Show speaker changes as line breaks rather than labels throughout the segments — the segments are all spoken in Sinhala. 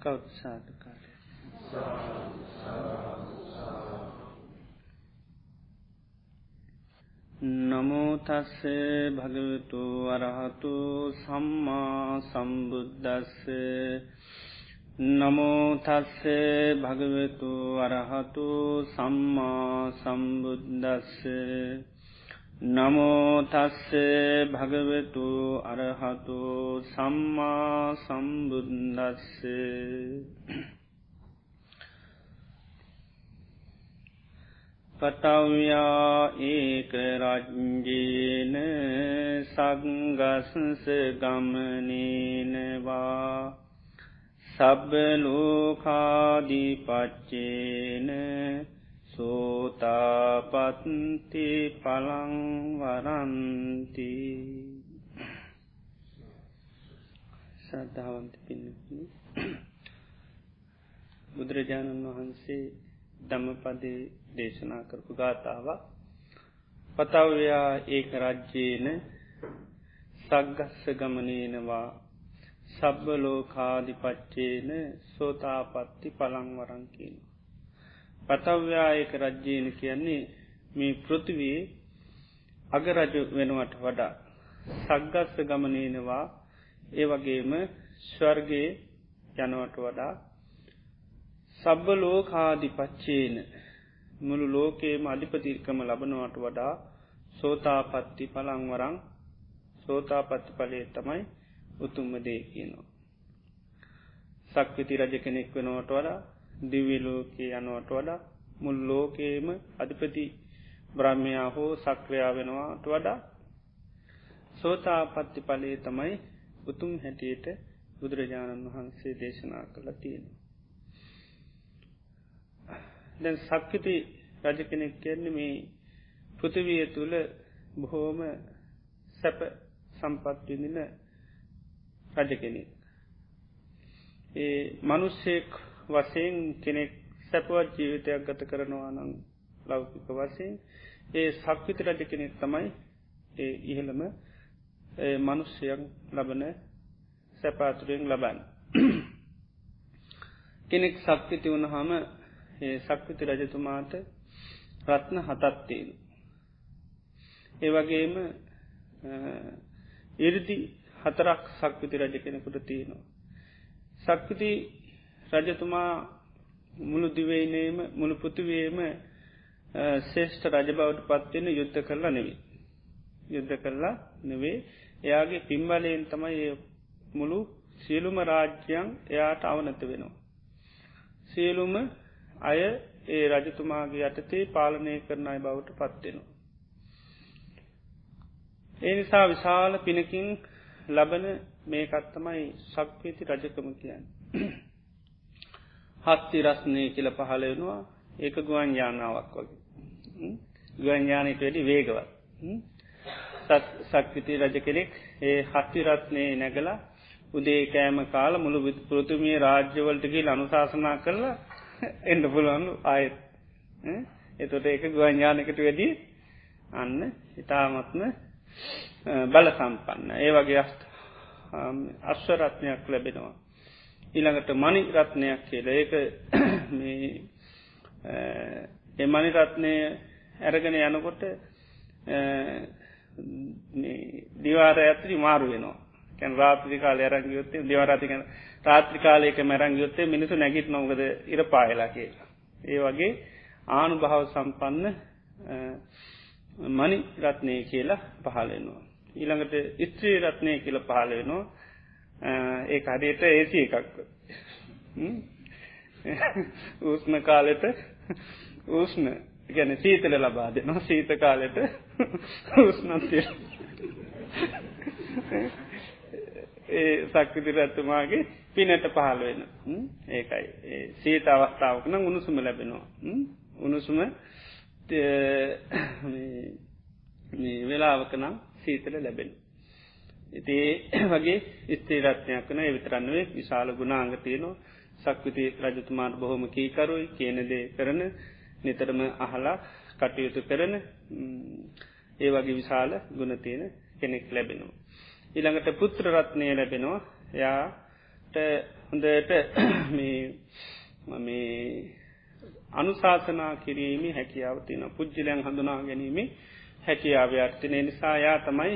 කෞත්සාධකාරය නමෝතස්ස භගවතු වරහතු සම්මා සම්බුද්ධස්ස නමෝතස්ස භගවතු වරහතු සම්මා සම්බුද්ධස්ස නමෝතස්ස භගවතු අරහතු සම්මා සම්බුද්දස්ස පටව්‍යා ඒක රජ්ජේන සගගසස ගමනේනවා සබ්බලෝකාදිපච්චේන සෝතාපත්ති පළංවරන්ති සද්ධාවන්ත පින්නන බුදුරජාණන් වහන්සේ දම්මපදේ දේශනා කරපු ගාථාව පතව්‍යයා ඒක රජ්‍යයන සග්ගස්ස ගමනේනවා සබ්බ ලෝකාදිපච්චේන සෝතාපත්ති පළංවරං කියන. පතව්‍යායක රජ්‍යයන කියන්නේ මේ පෘතිවයේ අගරජ වෙනුවට වඩා සග්ගස්ස ගමනේනවා ඒ වගේම ස්වර්ගේ යනවට වඩා සබ්බ ලෝකාදිපච්චේන මුළු ලෝකේම අධිපතිර්කම ලබනවට වඩා සෝතාපත්ති පළංවරං සෝතාපත්ති පලේ තමයි උතුම්ම දේ කියනවා. සක්විති රජ කෙනෙක් වෙනවට වඩා දිවිලෝකයේ යනුවට වඩා මුල් ලෝකේම අධිපති බ්‍රහ්මයා හෝ සක්‍රයා වෙනවාට වඩා සෝතාපත්ති පලේ තමයි උතුම් හැටියට බුදුරජාණන් වහන්සේ දේශනා කළ තියෙනවා. දැන් සක්විති රජ කෙනෙක් කියන්නේ මේ පෘතිවිය තුළ බොහෝම සැප සම්පත් විඳින රජ කෙනෙක්. ඒ මනුස්සෙක් වසයෙන් කෙනෙක් සැපවත් ජීවිතයක් ගත කරනවා නම් ලෞකික වසයෙන් ඒ සක්විති රජ කෙනෙක් තමයි ඒ ඉහළම මනුෂ්‍යයක් ලබන සැපාතුරයෙන් ලබන්න. කෙනෙක් සක්විති වුණහම ඒ සක්විති රජතුමාට රත්න හතත්තියෙන. ඒ වගේම ඉරදි හතරක් සක්විති රජ කෙනෙකුට තියෙනවා. සක්විති රජතුමා මුළු දිවයිනේම මුළු පුතුවේම ශේෂ්ඨ රජ බවට පත්වෙන යුද්ධ කරලා නෙවී. යුද්ධ කරලා නෙවේ එයාගේ පිම්බලයෙන් තමයි මුළු සියලුම රාජ්‍යයන් එයාට අවනත වෙනවා. සියලුම අය ඒ රජතුමාගේ යටතේ පාලනය කරන අයි බවට පත්වෙනවා. ඒ නිසා විශාල පිනකින් ලබන මේකත්තමයි සක්වේති රජකම කියන්න. හත්ති රස්නය කියල පහලවෙනවා ඒක ගුවන් යානාවක් වගේ. ගුවන්යානයට වැඩි වේගවත්. සක්විති රජ කෙනෙක් ඒ හත්ති රත්නය නැගලා උදේ කෑම කාල මුළු පෘතුමිය රාජ්‍යවලටගේ අනුශාසනා කරලා එන්ඩ පුළුවන්ු ආයත්. එතොට ඒක ගුවන්ඥානකට වැඩි අන්න ඉතාමත්ම බල සම්පන්න ඒ වගේ අස්ට අශ්වරත්නයක් ලැබෙනවා. ඊළඟට මනි රත්නයක් කියල ඒක ඒ මනි රත්නය ඇරගෙන යනකොට දිවාර ඇත්‍රි මාරු වෙනවා කැන් රාත්‍රි කාල ඇරංගියොත්තේ දිවරාතිකන රාත්‍රි කාලයක මැරංගියොත්තේ මිනිසු නැගිට නොගද ඉර පායලා කියලා. ඒ වගේ ආනු භාව සම්පන්න මනි රත්නය කියලා පහලෙනවා. ඊළඟට ස්ත්‍රී රත්නය කියල පහලවෙනවා ඒ අඩයට ඒසි එකක්. උස්න කාලෙට උස්න ගැන සීතල ලබා දෙනවා. සීත කාලෙට උස්නන්තිය ඒ සක්විති රැත්තුමාගේ පිනට පහළ වෙන. ඒකයි. සීත අවස්ථාවකන උණුසුම ලැබෙනවා. උණුසුම වෙලාවකනම් සීතල ලැබෙන. ඉති වගේ ස්තේරත්නයක් වන එවිතරන්නුවේ විශාල ගුණාංගතියනවා සක්විති රජතුමාට බොහොම කීකරුයි කියනදේ කරන නිතරම අහලා කටයුතු කරන ඒ වගේ විශාල ගුණතියන කෙනෙක් ලැබෙනවා. ඉළඟට පුත්‍ර රත්නය ලැබෙනවා. යාට හොඳට මේ අනුශාසනා කිරීමේ හැකියාව තියෙන පුද්ජලයන් හඳුනා ගැනීම හැකියාව අර්ථනය නිසා යා තමයි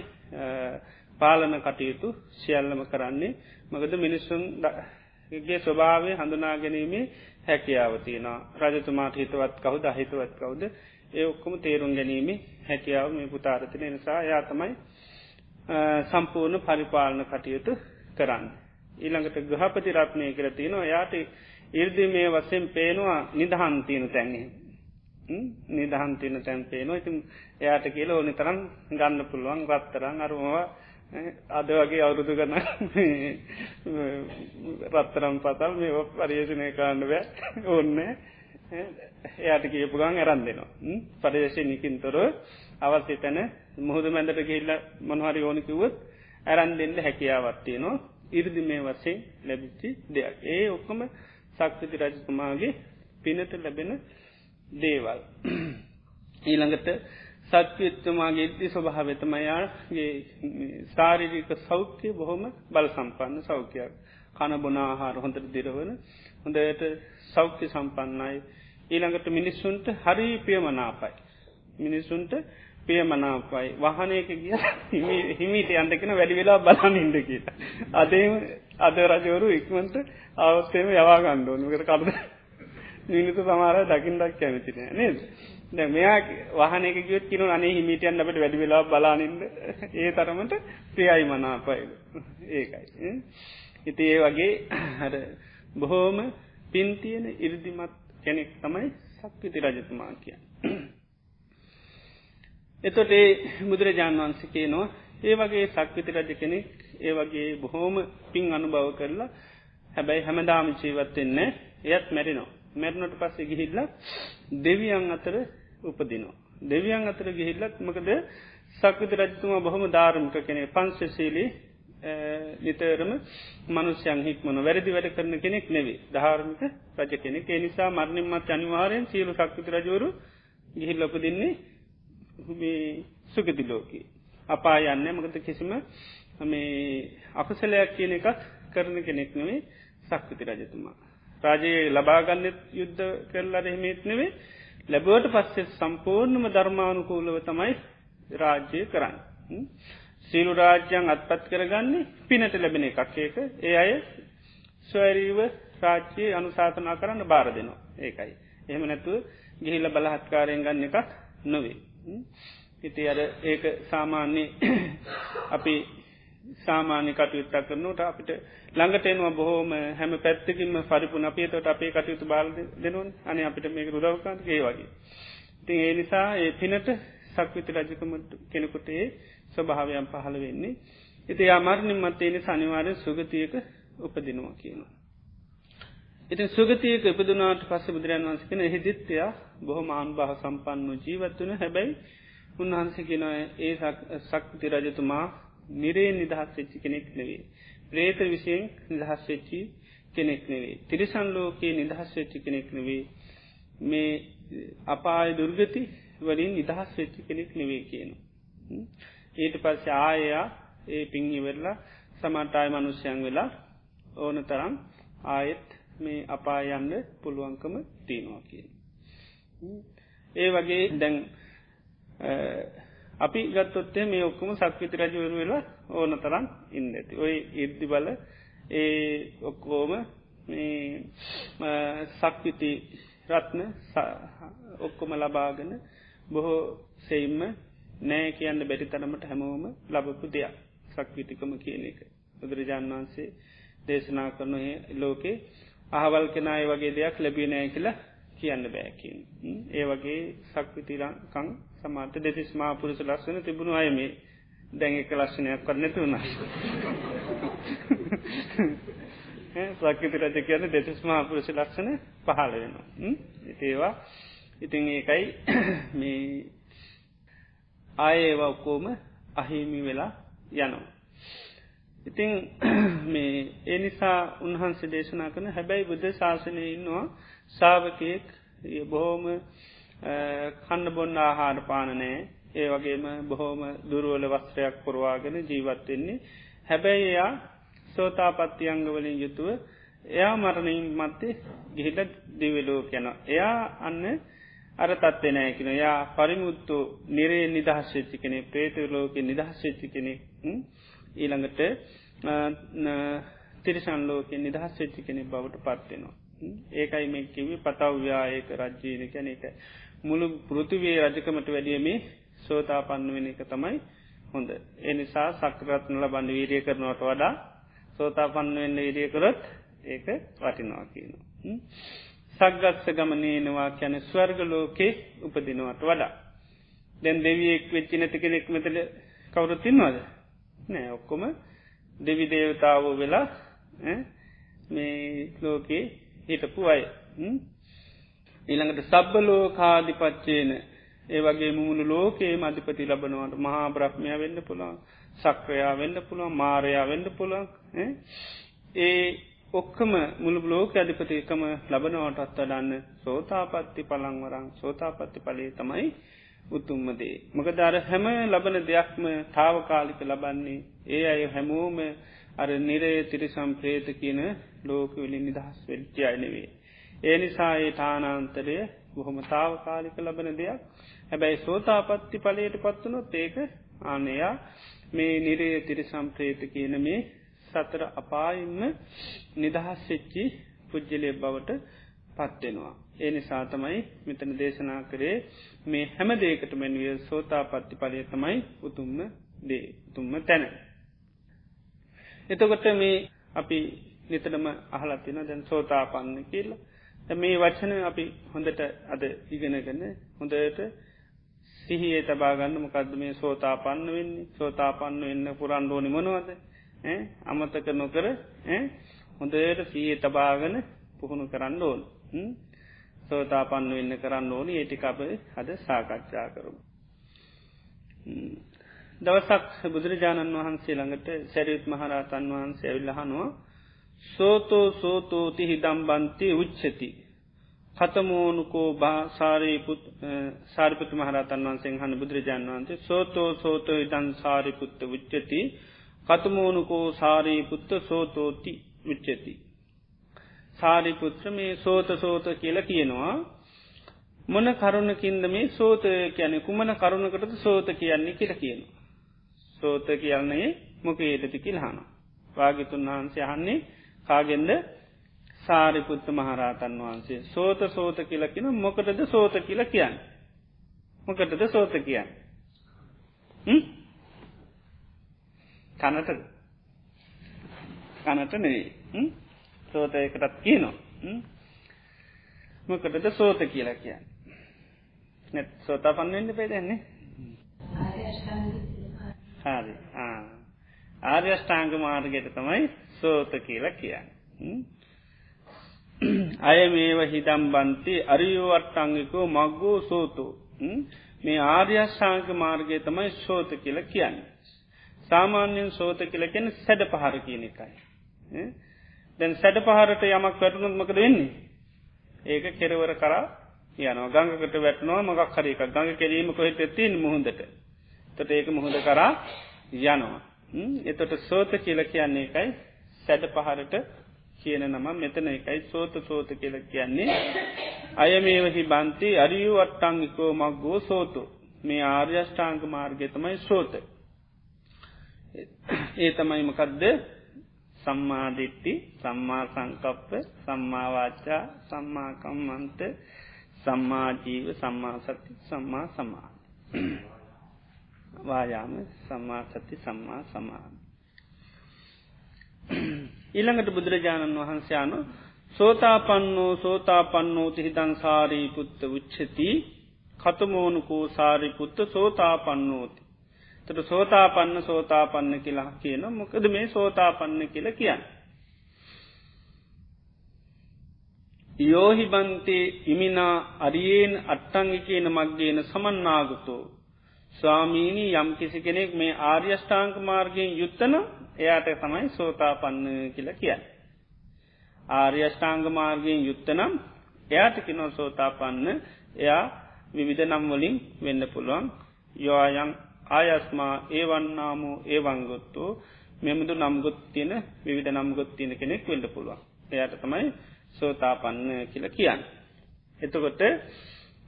පාලන කටයුතු සියල්ලම කරන්නේ. මකද මිනිස්සුන් ගේ ස්වභාවය හඳුනා ගැනීමේ හැකියාව තියෙන රජතුමාට හිතවත් කවුද අහිතවත් කවුද? ඒ ඔක්කොම තේරුම් ගැනීම හැකියාව මේ පුතාරතින නිසා යා තමයි සම්පූර්ණ පරිපාලන කටයුතු කරන්න. ඊළඟට ග්‍රහපති රත්නය කර තියෙනවා. යාට ඉර්දි මේ වසෙන් පේනවා නිදහන් තියෙන තැන්ගේ නිදහන් තියන තැන් පේනවා. ඉතින් එයාට කියල ඕනි තරම් ගන්න පුළුවන් රත්තරන් අරුමවා අද වගේ අවුරුදු ගන්න රත්තරම් පතල් මේ පරියේෂණය කාණ්ඩ බෑ. ඔන්න එයාට කියපු ගන් ඇරන් දෙනවා. පරිදේශය තොර අවස්්‍ය තැන මුහුද මැඳට ගිල්ල මොනහරි ඕනිකිවුත් ඇරන් දෙන්න හැකියාවත්තියනවා ඉරදි මේ වසයෙන් ලැබිච්චි දෙයක්. ඒ ඔක්කොම සක්විති රජතුමාගේ පිනට ලැබෙන දේවල්. ඊළඟට සත්‍යත්තුමාගේ ඉද්දි ස්වභාවතමයාගේ සාරිරික සෞඛ්‍ය බොහොම බල සම්පන්න සෞඛ්‍යයක් කණ බොනාහාර හොඳට දිරවන හොඳට සෞඛ්‍ය සම්පන්නයි ඊළඟට මිනිස්සුන්ට හරි පියමනාපයි. මිනිස්සුන්ට පියමනාපයි වහනයක ගිය හිමීට අන්දකෙන වැඩි වෙලා බලන්න ඉද කියීට. අදේම අද රජවරු ඉක්මට අවස්සේම යවා ගණ්ඩෝනකට කරුද නිනිතු සමාර දකිින්දක් කැමතින නේද. දැ මෙයා වහනක ගියත් කිනු අනේ හිමිටියන් අපට වැඩි වෙලා බලානින්ද ඒ තරමට ප්‍රියයි මනාපයිද ඒකයි. ඉති ඒ වගේ හර බොහෝම පින්තියන ඉරදිමත් කෙනෙක් තමයි සක්විති රජතුමා කිය. එතොට ඒ බුදුරජාණන් වන්සකේ නවා ඒ වගේ සක්විති රජ කෙනෙක් ඒ වගේ බොහෝම පින් අනුභව කරලා හැබැයි හැමදාම ජීවත්වෙන්න එයත් මැරිනෝ. මැරණට පස්සේ ගිහිල්ල දෙවියන් අතර උපදිනවා. දෙවියන් අතර ගිහිල්ලත් මකද සක්විති රජතුමා බොහොම ධාරමික කෙනෙ පංශශීලී නිතරම මනුෂ්‍යයන් හික්මන වැරදි වැඩ කරන කෙනෙක් නෙවේ ධාර්මික රජ කෙනෙක් ඒ නිසා මරණින්මත් අනිවාරයෙන් සියලු සක්විති රජවරු ගිහිල්ලපදින්නේ සුගති ලෝකී. අපා යන්න මකත කිසිම මේ අපසලයක් කියන එකත් කරන කෙනෙක් නෙවේ සක්විති රජතුමා. රාජයේ ලබාගන්නත් යුද්ධ කරලා එහෙමේත් නෙවේ ලැබුවට පස්සේ සම්පූර්ණම ධර්මානුකූලව තමයි රාජ්‍යය කරන්න. සීලු රාජ්‍යයන් අත්පත් කරගන්නේ පිනට ලැබෙන එකක් ඒක ඒ අය ස්වරීව රාජ්‍යයේ අනුසාතනා කරන්න බාර දෙනවා ඒකයි. එහෙම නැතුව ගිහිල්ල බලහත්කාරයෙන් ගන්න එකක් නොවේ. ඉති අර ඒක සාමාන්‍ය අපි සාමාන්‍ය කටයුත්තක් කරනට අපිට ළඟට එනවා බොහෝම හැම පැත්තකින්ම පරිපුන අපේතට අපේ කටයුතු බාල දෙනුවන් අන අපිට මේක රුදවකාන්ගේ වගේ. ඉතින් ඒ නිසා ඒ පිනට සක්විති රජකමට කෙනෙකුට ඒ ස්වභාවයන් පහළ වෙන්නේ. ඉති අමර්ණින් මත්තේන සනිවාරය සුගතියක උපදිනවා කියනවා. ඉතින් සුගතියක ඉපදුනාට පස්ස බුදුරන් වන්සකෙන එහිදිත්‍යයා බොහොම ආන්බහ සම්පන්න ජීවත්වන හැබැයි උන්වහන්සකින ඒ සක්ති රජතුමා නිරේ නිදහස් වෙච්චි කෙනෙක් නෙවේ. ප්‍රේත විසියෙන් නිදහස් වෙච්චි කෙනෙක් නෙවේ. තිරිසන් ලෝකයේ නිදහස් වෙච්චි කෙනෙක් නෙවේ. මේ අපාය දුර්ගති වලින් නිදහස් වෙච්චි කෙනෙක් නෙවේ කියන. ඊට පස්ස ආයයා ඒ පින් ඉවරලා සමටාය මනුෂ්‍යයන් වෙලා ඕන තරම් ආයෙත් මේ අපායන්න පුළුවන්කම තියෙනවා කියන. ඒ වගේ දැන් අපි ගත්තොත්තේ මේ ඔක්කොම සක්විති රජවරු වෙලා ඕන තරම් ඉන්න ඇති. ඔය ඉර්දි බල ඒ ඔක්කෝම සක්විති රත්න ඔක්කොම ලබාගෙන බොහෝ සෙයිම්ම නෑ කියන්න බැරි තරමට හැමෝම ලබපු දෙයක්. සක්විතිකම කියන එක. බුදුරජාන් වහන්සේ දේශනා කරනු ලෝකේ අහවල් කෙනයි වගේ දෙයක් ලැබිය නෑ කියලා කියන්න බෑකින් ඒ වගේ සක්විතිරකං සමාට දෙතිස් මා පුරුස ලස්සන තිබුණු අයමේ දැන් එක ලක්ෂණයක් කරනැති වුණා. සක්විති රජ කියන්න දෙතිස් මා පුරුෂ ලක්ෂණ පහල වෙනවා. ඉතිේවා ඉතින් ඒකයි මේ ආයඒවා ඔක්කෝම අහිමි වෙලා යනවා. ඉතිං මේ ඒ නිසා උන්හන්සේ දේශනා කන හැබැයි බුද්ධ ශාසනය ඉන්නවා සාාවකයෙක් බොහෝම කන්න බොන්න ආහාර පානනෑ ඒ වගේම බොහෝම දුරුවල වස්ත්‍රයක් පුරවාගෙන ජීවත්වෙන්නේ හැබැයි එයා සෝතාපත්ති අංගවලින් යුතුව එයා මරණින් මත්තේ ගිහිට දිවිලෝ කැන එයා අන්න අර තත්වෙ නෑකින යා පරිමුත්තු නිරේ නිදහස්වෙච්චි කෙනෙ ප්‍රේතලෝක නිදහස්වෙච්චි කෙනෙක් ඊළඟට තිරිසන්ලෝක නිදහස් වෙච්චි කෙනෙ බවට පත්වෙනවා. ඒකයි මේ කිවි පතව්‍යායක රජ්ජීන කැන එක මුළු පෘතිවේ රජකමට වැඩියමේ සෝතා පන්න වෙන එක තමයි හොඳ. එනිසා සක්‍රත්නල බන්ඩ වීරිය කරනවට වඩා සෝතා පන්න වෙන්න විරියකරොත් ඒක වටිනවා කියනවා. සක්ගත්ස ගමනේනවා කැන ස්වර්ග ලෝකේ උපදිනවට වඩා. දැන් දෙවියෙක් වෙච්චි නැති කෙනෙක් මෙතල කවුරුත්තින්නවාද නෑ ඔක්කොම දෙවි දේවතාවෝ වෙලා මේ ලෝකේ හිටපු අය. ඊළඟට සබ්බ ලෝකාධිපච්චේන ඒ වගේ මුණු ලෝකයේ මධිපති ලබනවට මහා බ්‍රහ්මය වෙන්න පුළන් සක්‍රයා වෙන්න පුළුවන් මාරයා වෙන්න පුළන් ඒ ඔක්කම මුළු ලෝක අධිපතිකම ලබනවට අත්තඩන්න සෝතාපත්ති පළංවරං සෝතාපත්ති පලේ තමයි උතුම්මදේ. මොක දර හැම ලබන දෙයක්ම තාවකාලික ලබන්නේ ඒ අය හැමෝම අර නිරේ තිරිසම් ප්‍රේත කියන ලෝකවිලි නිදහස් වෙච්චි අයනෙවේ. ඒ නිසා ඒ තානාන්තරය බොහොම තාවකාලික ලබන දෙයක් හැබැයි සෝතාපත්ති පලයට පත්වනොත් ඒක ආනයා මේ නිරේ තිරිසම් ප්‍රේත කියන මේ සතර අපාඉන්න නිදහස් වෙච්චි පුද්ජලය බවට පත්වෙනවා. ඒ නිසා තමයි මෙතන දේශනා කරේ මේ හැම දේකට මැන්විය සෝතා පත්ති පලය තමයි උතුම්ම දේ උතුම්ම තැන. එතකොට මේ අපි නිතනම අහලත්තින දැන් සෝතා පන්න කියලා මේ වචන අපි හොඳට අද ඉගෙනගන්න හොඳට සිහියේ තබාගන්න මොකක්ද මේ සෝතා පන්න වෙන්නේ? සෝතා පන්න වෙන්න පුරන්ඩෝනි මොනවද? අමතක නොකර හොඳට සීයේ තබාගන පුහුණු කරන්න ඕන්. සෝතා පන්න වෙන්න කරන්න ඕනි. ඒටිකප හද සාකච්ඡා කරමු. දවසක් බුදුරජාණන් වහන්සේ ළඟට සැරියුත් මහරහතන් වහන්සේ ඇවිල්ලහනවා සෝතෝ සෝතෝති හිදම්බන්තය උච්චති. කතමෝනුකෝ බා සාරිපුත් මහරතන් වන්සේ හන බුදුරජාණන් වන්සේ සෝතෝ සෝතෝ ඉටන් සාරිපුත්ත උච්චති කතමෝනුකෝ සාරීපුත්ත සෝතෝති උච්චති. සාරිපුත්‍ර මේ සෝත සෝත කියල කියනවා මොන කරුණකින්ද මේ සෝත කියන කුමන කරුණකට සෝත කියන්නේ කියල කියනවා. සෝත කියන්නේ මොකේටති කිල්හන. වාගිතුන් වහන්සේ අහන්නේ කාගෙන්ද? සාරිපුත්ත මහරහතන් වහන්සේ. සෝත සෝත කියලකින මොකටද සෝත කියල කියන්න. මොකටද සෝත කියන්න. කනට. කනට නෙවේ සෝතයකටත් කියනවා. මොකටද සෝත කියලා කියන්න? නැත් සෝත පන්වෙන්න පේදන්නේ හරි ආර්යෂ්ඨාංග මාර්ගයට තමයි සෝත කියලා කියන්න. අය මේව හිදම් බන්ති අරියෝවට්ටංගිකෝ මක්ගෝ සෝතෝ. මේ ආර්යශ්ාංක මාර්ගය තමයි සෝත කියලා කියන්න. සාමාන්‍යයෙන් සෝත කියලකෙන සැඩ පහර කියන එකයි. දැන් සැඩ පහරට යමක් වැටුනුත්මකද වෙන්නේ. ඒක කෙරවර කරා යනවා. ගංගකට වැටනවා මගක් හරික ගඟ කෙරීම කොහෙට තින් මුහොඳට තොට ඒක මුහොඳ කරා යනවා. එතොට සෝත කියල කියන්නේ එකයි සැඩ පහරට කියන නම මෙතන එකයි සෝත සෝත කියල කියන්නේ. අය මේවහි බන්ති අරියු අට්ටංගිකෝ මක්ගෝ සෝතු මේ ආර්යෂ්ඨාංක මාර්ගය තමයි සෝත. ඒ තමයි මකදද සම්මාධිට්ටි සම්මා සංකප්ප සම්මාවාච්චා සම්මාකම්මන්ත සම්මාජීව සම්මාසති සම්මා සමා වායාම සම්මාසති සම්මා සමාන ඊළඟට බුදුරජාණන් වහන්සයානු සෝතාපන්නෝ සෝතාපන්නෝති හිතංසාරී පුත්ත උච්චති කතමෝනුකෝ සාරිපුත්ත සෝතාපන්නෝති තට සෝතාපන්න සෝතාපන්න කියලා කියන මොකද මේ සෝතාපන්න කියල කියන්න. යෝහිබන්තේ ඉමිනා අරියෙන් අට්ටංගි කියන මක්ගේන සමන්නාගතෝ. ස්වාමීණී යම් කිසි කෙනෙක් මේ ආර්යෂ්ඨාංක මාර්ගයෙන් යුත්තන එයාට තමයි සෝතාපන්න කියල කියන්න. ආර්යෂ්ඨාංග මාර්ගයෙන් යුත්තනම් එයාට කිනෝ සෝතාපන්න එයා විවිධ නම්වලින් වෙන්න පුළුවන් යෝයන් ආයස්මා ඒවන්නාමෝ ඒවංගොත්තු මෙමුදු නම්ගොත් තියෙන විවිධ නම්ගොත් තියෙන කෙනෙක් වෙන්න පුළුවන් එයට තමයි සෝතාපන්න කියල කියන්න. එතකොට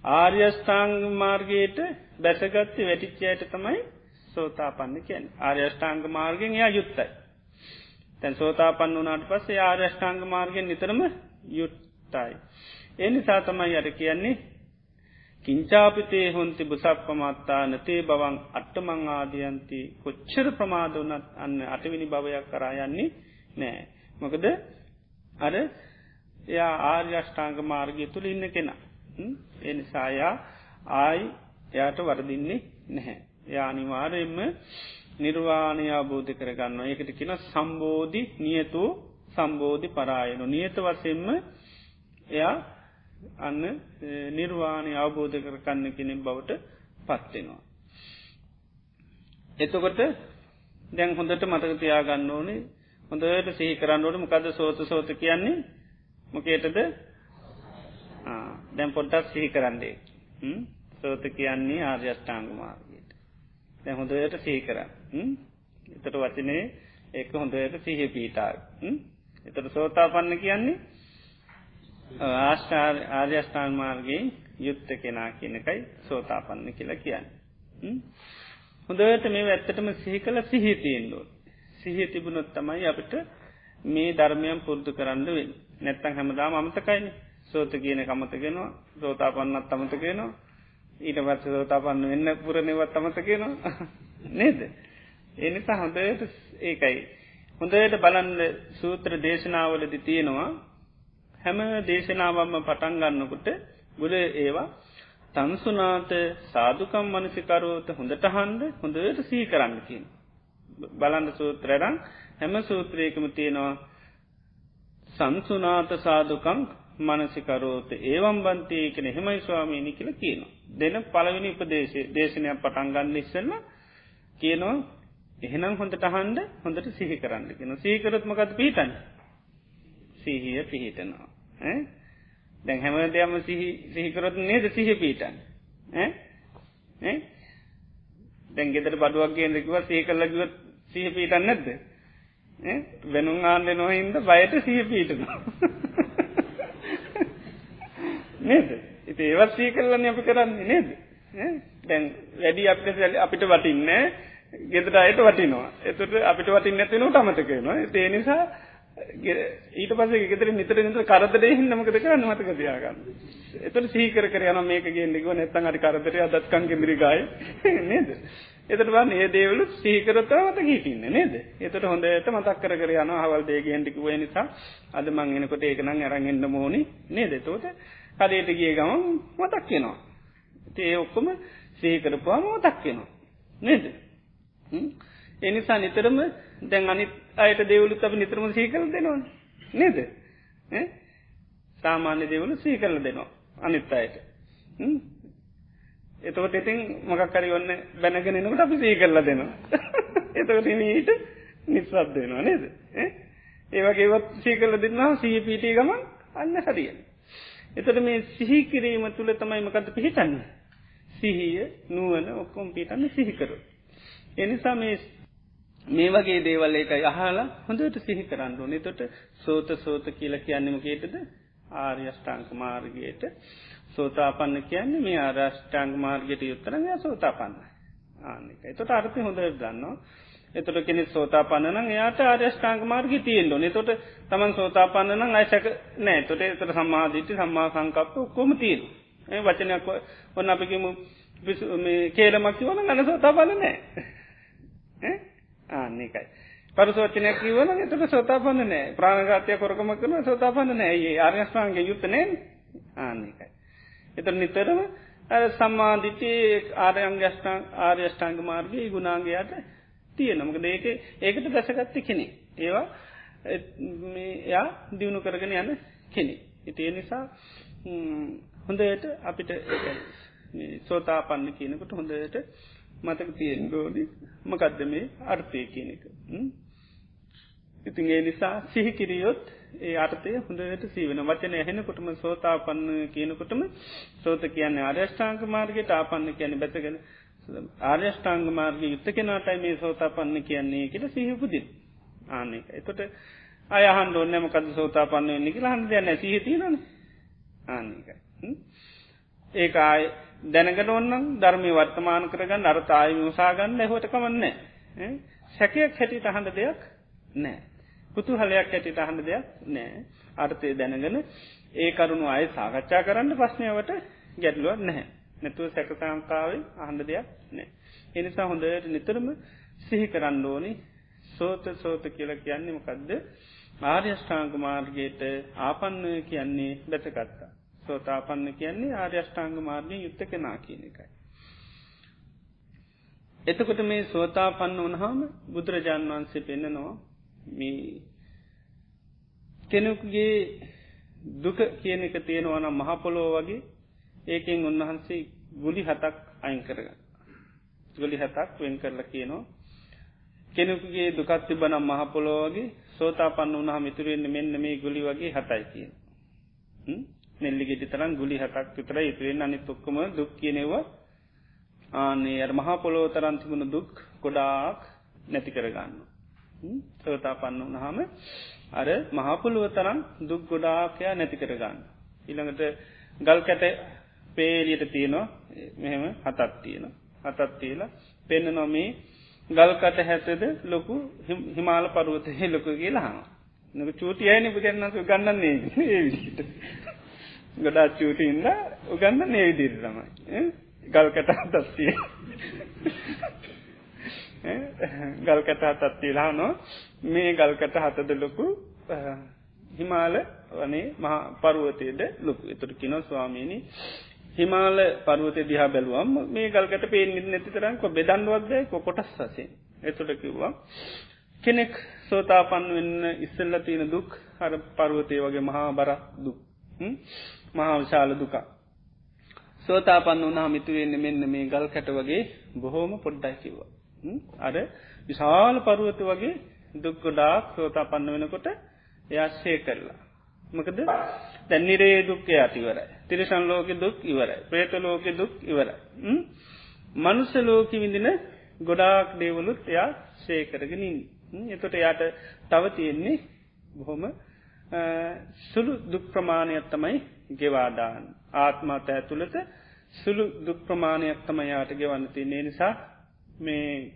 ආර්යෂ්ඨාංග මාර්ගයට බැසගත්ත වැටිච්චයට තමයි සෝතාපන්න කියන් ආර්යෂ්ඨාංග මාර්ගෙන් එයා යුත්තයි. තැන් සෝතාපන්න වනාට පස්සේ ආර්යෂ්ඨාංග මාර්ගෙන් නිතරම යුත්තයි. ඒ නිසා තමයි අර කියන්නේ කිංචාපිතේ හොන්ති බුසක්පමත්තා නතේ බවන් අට්ටමං ආදියන්ති කොච්චර ප්‍රමාද වනත් අන්න අටවිනි භවයක් කරායන්නේ නෑ. මොකද අර එයා ආර්යෂ්ඨාංග මාර්ගය තුළ ඉන්න කෙනා. එනිසායා ආයි එයාට වරදින්නේ නැහැ. යානිවාරයෙන්ම නිර්වාණය අබෝධ කරගන්න ඒකට කියෙන සම්බෝධි නියතු සම්බෝධි පරායනු. නියත වසෙන්ම එයා අන්න නිර්වාණය අවබෝධ කරකන්න කෙනෙක් බවට පත්වෙනවා. එතකොට දැන් හොඳට මතක තියාගන්න ඕනේ. හොඳට සිහි කරන්න ඕන. මොකද සෝත සෝත කියන්නේ? මොකේටද දැම් පොඩ්ඩක් සිහි කරන්නේ සෝත කියන්නේ ආර්යෂ්ඨාංග මාර්ගයට. දැ හොඳයට සිහි කර. එතට වචනේ ඒක හොඳයට සිහ පීටාක් එතට සෝතා පන්න කියන්නේ ආශ්චාර් ආර්යෂ්ඨාන් මාර්ගයෙන් යුත්ත කෙනා කියනකයි සෝතාපන්න කියලා කියන්න. හොඳට මේ ඇත්තටම සිහි කළ සිහිතියෙන්ලෝ. සිහි තිබුණොත් තමයි අපිට මේ ධර්මයම් පුරුදු කරන්න වෙන් නැත්තන් හැමදාම අමතකයින. සෝත කියන කමතගෙනවා සෝතාපන්නත් අමතගෙනවා ඊට පස්ස සෝතාපන්න වෙන්න පුරණවත් අමතගෙනවා නේද. එනිසා හොඳයට ඒකයි. හොඳයට බලන්න සූත්‍ර දේශනාවලදි තියෙනවා හැම දේශනාවම්ම පටන් ගන්නකොට ගුල ඒවා තන්සුනාත සාධකම් මනසිකරුවත හොඳට හන්ද හොඳට සී කරන්නකින්. බලන්න සූත්‍රරන් හැම සූත්‍රයකම තියෙනවා සංසුනාත සාධකම් මනසිකරෝත ඒවම් බන්තය කන හෙමයි ස්වාමීනි කියල කියනවා. දෙන පළවෙනි උපදේශ දේශනයක් පටන්ගන්න ඉස්සන්න කියනවා එහෙනම් හොඳට හන්ඩ හොඳට සිහි කරන්න කියෙන සීකරත්මකත් පීටන් සිහිය පිහිටනවා. දැන් හැම දෙයම සිහිකරොත් නේද සිහ පීටන් දැන් ගෙතර බඩුවක් කියනෙකිව සී කරලකිවත් සිහ පීටන් නැද්ද? වෙනුම් ආන්ඩ නොහින්ද බයට සිහ පීටනවා නේද? ඉති ඒවත් සී කරලන්න අපි කරන්නේ නේද? දැන් වැඩි අපිට අපිට වටින්න ගෙදට අයට වටිනවා. එතුට අපිට වටින් නැතිනු අමතකයනවා ඒ නිසා ඊට පස ගෙතර නිතර නිතර කරදරේ හින්නමකද කරන්න? මතක තියාගන්න. එතට සීකර යන මේක ගෙන්න්නෙක නැත්තන් අරි කරදරය අදත්කන් ගෙමිරිගයි නේද. එතට වන් ඒ දේවලු සීකරතාවත හිටින්න නේද. එතට හොඳට මතක් කර යන හවල් දේග හන්ටික වේ නිසා. අද මං එනකොට ඒකනම් ඇරගෙන්න්න මෝනි නේද? තෝට කඩේට ගිය ගමන් මතක් වෙනවා. ඒ ඔක්කොම සීකරපුවාම මතක් වෙනවා. නේද. එනිසා නිතරම දැන් අනි අයට දෙවලු අප නිතරම සීකල දෙනවා නේද? සාමාන්‍ය දෙවලු සීකරල දෙනවා අනිත් අයට. එතකොට ඉතින් මොකක්කරි ඔන්න බැනගෙනනකට අපි සී කරල දෙනවා. එතකට ඊට නිස්සත් දෙනවා නේද? ඒවගේවත් සීකරල දෙන්නා සීපීටී ගමන් අන්න හරිය එතට මේ සිහි කිරීම තුළ තමයි මකද පිහිටන්න? සිහිය නුවන ඔක්කොම් පිටන්න සිහිකරු එනිසා මේ මේ වගේ දේවල් එක යහලා හොඳට සිහි කරන්න ඕනේ. තොට සෝත සෝත කියල කියන්නම කේටද ආර්යෂ්ඨාංක මාර්ගයට. සෝතාපන්න කියන්නේ මේ ආරෂ්ඨාංග මාර්ගයට යුත්තරග සෝතාපන්න ආනික එතොට අර්ථය හොඳ දන්නවා. එතොට කෙනෙ සෝතාපන්න නම් එයාට ආර්යෂ්ඨාංග මාර්ග තියෙන්ඩෝ නතොට තමන් සෝතාපන්න නම් අයිසක නෑ. තොට එතට සම්මාධීටි සම්මා සංකප්ප කොම තිීන් වචනයක් ඔන්න අපිකිමු කේලමක්කි වන ගන සෝතාපන්න නෑ. ආන්නේකයි. පරසෝචනයක් කිවන එතට සෝතාපන්න නෑ. ප්‍රාණගාතය කොරකම කරන සෝතාපන්න නෑ. ඒ අර්යස්ථාන්ගේ යුත්තනෑ ආන්නේකයි. එත නිතරම සම්මාධිටි ආරයංගස්ටාන් ආර්යෂ්ඨාංග මාර්ගී ගුණාන්ගේයට තියෙනමක ඒක ඒකට දැසගත්ත කෙනෙ. ඒවා එයා දියුණු කරගෙන යන කෙනෙ. ඉතිය නිසා හොඳයට අපිට සෝතාපන්න කියනකට හොඳට මතක තියෙන් ගෝඩි මකදද මේ අර්ථය කියන එක. ඉතින් ඒ නිසා සිහිකිරියොත් ඒ අර්ථය හොඳට සීවන වචන ඇහෙනකොටම සෝතාපන්න කියනකොටම සෝත කියන්න ආර්යෂ්ඨාංක මාර්ගයට ආපන්න කියන බැතගෙන ආර්යෂ්ඨාංග මාර්ග යුත්ත කෙනටයි මේ සෝතාපන්න කියන්නේ කියල සිහිපුදින් ආනෙක. එතොට අයහන් ඔන්න මකද සෝතා පන්න වෙන්නි කියලා හන්ද දැන සිහිතිනන ආනිකයි ඒක ආය දැනකට ඔන්නම් ධර්මය වර්තමාන කරගන්න අරතායම උසාගන්න හොට කමන්න සැකයක් හැටිට අහන්ඩ දෙයක් නෑ පුතු හලයක් ඇටිට අහන්ඩ දෙයක් නෑ අර්ථය දැනගෙන ඒ කරුණු අය සාකච්ඡා කරන්න ප්‍රශ්නයවට ගැටලුවක් නැහැ. නැතුව සැකසංකාවේ අහන්ඩ දෙයක් නෑ එනිසා හොඳට නිතරම සිහි කරන්න ඕනි සෝත සෝත කියලා කියන්නේ මොකක්ද ආර්යෂ්ඨාංග මාර්ගයට ආපන්න කියන්නේ බැතකත්තා. සෝතාපන්න කියන්නේ ආර්යෂ්ඨාංග මාර්ගය යුත්ත කෙනා කියන එකයි. එතකොට මේ සෝතාපන්න වනහාම බුදුරජාණන් වහන්සේ පෙන්නනවා මේ කෙනෙකුගේ දුක කියන එක තියෙනවනම් මහපොලෝ වගේ ඒකෙන් උන්වහන්සේ ගුලි හතක් අයින් කරගන්න. ගොලි හතක් වෙන් කරලා කියනවා කෙනෙකුගේ දුකත් තිබනම් මහපොලෝවගේ සෝතාපන්න වනහ මිතුරෙන්න්න මෙන්න මේ ගුලි වගේ හතයි කිය. නෙල්ලිගෙටි තරන් ගුලි හතක් විතර ඉතුරෙන් අනි තොක්කම දුක් කියනෙවා ආනේ අර මහපොලෝ තරන්තිබුණ දුක් ගොඩාක් නැති කරගන්න. සෝතාපන්න වනහම අර මහපොළුව තරම් දුක් ගොඩාකයා නැති කරගන්න. ඉළඟට ගල් කැට පේලියට තියෙනවා. මෙහෙම හතත් තියෙන හතත් තියලා පෙන්න නොමේ ගල්කට හැතද ලොකු හිමාල පරුවත ලොකු කියලා නක චූටි අයන පුජන්නස ගන්නන්නේ ඒවිට ගොඩා චූටිඉන්න උගන්න නේවිදිර තමයි. ගල්කට තත්තිය ගල්කට තත්තිලා නො මේ ගල්කට හතද ලොකු හිමාල වනේ මහා පරුවතයද ලොකු. එතුට කිනො ස්වාමීණී හිමාල පරුවත දිහා බැලුවම් මේ ගල්කට පේෙන් නැති තරංක බෙදන්වත්දයි කොටස් වසේ එතුට කිව්වා කෙනෙක් සෝතාපන් වෙන්න ඉස්සල්ල තියෙන දුක් හර පරුවතය වගේ මහා බර දුක්. මහා විශාල දුකා සෝතාපන්න වනා මිතුවෙන්න මෙන්න මේ ගල් කැට වගේ බොහෝම පොඩ්ඩයි කිව්වා. අර විශාල පරුවත වගේ දුක්ගොඩාක් සෝතාපන්න වෙනකොට එයාශ්ෂය කරලා. මකද? දැන්නිරේ දුක්කය අතිවරයි තිරිසන් ලෝක දුක් ඉවරයි. ප්‍රේත ලෝක දුක් ඉවරයි. මනුස්ස ලෝක විඳින ගොඩාක් දේවලුත් එයා ශේකරගෙනින් එතොට යාට තව තියෙන්නේ බොහොම සුළු දුක් ප්‍රමාණයක් තමයි ගෙවාදාන් ආත්මාත ඇතුළත සුළු දුක් ප්‍රමාණයක් තම යාට ගෙවන්න තින්නේ නිසා මේ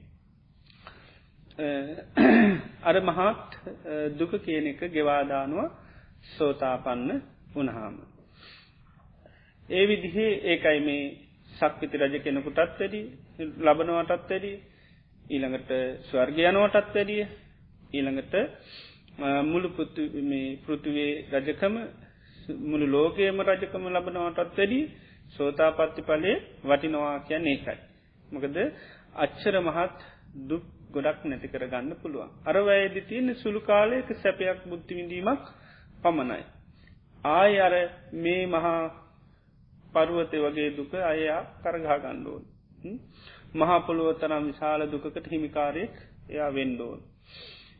අර මහත් දුක කියන එක ගෙවාදානුව සෝතාපන්න උනහාම. ඒ විදිහේ ඒකයි මේ සක්විති රජ කෙනෙකුටත් වැඩි ලබනවටත් වැඩි ඊළඟට ස්වර්ගයනුවටත් වැඩිය ඊළඟට මුළු පෘතුවේ රජකම මුළු ලෝකයම රජකම ලබනවටත් වැඩි සෝතාපත්ති පලේ වටිනවා කියන්න ඒකයි. මොකද අච්චර මහත් දුක් ගොඩක් නැති කර ගන්න පුළුවන්. අරවැයදි තියෙන සුළු කාලයක සැපයක් බුද්ධිවිඳීමක් පමණයි. ආය අර මේ මහා පරුවතය වගේ දුක අයා කරගා ගණ්ඩුවන්. මහාපොළුව තරම් විශාල දුකට හිමිකාරයෙක් එයා වෙන්ඩෝන්.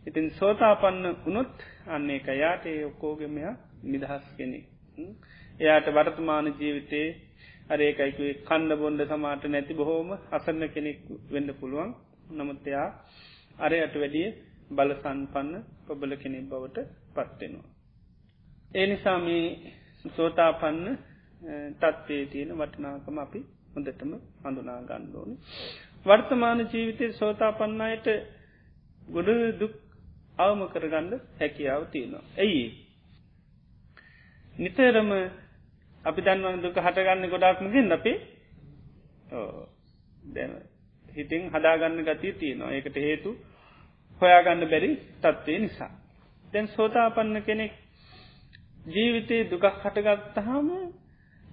ඉතින් සෝතාපන්න වුණොත් අන්නේ එක යාට ඒ ඔක්කෝගෙමයා නිදහස් කෙනෙ. එයාට වර්තමාන ජීවිතේ අරේකයිකුවේ කන්න බොන්ඩ සමාට නැති බොහෝම අසන්න කෙනෙක් වෙන්න පුළුවන් නමුත්තයා අරයට වැඩිය බල සන්පන්න පබල කෙනෙක් බවට පත්වෙනවා. ඒ නිසා මේ සෝතාපන්න තත්වේ තියෙන වටනාකම අපි හොඳටම හඳුනා ගණ්ඩෝනි. වර්තමාන ජීවිතය සෝතාපන්නයට ගොඩ දුක් අවම කරගන්න හැකියාව තියෙනවා. ඇයි. නිතරම අපි දන්වන දුක හටගන්න ගොඩාක්මගින් අපේ දැන හිතින් හදාගන්න ගතිය තියෙනවා ඒකට හේතු හොයාගන්න බැරි තත්ත්වය නිසා. දැන් සෝතාපන්න කෙනෙක් ජීවිතයේ දුකක් හටගත්තහම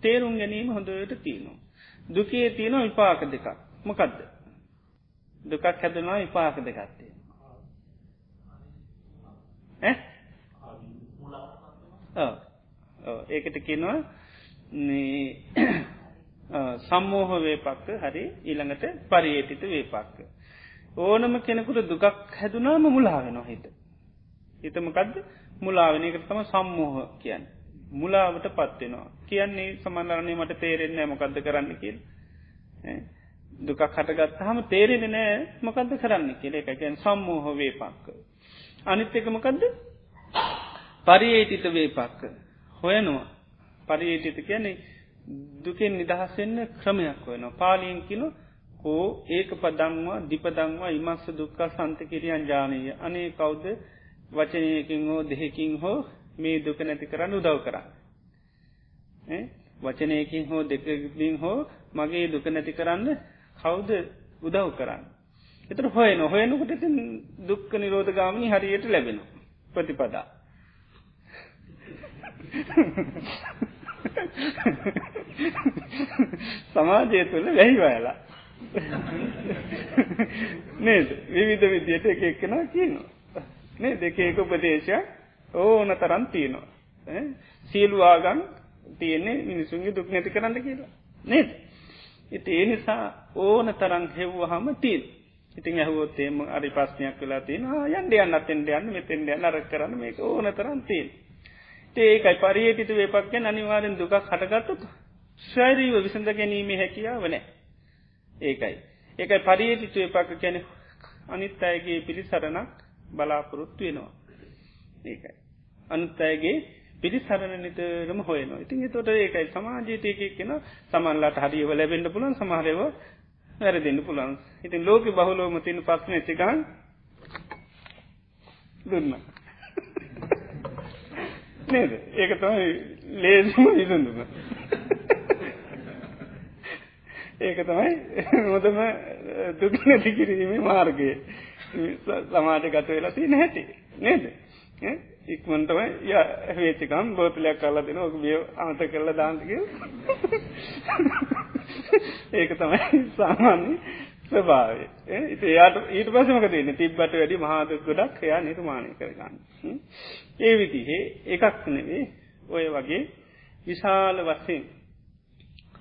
තේරුම් ගැනීම හොඳට තියනවා. දුකේ තියෙන විපාක දෙකක් මොකක්ද. දුකක් හැදනවා විපාක දෙකත්තේ. ඒකට කියනවා සම්මෝහ වේපක්ක හරි ඊළඟට පරියේටිත වේපක්ක. ඕනම කෙනෙකුට දුකක් හැදුනාම මුලාවෙනවා හිත. හිතමකක්ද මුලාවෙන එකට තම සම්මෝහ කියන්න. මුලාවට පත්වෙනවා. කියන්නේ සමන්ලරන්නේ මට තේරෙන්නේ මොකක්ද කරන්න කියල්. දුකක් හටගත් හම තේරෙන නෑ මොකක්ද කරන්න කියල එකැන් සම්මෝහ වේපක්ක. අනිත් එක මොකක්ද පරියේටිත වේපක්ක හොයනවා පරියේටිත කියන්නේ දුකෙන් නිදහස්සෙන්න්න ක්‍රමයක් වෙනවා පාලියෙන් හෝ ඒක පදංවා දිපදංවා ඉමස්ස දුක්ක සන්ත කිරියන් ජානීය අනේ කවුද වචනයකින් හෝ දෙහෙකින් හෝ මේ දුක නැති කරන්න උදව් කරන්න. වචනයකින් හෝ දෙකින් හෝ මගේ දුක නැති කරන්න කවුද උදව් කරන්න. එතර හොය නොහොයනකොට ති දුක්ක නිරෝධ ගාමනි හරියට ලැබෙන ප්‍රතිපදා. සමාජය තුළ වැහි වයලා නේද විවිධ විදියට එක එක්කෙනා කියනවා. නේ දෙකේක උපදේශයක් ඕන තරන් තියනවා. සියලු ආගන් තියන්නේ මිනිසුන්ගේ දුක් නැති කරන්න කියලා. නේද. ඉති ඒ නිසා ඕන තරං හෙව්වහම තිීන්. ඉතින් ඇහුවොත්තේම අරි පස්්නයක් වෙලා තියෙන යන්ඩ යන්න අත්තෙන්ට යන්න මෙතෙන්ට නර කරන්න මේක ඕන තරන් තිීන්. ඒකයි පරියේටිත වේපක්ය අනිවාරෙන් දුකක් හටගත්තුත් ශෛරීව විසඳ ගැනීමේ හැකියාව නෑ. ඒකයි. ඒකයි පරියේටිත වේපක්ක කැන අනිත් අයගේ පිළිසරණක් බලාපොරොත්තු වෙනවා. ඒකයි. අනුත් අයගේ පිළිසරණ නිතරම හොයනවා. ඉතින් තොට ඒකයි සමාජීතයකක් කෙන සමල්ලාට හරිියව ලැබෙන්න්න පුලන් සමහරව වැරදින්න පුලන් ඉතින් ලෝක බහුලෝම තින පස්සන ඇතිකන් දුන්න. නේද? ඒක තමයි ලේසිම විසඳුම. ඒක තමයි හොදම දුක් නැති කිරීමේ මාර්ගය. සමාජ ගත වෙලා තිය නැහැටි නේද? ඉක්මටම ය වේචකම් බෝතලයක් කල්ලා දෙන ඔක බිය අමත කරලා දාන්තික ඒක තමයි සාමාන්‍ය ස්වභාව ඉති යාට ඊට පසමක තියන්න තිබ්බට වැඩි මහාද ගොඩක් එයා නිර්මාණය කරගන්න. ඒ විදිහේ එකක් නෙවේ ඔය වගේ විශාල වස්සයෙන්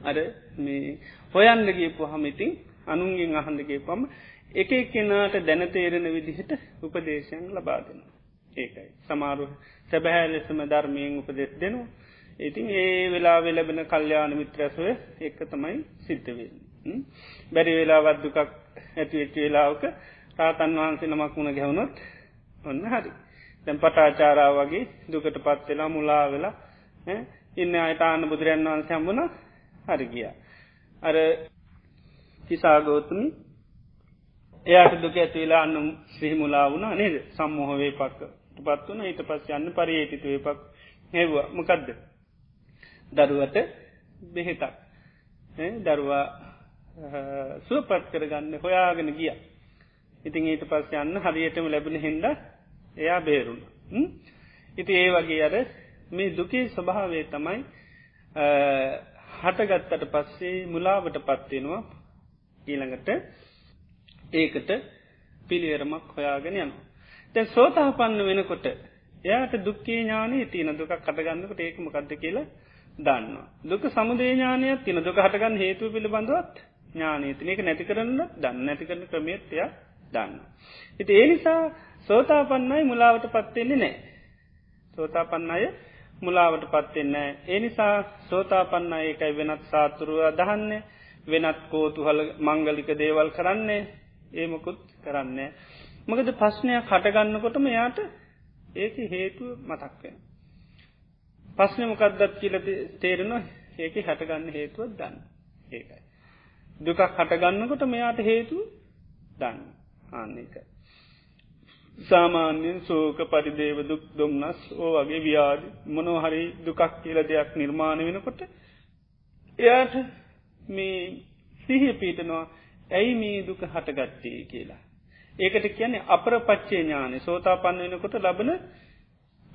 අර මේ හොයන්දගේ පොහමිතින් අනුන්ගෙන් අහන්දගේ පම එක කෙනාට දැනතේරෙන විදිහට උපදේශයන් ලබා දෙනවා. ඒකයි. සමාරු සැබැහැ ලෙසම ධර්මයෙන් උපදෙස් දෙනවා. ඉතින් ඒ වෙලා වෙලබෙන කල්්‍යාන මිත්‍රසය එක තමයි සිද්ධවෙන්න බැරි වෙලාවත් දුකක් ඇතිවෙච්ච වෙලාවක රාතන් වහන්සේ නමක් වුණ ගැවුණොත් ඔන්න හරි. දැම් පටාචාරා වගේ දුකට පත්වෙලා මුලා වෙලා ඉන්න අයිතාන්න බුදුරන් වහන්ස හම්බුණ. හරි ගිය. අර තිසාගෝතුමි එයාට දුක ඇතිවෙලා අන්නම් සිහිමුලා වුණා නේද? සම්මොහවේ පක්ක පත් වන ඊට පස් යන්න පරියේටිතුවේ පක් හෙවා මොකක්ද දරුවට බෙහෙතක්. දරුවා සුවපත් කරගන්න හොයාගෙන ගිය. ඉතින් ඊට පස් යන්න හරියටම ලැබෙන හින්ද එයා බේරුණ. ඉති ඒ වගේ අර මේ දුකේ ස්වභාවේ තමයි හටගත්තට පස්සේ මුලාවට පත්වෙනවා ඊළඟට. ඒකට පිළිවරමක් හොයාගෙන යනවා තැන් සෝතාපන්න වෙනකොට එයාට දුක්කේ ඥානය තියන දුක කටගන්නකට ඒකම කක්ද කියලා දන්න. දුක සමුදේඥානයක් තින දුක හටගන්න හේතු පිළිබඳවත් ඥානීතින එක නැති කරන්න දන්න නැති කරන ක්‍රමේත්ය දන්න. ඉති ඒ නිසා සෝතාපන්නයි මුලාවට පත්වෙන්නේ නෑ. සෝතාපන්න අය මුලාවට පත්වෙන්නේ ඒ නිසා සෝතාපන්න ඒකයි වෙනත් සාතුරුව දහන්නේ වෙනත් කෝතුහල මංගලික දේවල් කරන්නේ ඒමකුත් කරන්නේ. මකද ප්‍රශ්නයක් හටගන්නකොටම යාට ඒක හේතුව මතක්වෙන. පස්්න මොකක්දත් කියල තේරෙන ඒක හටගන්න හේතුවත් දන්න ඒකයි. දුකක් හටගන්නකොට මෙයාට හේතු දන්න ආන්නේක. සාමාන්‍යයෙන් සෝක පරිදේව දුක් දුම්න්නස් ඕ වගේ ව්‍යාධ මොනොහරි දුකක් කියල දෙයක් නිර්මාණ වෙනකොට එයාට මේ සිහිය පීටනවා ඇයි මේ දුක හටගත්තේ කියලා. ඒකට කියන්නේ අපරපච්චේ ඥානෙ සෝතාපන්න වෙනකොට ලබන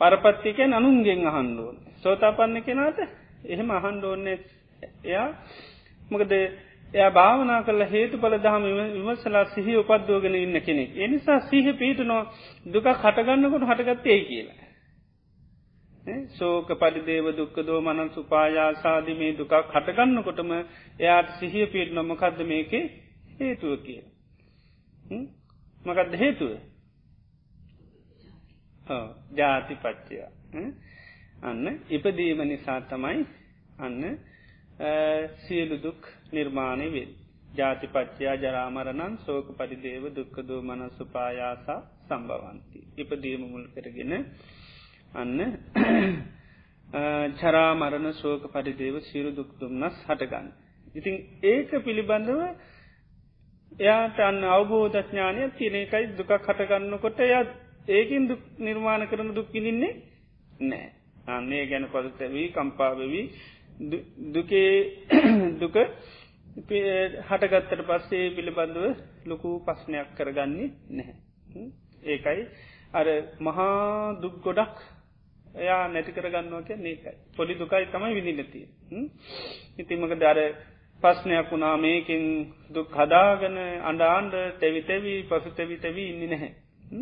පරපත්තිකයන් අනුන්ගෙන් අහන්ඩුවන්. සෝතාපන්න කෙනාට එහෙම අහන්ඩෝන්නේ එයා මොකද එයා භාවනා කල හේතු පල දහම විමසලා සිහි උපද්දෝගෙන ඉන්න කෙනෙක්. එනිසා සිහ පීටනෝ දුක හටගන්නකොට හටගත්තේ කියලා. සෝක පරිදේව දුක්ක දෝ මනන් සුපායාසාධි මේ දුකක් හටගන්නකොටම එයාට සිහිය පිට නොමකක්ද මේක හේතුව කිය. මකක්ද හේතුව ජාති පච්චය අන්න ඉපදීම නිසා තමයි අන්න සියලු දුක් නිර්මාණය වෙල් ජාතිපච්චයා ජරාමරණන් සෝක පරිදේව දුක්කදෝ මනස්සුපායාසා සම්භවන්ති. ඉපදීම මුල් කරගෙන අන්න චරා මරණ ශෝක පරිදේව සිරු දුක්තුම්න්නස් හටගන්න. ඉතින් ඒක පිළිබඳව එයාට අන්න අවබෝධඥානය තියෙන එකයි දුකක් හටගන්නකොට එයත් ඒකින් දුක් නිර්මාණ කරන දුක් විඳින්නේ නෑ අන්නේ ගැන පදතැවී කම්පාවවී දුකේ දුක හටගත්තට පස්සේ පිළිබඳව ලොකු පස්්නයක් කරගන්නේ නැහැ. ඒකයි. අර මහා දුක් ගොඩක් එයා නැති කරගන්නවා කිය ඒකයි. පොඩි දුකයි තමයි විදි නැතිය. ඉතිමක දර පස්්නයක් වුණා මේකින් දුක් හදාගන අඩාන්ඩ තැවි තැවී පසු තැවි තැවී ඉන්න නැහැ.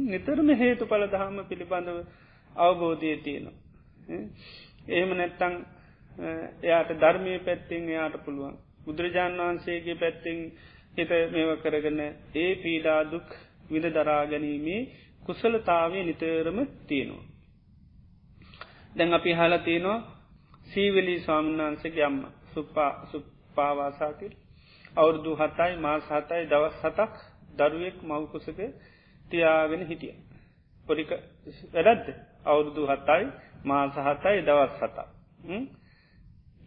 නිතරම හේතු පල දහම පිළිබඳව අවබෝධය තියෙනවා. එහෙම නැත්තං එයාට ධර්මය පැත්තිෙන් එයාට පුළුවන්. බුදුරජාණන් වහන්සේගේ පැත්තිෙන් හිත මේව කරගන්න ඒ පීඩාදුක් විද දරාගැනීමේ කුසලතාවය නිතරම තියෙනවා. දැන් අපි හලා තියෙනවා සීවලී ස්වාමින්වහන්සගේ අම්ම සුප්පා සුප්පාවාසාතිල් අවුරුදු හතයි මාස හතයි දවස් හතක් දරුවෙක් මවකුසක තියාගෙන හිටිය. පොඩික වැඩද්ද අවුරුදු හතයි මාස හතයි දවස් හතා.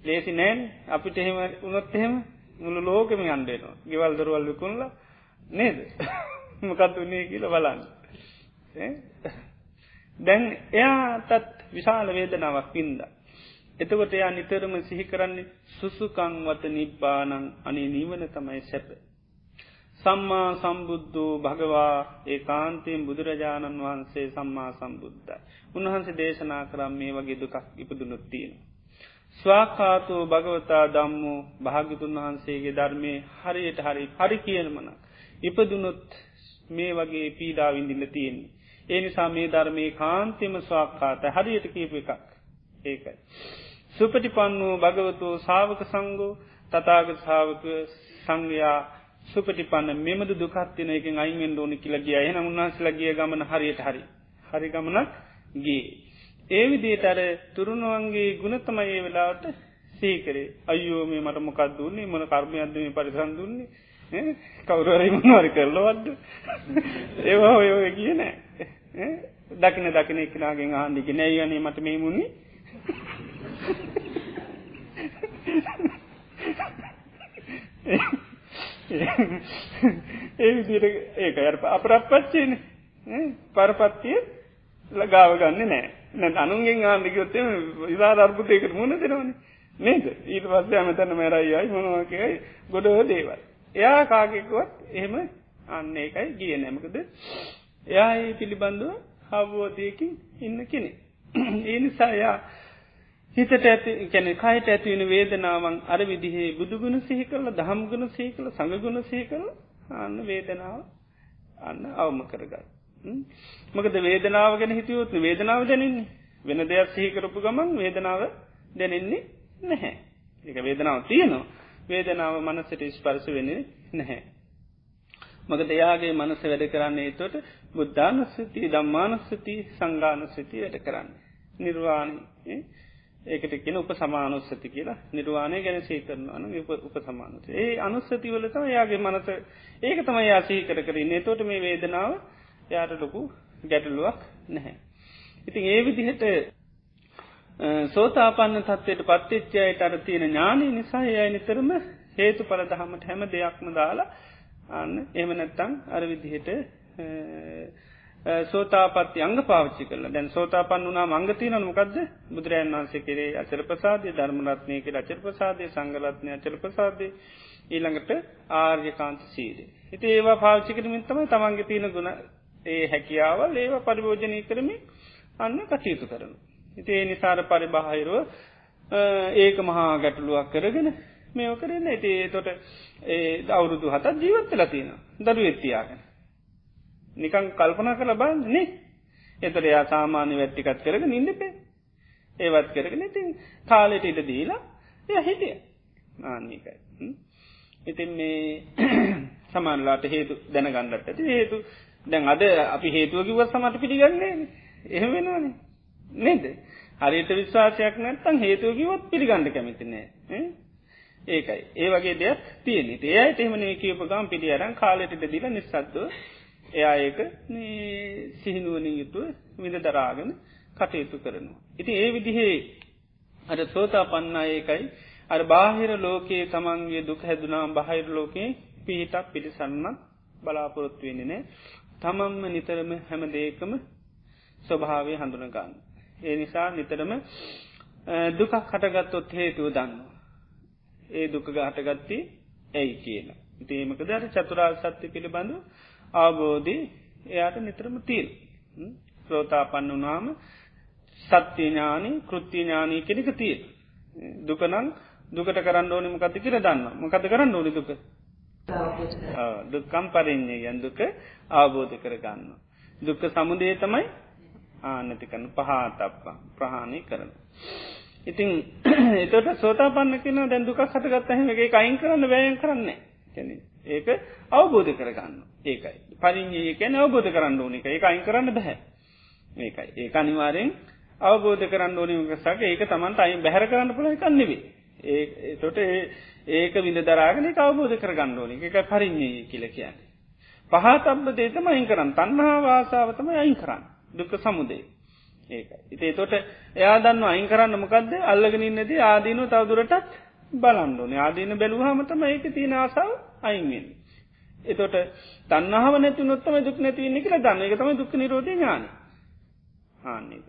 ලේසි නෑන්. අපිට එහෙම උනොත් එහෙම මුළු ලෝකම අන්ඩේනවා ගෙවල් දරුවල් විකුණල නේද? මොකත් වන්නේ කියල බලන්න. දැන් එයාටත් විශාල වේදනාවක් පින්ද එතකොට එයා නිතරම සිහි කරන්නේ සුසුකංවත නිබ්බානං අනි නීවන තමයි සැප සම්මා සම්බුද්ධූ භගවා ඒ කාන්තයෙන් බුදුරජාණන් වහන්සේ සම්මා සම්බුද්ධ උන්වහන්සේ දේශනා කරම් මේ වගේ දුකක් ඉපදුනුත්තියෙන ස්වාකාතෝ භගවතා දම්මෝ භාගිතුන් වහන්සේගේ ධර්මය හරියට හරි හරි කියනමන. ඉපදුනොත් මේ වගේ පීඩා විඳිල්ල තියෙන්නේ. ඒ නිසා මේ ධර්මය කාන්තිම ස්වාක්කාත හරියට කීප එකක් ඒකයි. සුපටිපන්නෝ භගවතෝ සාවක සංගෝ තතාග සාාවක සංඝයා සුපටිපන්න මෙමද දුකත්තින එකින් අයිෙන් ඕනි කියලගිය එහන උන්හන්සලගිය ගමන හරියට හරි. හරි ගමනක් ගේ. ඒ විදියට අර තුරුණුවන්ගේ ගුණතමයි ඒ වෙලාවට සීකරේ. අයෝ මේ මට මොකක් දුන්නේ? මොන කර්මයක්දම පරිසන් දුන්නේ? කවුරරයි මොනවාරි කරලවද්ද ඒවා ඔය ඔය කිය නෑ. දකින දකින එකනාගෙන් ආන්දිකි නෑයනේ මට මේ මුණි ඒ විදිට ඒක අපරත් පච්චේන පරපත්තිය ලගාව ගන්න නෑ. නැ අනුන්ගෙන් ආන්දිකයොත්තේ විසා අර්බුතයකට මුණ දෙනවන. නේද? ඊට පස්සේ අමතන මැරයියයි මොනවාකයි ගොඩව දේවල්. එයා කාගෙකුවත් එහෙම අන්න එකයි ගිය නැමකද එයා ඒ පිළිබඳුව හවෝදයකින් ඉන්න කෙනෙ ඒ නිසා එයා හිතට ඇති කැන කයට ඇතිවෙන වේදනාවන් අර විදිහේ බුදුගුණ සිහි කරල දහම්ගුණ සහි කළ සඟගුණ සහි කළ අන්න වේදනාව අන්න අවම කරගන්න. මකද වේදනාව ගැන හිතියොත් වේදනාව දැනන්නේ. වෙන දෙයක් සිහිකරපු ගමන් වේදනාව දැනෙන්නේ නැහැ. එක වේදනාව තියනවා. වේදනාව මනසට ස්පර්ශ වෙන නැහැ. මකද එයාගේ මනස වැඩ කරන්නේ තොට බුද්ධානුස්සති දම්මානුස්සති සංගානුස්සති වැඩ කරන්න. නිර්වාණ ඒකට කියෙන උප සමානුස්සති කියලා. නිර්වාණය ගැන සීකරනවන උප සමානුස ඒ අනුස්සතිවලතම යාගේ මනස. ඒක තම යාසී කර කරන්නේ තොට මේ වේදනාව යාට ලොකු ගැටලුවක් නැහැ. ඉතින් ඒ විදිහට සෝතාපන්න තත්වයට පත්තිච්චයට අර තියෙන ඥානය නිසා යයි නිතරම හේතු පලදහමට හැම දෙයක්ම දාලා අන්න එම නැත්තං අර විදිහට සෝතාපත්ති අංග පාච්චි කල දැන් සෝතාපන් වනා මංගතින මොකක්ද බුදුරජන් වන්සේ කරේ අචර ප්‍රසාදය ධර්මරත්නය කර අචර ප්‍රසාදය සංගලත්නය අචර ප්‍රසාදය ඊළඟට ආර්යකාන්ත සීරේ. හිති ඒවා පාච්චි කරමින් තමයි තමන්ගේ තියෙන ගුණ ඒ හැකියාවල් ඒව පරිභෝජනය කරමින් අන්න කටයුතු කරන. ඉති ඒ නිසාර පරිබාහිරුව ඒක මහා ගැටලුවක් කරගෙන මේෝ කරන්න ඇති තොට ඒ අවුරුදු හතත් ජීවත්ත ලතින දරු එත්තියාගෙන. නිකං කල්පනා කළ බන්න නේ එතට එයා සාමාන්‍ය වැට්ටිකත් කරගෙන ඉන්නපේ ඒවත් කරගෙන ඉතින් කාලෙට ඉට දීලා එය හිටිය. ආන්නේකයි. ඉතින් මේ සමාන්ලාට හේතු දැනගන්නට ඇති. හේතු දැන් අද අපි හේතුව කිව සමට පිළිගන්නේ එහෙම වෙනවානේ. නේද? හරියට විශ්වාසයක් නැත්තන් හේතුව කිවොත් පිළිගන්න කැමතිනෑ ඒකයි. ඒ වගේ දෙයක් තියෙන ඒයට එහෙමනේ කියපගම් පිළි අරන් කාලෙට දිල නිසත්ව එයා ඒක සිහිනුවනින් යුතුව විඳ දරාගෙන කටයුතු කරනවා. ඉති ඒ විදිහේ අර සෝතා පන්නා ඒකයි අර බාහිර ලෝකයේ තමන්ගේ දුක හැදුනාම් බහිර ලෝකයේ පිහිටක් පිටිසන්නත් බලාපොරොත්තු වෙන්නේ නෑ තමන්ම නිතරම හැම දේකම ස්වභාවය හඳුනගන්න. ඒ නිසා නිතරම දුකක් හටගත්තොත් හේතුව දන්න. ඒ දුක හටගත්ති ඇයි කියලා. ඉතිේමක දර චතුරා සත්‍ය පිළිබඳු අවබෝධී එයාට නිතරම තීල්. ශ්‍රෝතා පන්න වනාම සත්‍යඥානී කෘත්තිඥානී කෙනෙක තිය. දුකනං දුකට කරන්න ඕනි මකති කියර දන්න මකත කරන්න ඕනි දුක දුක්කම් පරෙන්නේ යන් දුක අවබෝධ කරගන්න. දුක්ක සමුදේ තමයි ආනතිකන්න පහතප්පා ප්‍රහාණය කරන. ඉතින් එතට සෝතා පන්න කියන දැන් දුක හටගත්තහම එක අයින් කරන්න වැයන් කරන්නේ කැන ඒක අවබෝධ කරගන්න ඒකයි. පරිින්යේ කැන අවබෝධ කරන්න ඕනික එක. අයින් කරන්න බැහැ ඒකයි. ඒක අනිවාරයෙන් අවබෝධ කරන්න ඕනිකසක ඒක තමන්ට අයින් බැහර කරන්න පුළ කන්නෙවේ ඒ තොට ඒක විඳ දරාගෙන අවබෝධ කරගන්න ඕනි. එක පරිින්යේ කියල කියන්නේ. පහතබ්බ දේතම අයින් කරන්න. තන්හා වාසාාවතම අයින් කරන්න. දුක්ක සමුදේ ඒකයි. ඉතේ තොට එයා දන්න අයින් කරන්න මොකක්ද අල්ලගෙන ඉන්නද ආදීනු තවදුරටත් බලන්ඩුන ආදීන බැලූහමතම ඒක තියෙන ආසාාව අයින්වෙන්. එතොට තන්නහාව නැති නොත්තම දුක් නැතිවන්නේ කියලා දන්න එක තම දුක් නිරෝධ ඥාන ආන්නේක.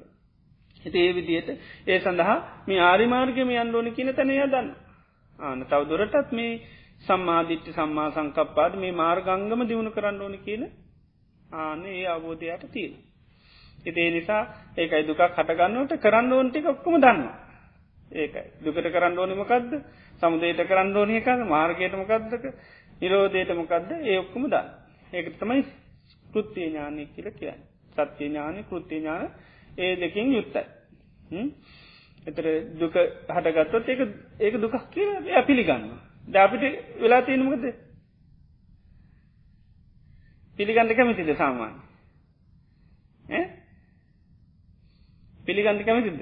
හිත ඒ විදියට ඒ සඳහා මේ ආරිමාර්ගම අන්ඩෝනි කියන තැනය දන්න. ආන තවදුරටත් මේ සම්මාධිට්්‍ය සම්මා සංකප්පාද මේ මාර්ගංගම දියුණු කරන්න ඕනි කියන ආන ඒ අවබෝධයට තියෙන. ඉතිේ නිසා ඒකයි දුකක් හටගන්නවට කරන්න ඕන්ටික ඔක්කොම දන්න. ඒකයි දුකට කරන්න ඕනි මොකක්ද සමුදේට කරන්න ඕනි එකද මාර්ගයට මොකක්දක නිරෝධයට මොකක්ද ඒ ඔක්කොම දන්න. ඒක තමයි කෘත්තිය ඥානය කියල කියන්න. සත්‍ය ඥානය කෘත්තිය ඥාන ඒ දෙකින් යුත්තයි. එතර දුක හටගත්තොත් ඒක ඒක දුකක් කිය එය පිළිගන්න. ද අපිට වෙලා තියෙනමකද පිළිගන්න කැමතිද සාමාන්‍ය. පිළිගන්න කැමතිද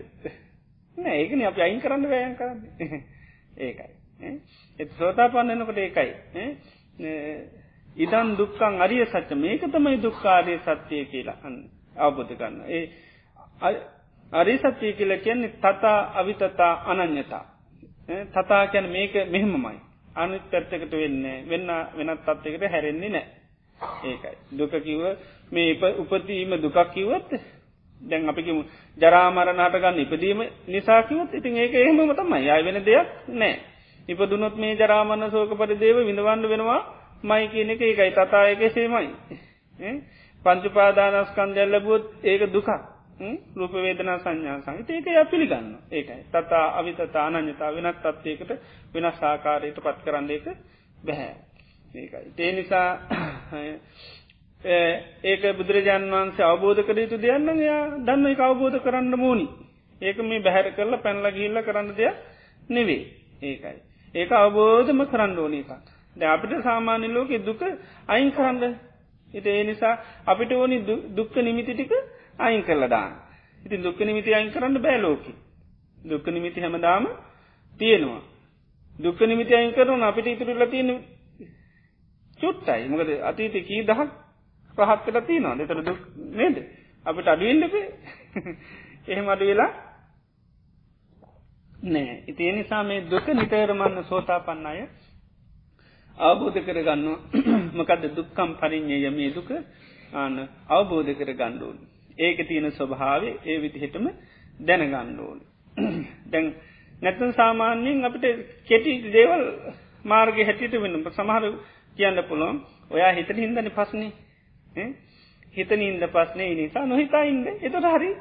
නෑ ඒකන අප අයින් කරන්න වැයන් කරන්න. ඒකයි. එත් සෝතා පන්නනකොට ඒකයි. ඉදන් දුක්කං අරිය සච්ච මේක තමයි දුක්කාරය සත්‍යය කියලා අන්න අවබෝධ කරන්න. ඒ අරි සත්‍යය කියල කියන්නේ තතා අවිතතා අනං්‍යතා තතා කියැන මේක මෙහෙමමයි. අනිත් පැත්තකට වෙන්න වෙන්න වෙනත් තත්වකට හැරෙන්නේ නෑ. ඒකයි. දුක කිව්ව මේ උපතීම දුකක් කිව්වත් දැන් අපිකිමු ජරාමරණ හටගන්න ඉපදීම නිසාකිවත් ඉතින් ඒක එහෙම තමයි අය වෙන දෙයක් නෑ. ඉපදුනොත් මේ ජරාමන්න සෝක පරිදේව විඳවන්න වෙනවා මයි කියන එක ඒකයි තතායක සේමයි. පංචුපාදානස්කන් දැල්ලබුවත් ඒක දුකක්. රූපවේදනා සංඥා සංහිත ඒක ය පිළිගන්න ඒකයි තතා අවිතතා අනඥතා වෙනත් තත්වයකට වෙනස් ආකාරයට පත් කරන්න එක බැහැ. ඒකයි. තේ නිසා ඒක බුදුරජාන් වන්සේ අවබෝධ කර යුතු දෙයන්න යා දන්න එක අවබෝධ කරන්න මෝනි ඒක මේ බැහැර කරලා පැන්ල ගිල්ල කරන්න දෙයක් නෙවේ ඒකයි. ඒක අවබෝධම කරන්න ඕන එකක්. ද අපිට සාමාන්‍ය ලෝක දුක අයින් කරන්න. ඉති ඒ නිසා අපිට ඕනි දුක්ක නිමිති ටික අයින් කරලා දාන්න. ඉති දුක්ක නිමිති අයින් කරන්න බෑලෝකි දුක්ක නිමිති හැමදාම තියෙනවා. දුක්ක නිමිති අයින් කරන අපිට ඉතුරල තියෙන චුට්ටයි. මොකද අතීත කී දහක් පහත්කට තියනවා. දෙතර දුක් නේද? අපිට අඩුවෙන්ඩපේ එහෙම අඩු වෙලා නෑ. ඉතිේ නිසා මේ දුක නිතරමන්න සෝතා පන්න අය අවබෝධ කරගන්න මකද දුක්කම් පරිින්්ඥය මේ දුක ආන අවබෝධ කර ගණ්ඩුවන් ඒක තියෙන ස්වභාවේ ඒ විදිහටම දැනගණ්ඩෝන් දැන් නැතන් සාමාන්‍යයෙන් අපිට කෙටි දේවල් මාර්ග හැටියට වෙන්න සමහර කියන්න පුළුවන්. ඔයා හිතට හින්දන පස්නේ හිතන ඉන්ද පස්නේ නිසා නොහිතා ඉන්න. එතොට හරි.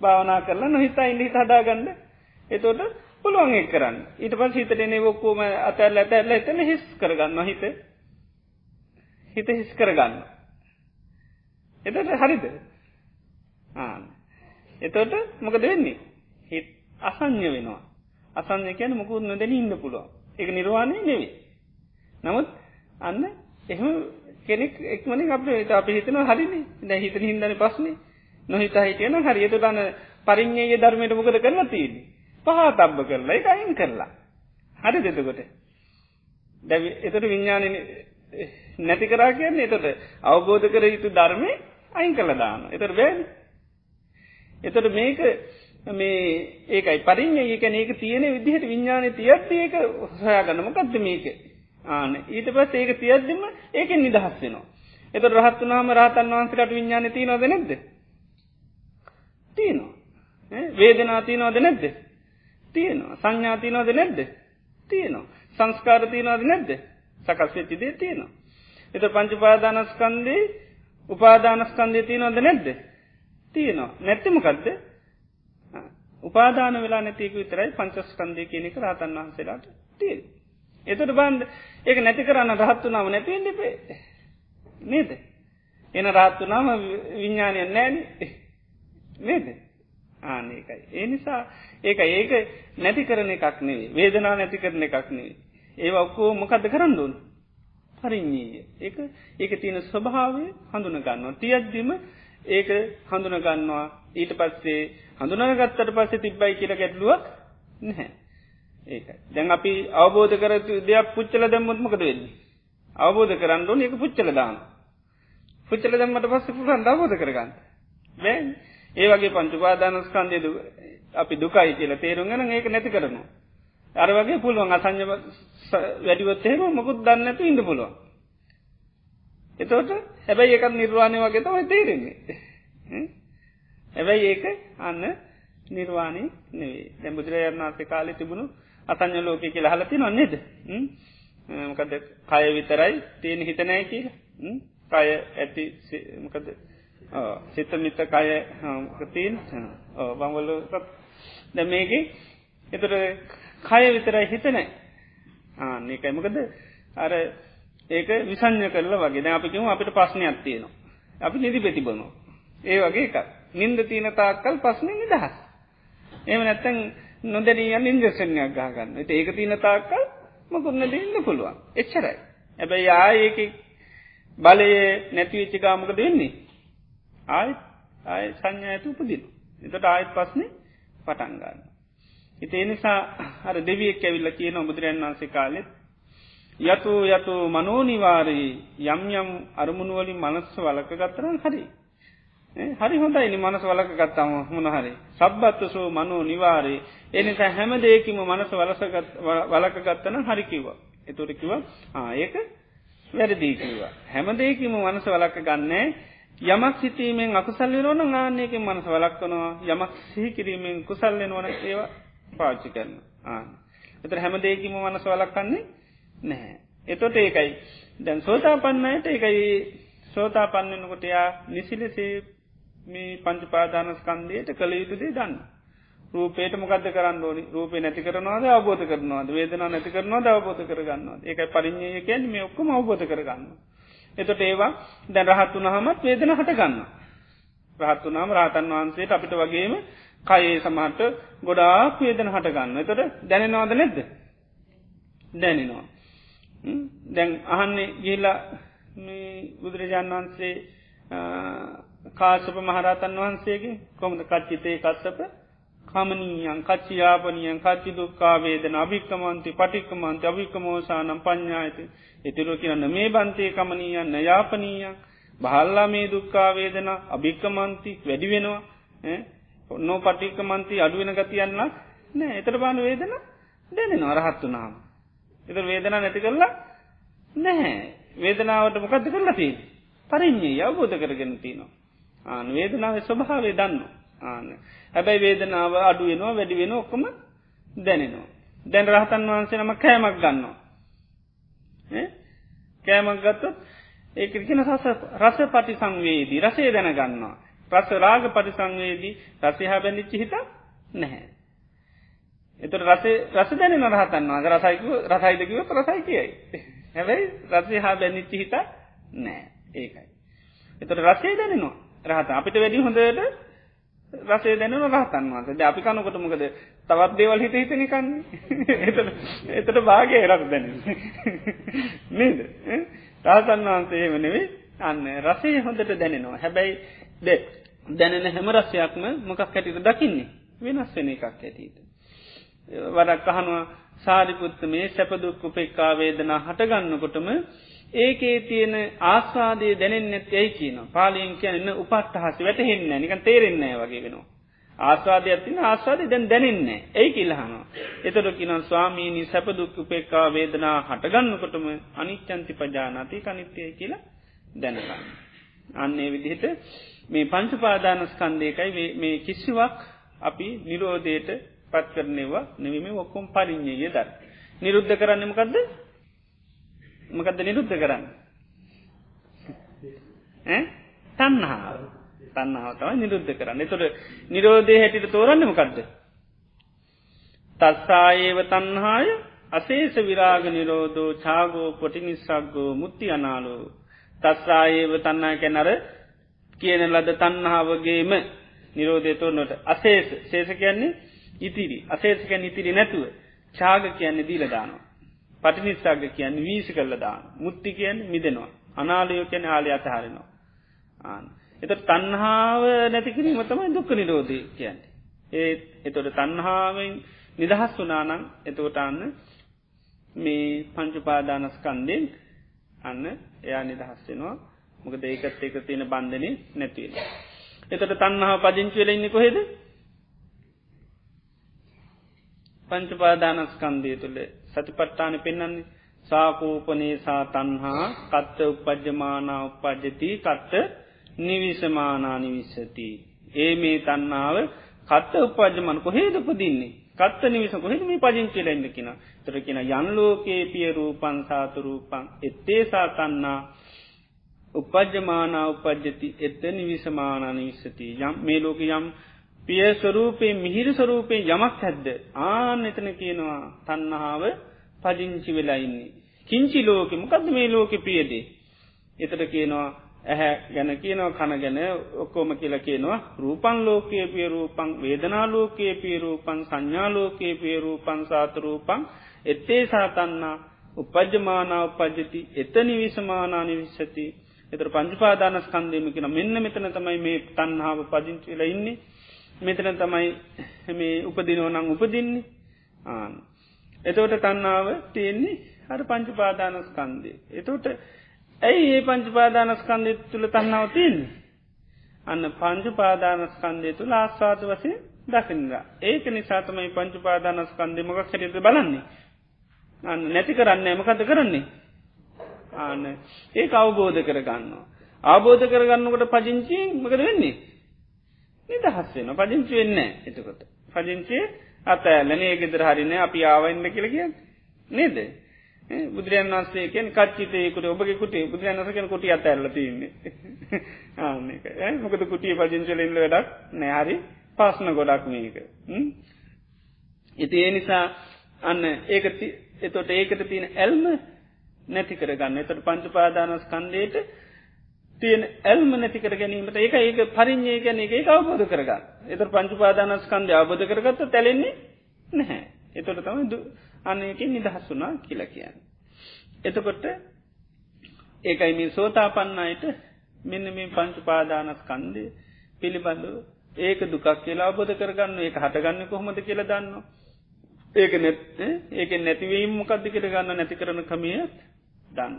භාවනා කරලා නොහිතා ඉන්න හිත හදාගන්න. එතෝට පුළුවන් එක් කරන්න. ඊට පස් හිතටනේ ඔක්කෝම අතැල් ඇතැල්ල එතන හිස් කරගන්න හිත. හිත හිස් කරගන්න. එතට හරිද? එතෝට මොකද වෙන්නේ? හිත් අසං්‍ය වෙනවා. අසං්‍ය කියන මුකුත් නොදැන ඉන්න පුළුවන්. එක නිර්වාණය නෙවේ නමුත් අන්න එහෙම කෙනෙක් එක්මනින් අප අපි හිතන හරිනි. දැ හිත හිදන පස්නේ නොහිත හිටයන හරියට දන්න පරිින්්ඥයේ ධර්මයට මොකද කරලා තියන්නේ? පහා තබ්බ කරලා එක අයින් කරලා. හරි දෙතකොට දැ එතට විඤ්ඥාන නැති කරා කියන්නේ එතට අවබෝධ කර යුතු ධර්මය අයින් කළ දාන එතට බෑන. එතට මේක මේ ඒකයි. පරිින්ය ඒකන ඒක තියෙන විදිහට විඤ්ඥානය තියත් ඒක හොයාගන්න. මොකක්ද මේක? ආන. ඊට පස් ඒක තියද්දිම ඒකෙන් නිදහස් වෙනවා. එත රහත්තුනාම රහතන් වහන්සේට විඤ්ඥාන තියනවද නැද්ද? තියනවා. වේදනාතියනවද නැද්ද? තියෙනවා. සංඥාතියනවද නැද්ද? තියෙනවා. සංස්කාරතියනවද නැද්ද? සකස් වෙච්චිදේ තියෙනවා. එත පංචුපාදානස්කන්දේ උපාදානස්කන්දය තියනවද නැද්ද? තියෙනවා. නැත්තමකක්ද උපාදාන වෙලා නැතික විතරයි පංචස්කන්දය කියනෙක රහතන් වහන්සේලාට තිය. එතට බන්ධ ඒක නැති කරන්න රහත්තු නම නැතිෙන් දෙපේ නේද. එන රහත්තු නම විඤ්ඥානය නෑන නේද? ආනකයි. ඒ නිසා ඒක ඒක නැති කරන එකක් නෙවේ වේදනා නැති කරන එකක් නෙවේ. ඒ ඔක්කෝ මොකද කරන්න දුන් පරිින්්ඥීය ඒක ඒක තියෙන ස්වභාවය හඳුන ගන්නවා. තියද්දිම ඒක හඳුන ගන්නවා. ඊට පස්සේ හඳුනගත්තට පස්සේ තිබ්බයි කියල ගැටලුවක් නැහැ. ඒක දැන් අපි අවබෝධ කරතු දෙයක් පුච්චල දැම්මත්මකද වෙන්නේ? අවබෝධ කරන්න ඕන එක පුච්චල දාන පුච්චල දැම්මට පස්ස පුරන් අවබෝධ කරගන්න. බෑ ඒ වගේ පංචුපාදානස්කන්දයද අපි දුකයි කියලා තේරුම්ගන ඒක නැති කරනවා. අර වගේ පුළුවන් අසංජම වැඩිවත්තේම මොකුත් දන්නතු ඉඳ පුළුවන්. එතෝට හැබැයි ඒකත් නිර්වාණය වගේ තමයි තේරෙන්නේ. හැබැයි ඒක අන්න නිර්වාණය නෙවේ දැ බුදුරජාණන් වන්සේ කාලෙ තිබුණු අසං්‍ය ලෝක කියල හලති නොන්නේද මොකද කය විතරයි තියෙන හිතනෑ කියල. කය ඇති මොකද? සිත මිත කය තිීන් බංවල දැ මේක එතට කය විතරයි හිතනෑ ආන්නේකයි මොකද? අර ඒක විසං්ඥ කරල වගේ. දැ අපිකම අපිට පස්්නයක් තියෙනවා. අපි නිදි පෙතිබනවා ඒ වගේ එකක්. නින්ද තියන තාක්කල් පස්න නිදහස්. එම නැත්තැන් නොදැනියන් ඉන්දර්ශනයක් ගාගන්න ඒක ඒක තියන තාක්කල් මකුන්න දෙන්න පුළුවන් එච්චරයි. ඇබැයි ආයක බලයේ නැතිවෙච්චි කාමක දෙන්නේ. ආයත් ආය සංඥා ඇතු උපදින. එතට ආයත් පස්නේ පටන්ගන්න. ඉති නිසා හර දෙවියෙක් ඇවිල්ල කියන බුදුරන් වන්සේ කාලෙත් යතු යතු මනෝනිවාරී යම් යම් අරමුණුවලින් මනස්ස වලක ගත්තරන් හරි හරි හොඳයිනි මනස වලක ගත්තම මොනහරි සබ්බත්තුසෝ මනෝ නිවාරේ. එනිසා හැම දෙයකිම මනස වලසගත් වලක ගත්තන හරිකිවා එතුරකිව ඒක වැරදිී කිවා හැම දෙයකිම මනස වලක ගන්නේ. යමක් සිතීමෙන් අකුසල්ලි රෝන ආන්නයකින් මනස වලක්වනවා යමක් සිහි කිරීමෙන් කුසල්ලෙන වන ඒවා පාච්චි කරන ආන එතර හැම දෙයකිම මනස වලක්කන්නේ නැහැ. එතොට ඒකයි. දැන් සෝතා පන්නයට එකයි සෝතා පන්නනකොටයා නිසිලසේ මේ පංචපාදානස්කන්දයට කළ යුතුදේ දන්න. රූපේට මොකද කරන්න ඕනි රූපේ නැති කරනවාද අවබෝධ කරනවාද වේදනා නැති කරනවා අවබෝධ කරගන්නවා ඒක පරිින්්ඥය කියැන මේ ඔක්කම අවබෝධ කරගන්න. එතට ඒවා දැන් රහත්තු නහමත් වේදන හටගන්න. රහත්තුනාම රාතන් වහන්සේට අපිට වගේම කයේ සමහට ගොඩාක් වේදන හටගන්න එතට දැනෙනවාද නැද්ද. දැනෙනවා. දැන් අහන්නේ ගිල්ලා බුදුරජාණන් වහන්සේ කාශප මහරතන් වහන්සේගේ කොමද කච්චිතේ කත්සප කමනීයන් කච්චියාපනියන් කච්චි දුක්කාවේදන අභික්කමන්ති පටික්කමන්ති අභික්කමෝසානම් පඥ්ඥායති එතිරෝ කියන්න මේ බන්තය කමනීයන්න යාපනීයන් බහල්ලා මේ දුක්කාවේදන අභික්කමන්ති වැඩි වෙනවා. ඔන්නෝ පටික්කමන්ති අඩුවෙන ගතියන්න නෑ. එතර බාන වේදන දැනෙන අරහත්තු නාම එත වේදනා නැති කරලා නැහැ. වේදනාවට මොකක්ද කරලා තිී පරිින්්ඥේ අවබෝධ කරගෙන තිනවා ආන වේදනාව ස්වභාවේ දන්න ආන හැබැයි වේදනාව අඩු වෙනවා වැඩි වෙන ඔක්කොම දැනෙනවා. දැන් රහතන් වහන්සේ නම කෑමක් ගන්නවා. කෑමක් ගත්තොත් ඒකරිගෙන රස පටි සංවේදී රසේ දැන ගන්නවා. රස රාග පටි සංවේදී රසහා බැඳිච්චි හිත නැහැ. එතුට රස රස දැන රහතන්වා රසයිකව රසයිදකිව රසයි කියයි. හැබැයි රසය හා බැඳිච්චි හිත නෑ ඒකයි. එතට රසේ දැනෙනවා. රහත. අපිට වැඩි හොඳට රසේ දැනන රහතන් වන්ස ද අපි කනකොට මොකද? තවත් දේවල් හිත හිතනිකන්නේ එතට භාගය රස දැන නේද? රහතන් වහන්සේ වනෙවේ අන්න රසේ හොඳට දැනෙනවා. හැබැයි දෙ දැනෙන හැම රස්සයක්ම මොකක් හැටිට දකින්නේ? වෙනස් වෙන එකක් ඇතිීට වඩක් අහනවා සාරිපුත්ත මේ සැපදුක් උපෙක්කා වේදනා හටගන්නකොටම ඒකේ තියෙන ආස්වාදය දැනෙන් නැත් ඇයි කියන පාලියෙන් කියන්න උපට්ටහස වැටහෙන්න නිකන් තේරෙන්නේ වගේ වෙනවා. ආස්වාදය ඇතින ආස්වාදය දැන් දැනෙන්නේ ඇයි කියලහනවා. එතොට කින ස්වාමීණී සැපදුක් උපේක්කා වේදනා හටගන්නකොටම අනිච්චන්ති පජානති කනිත්‍යය කියලා දැනගන්න. අන්නේ විදිහට මේ පංචුපාදානස්කන්දයකයි මේ කිසිවක් අපි නිරෝධයට පත් කරනවා නවිම ඔක්කොම් පරිින්්ඥය දර. නිරුද්ධ කරන්නමකක්ද මකදද නිරුද්ධ කරන්න. තන්නහාාව තන්නාව තමයි නිරුද්ධ කරන්න. එතොට නිරෝධය හැටිට තෝරන්න මකක්ද. තස්සායේව තන්හාය අසේස විරාග නිරෝධෝ චාගෝ පොටි නිස්සක්ගෝ මුත්ති අනාලෝ. තස්සායේව තන්නා කැනර කියන ලද තන්නාවගේම නිරෝධය තෝරනට අසේස සේස කියන්නේ ඉතිරි අසේසකැන් ඉතිරි නැතුව චාග කියන්නේ දීලදානවා. පටිනිස්සාග කියන්න වීසි කරල දාන. මුත්ති කියන්න මිදෙනවා. අනාලයෝ කැන ආලය අතහරෙනවා. ආන එත තන්හාාව නැතිකිරීම තමයි දුක්ක නිරෝධය කියන්නේ. ඒ එතොට තන්හාාවෙන් නිදහස් වනානං එතකොට අන්න මේ පංචුපාදානස්කන්දෙන් අන්න එයා නිදහස් වෙනවා. මොකද ඒකත් එක තියෙන බන්ධනය නැතිවෙන. එතට තන්හා පදිංචිවෙල ඉන්න කොහෙද? පංචපාදානස්කන්දය තුළ සතිපට්ටාන පෙන්න්නන්නේ සාකෝපනේසා තන්හා කත්ත උපජ්ජමානා උපද්ජති කත්ත නිවිසමානා නිවිස්සති. ඒ මේ තන්නාව කත්ත උපජමන කොහේද උපදින්නේ? කත්ත නිවිස කොහෙද මේ පජින් කියලෙන්න්න කියෙන තර කියෙන යන්ලෝකේ පිය රූපන් සාතුරූපන් එත්තේසා තන්නා උපජ්ජමානා උපද්ජති එත්ත නිවිසමානා නිවිස්සති යම් මේ ලෝක යම් පිය ස්වරූපයේ මිහිර ස්වරූපයෙන් යමක් හැද්ද ආන එතන කියනවා තන්නහාාව පදිංචි වෙලාඉන්නේ. කිංචි ලෝක මොකද මේ ලෝක පියදේ. එතට කියනවා ඇහැ ගැන කියනව කන ගැන ඔක්කෝම කියලා කියනවා රූපන් ලෝකයේ පිය රූපන් වේදනා ලෝකයේ පිය රූපන් සංඥාලෝකයේ පිය රූපන් සාතරූපන් එත්තේ සාතන්නා උපජ්ජමානා උපජ්ජති එතනි විසමානානි විශ්සති එතර පංචපාදානස්කන්දයම කියෙන මෙන්න මෙතන තමයි මේ තන්හාාව පදිංචිලා ඉන්නේ මෙතන තමයි මේ උපදිනෝනං උපදින්නේ ආන. එතවට තන්නාව තියෙන්නේ හර පංචුපාදානස්කන්දය. එතෝට ඇයි ඒ පංචුපාදානස්කන්දය තුළ තන්නාව තියන්නේ. අන්න පංචුපාදානස්කන්දය තුළ ආස්වාද වසය දකින්න. ඒක නිසාතමයි පංචුපාදානස්කන්දය මොක හැටියට බලන්නේ. අන්න නැති කරන්න ඇමකත කරන්නේ. ආන ඒ අවබෝධ කරගන්නවා. අවබෝධ කරගන්නකට පජිංචියෙන් මකද වෙන්නේ. නිදහස් වෙන පදිංචි වෙන්න එතකොට. පදිංචිය අතඇලන ඒ ගෙදර හරින අපි ආවන්න කියල කිය නේද. බුදුරන් වන්සේ කියෙන් කච්චිතයකුට ඔබගේ කුටේ බුදුරන් වසකෙන කුටිය අත ඇල්ල තින්නේ මොකද කුටිය පජංචලෙන්ල වැඩක් නෑහරි පස්න ගොඩක් මේක. ඉති ඒ නිසා අන්න ඒක එතොට ඒකට තියෙන ඇල්ම නැති කරගන්න. එතට පංචපාදානස් කන්දේට තියෙන ඇල්ම නැතිකර ගැනීමට ඒක ඒක පරිින්්ඥය ගැන එක අවබෝධ කරගන්න එත පංචුපාදානස්කන්දය අවබෝධ කරගත්ත තැලෙන්නේ නැහැ එතොට තම අන්නයකින් නිදහස් වුනා කියලා කියන්න. එතකොට ඒකයි මේ සෝතාපන්නයට මෙන්න මේ පංචුපාදානස්කන්දය පිළිබඳව ඒක දුකක් කියලා අවබෝධ කරගන්න ඒක හටගන්න කොහොමද කියල දන්න. ඒක නැත් ඒක නැතිවීම මොකක්ද කියර ගන්න නැති කරන කමිය දන්න.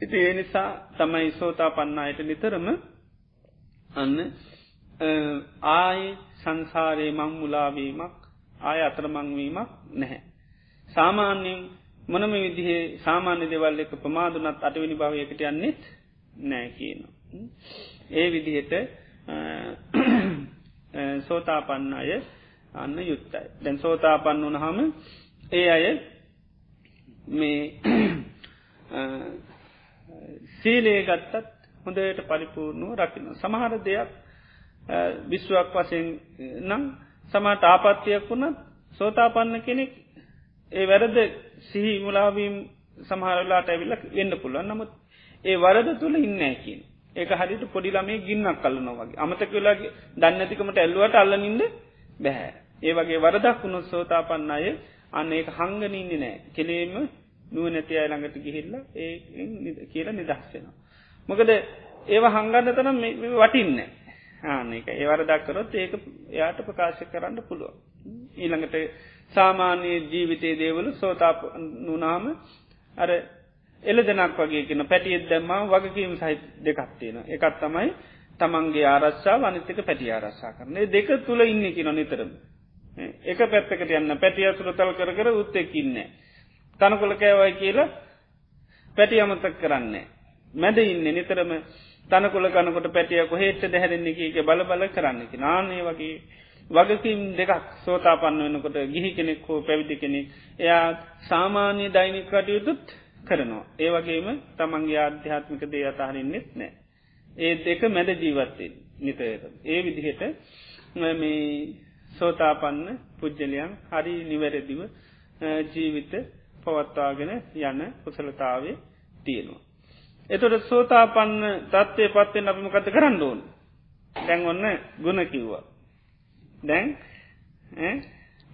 ඉති ඒ නිසා තමයි සෝතා පන්නායට නිතරම අන්න ආයි සංසාරයේ මං මුලාවීමක් ආය අතරමංවීමක් නැහැ. සාමාන්‍යයෙන් මොනම විදිහේ සාමාන්‍ය දෙවල් එක ප්‍රමාදුනත් අටවිනි භාවයකට යන්නෙත් නෑ කියන. ඒ විදිහට සෝතාපන්න අය අන්න යුත්තයි. දැන් සෝතාපන්න වනහම ඒ අය මේ සීලේ ගත්තත් හොඳයට පරිපූර්ණුව රකින්න. සමහර දෙයක් විශ්වක් වසයෙන් නම් සමට ආපත්තියක් වුණත් සෝතාපන්න කෙනෙක් ඒ වැරද සිහි මුලාවීම් සමහරලාට ඇවිල්ල වෙන්න පුළුවන් නමුත් ඒ වරද තුළ ඉන්නෑකින්. ඒක හරිට පොඩිලමේ ගින්නක් කල්ලන වගේ අමතක වෙලාගේ දන්නතිකමට ඇල්ලුවට අල්ලනින්ද බැහැ. ඒ වගේ වරදක් වුණොත් සෝතාපන්න අය අන්න ඒක හංගනඉන්නේ නෑ කෙලේම නුව නැති අය ළඟට ගිහිල්ල ඒ කියලා නිදහස්සෙනවා. මොකද ඒව හංගන්න තනම් වටින්න ආනක ඒවර දක්කරොත් ඒක එයාට ප්‍රකාශ කරන්න පුළුව. ඊළඟට සාමාන්‍ය ජීවිතයේ දේවල සෝතාප නුනාම අර එල දෙනක් වගේ කියන පැටියත් දැම්ම වගකීම සහි දෙකක් තියෙන එකත් තමයි තමන්ගේ ආරස්සා අනිතක පැටි ආරස්සා කරන්නේ දෙක තුළ ඉන්න කින නිතරම. එක පැත්තකට යන්න පැටිය සුරතල් කර කර උත්තෙක්කින්නේ. තනකොළ කෑවයි කියලා පැටි අමතක් කරන්නේ. මැද ඉන්න නිතරම තනකොළ කනකොට පැටියක හේට දැහැරෙන්නේ එක බල බල කරන්නකි නානේ වගේ වගකින් දෙකක් සෝතා පන්න වෙනකොට ගිහි කෙනෙක් හෝ පැවිදි කෙනෙ එයා සාමාන්‍ය දෛනික කටයුතුත් කරනවා. ඒ වගේම තමන්ගේ ආධ්‍යාත්මික දේ අතහරින්නෙත් නෑ. ඒ දෙක මැද ජීවත්තෙන් නිතයට. ඒ විදිහට මේ සෝතාපන්න පුද්ජලයන් හරි නිවැරදිව ජීවිත පවත්වාගෙන යන කුසලතාවේ තියෙනවා. එතොට සෝතාපන්න තත්වය පත්වෙන් අපිමකත කරන්න ඕන් දැන් ඔන්න ගුණ කිව්වා. දැන්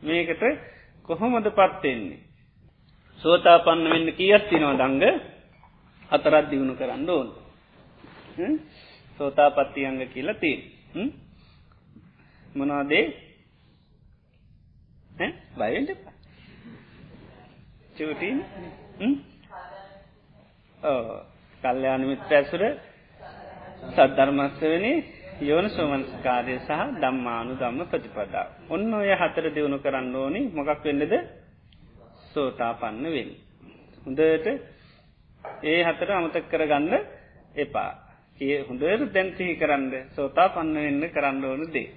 මේකට කොහොමද පත්වෙන්නේ. සෝතාපන්න වෙන්න කියත් තිනවා දංග අතරත් දියුණු කරන්න ඕන්. සෝතාපත්තියංග කියලා තිය. මොනාදේ බයිට චූටීන් කල්්‍යයාන මිත්‍ර ඇසුර සද්ධර්මස්වනි යෝන සෝමන්ස්කාරය සහ දම්මානු දම්ම ප්‍රතිපදා. ඔන්න ඔය හතර දියුණු කරන්න ඕනි මොකක් වෙන්නද සෝතාපන්න වෙන්. හොඳට ඒ හතර අමතක් කරගන්න එපා. ඒ හොඳට දැන්සිහි කරන්න සෝතා පන්න වෙන්න කරන්න ඕන දේ.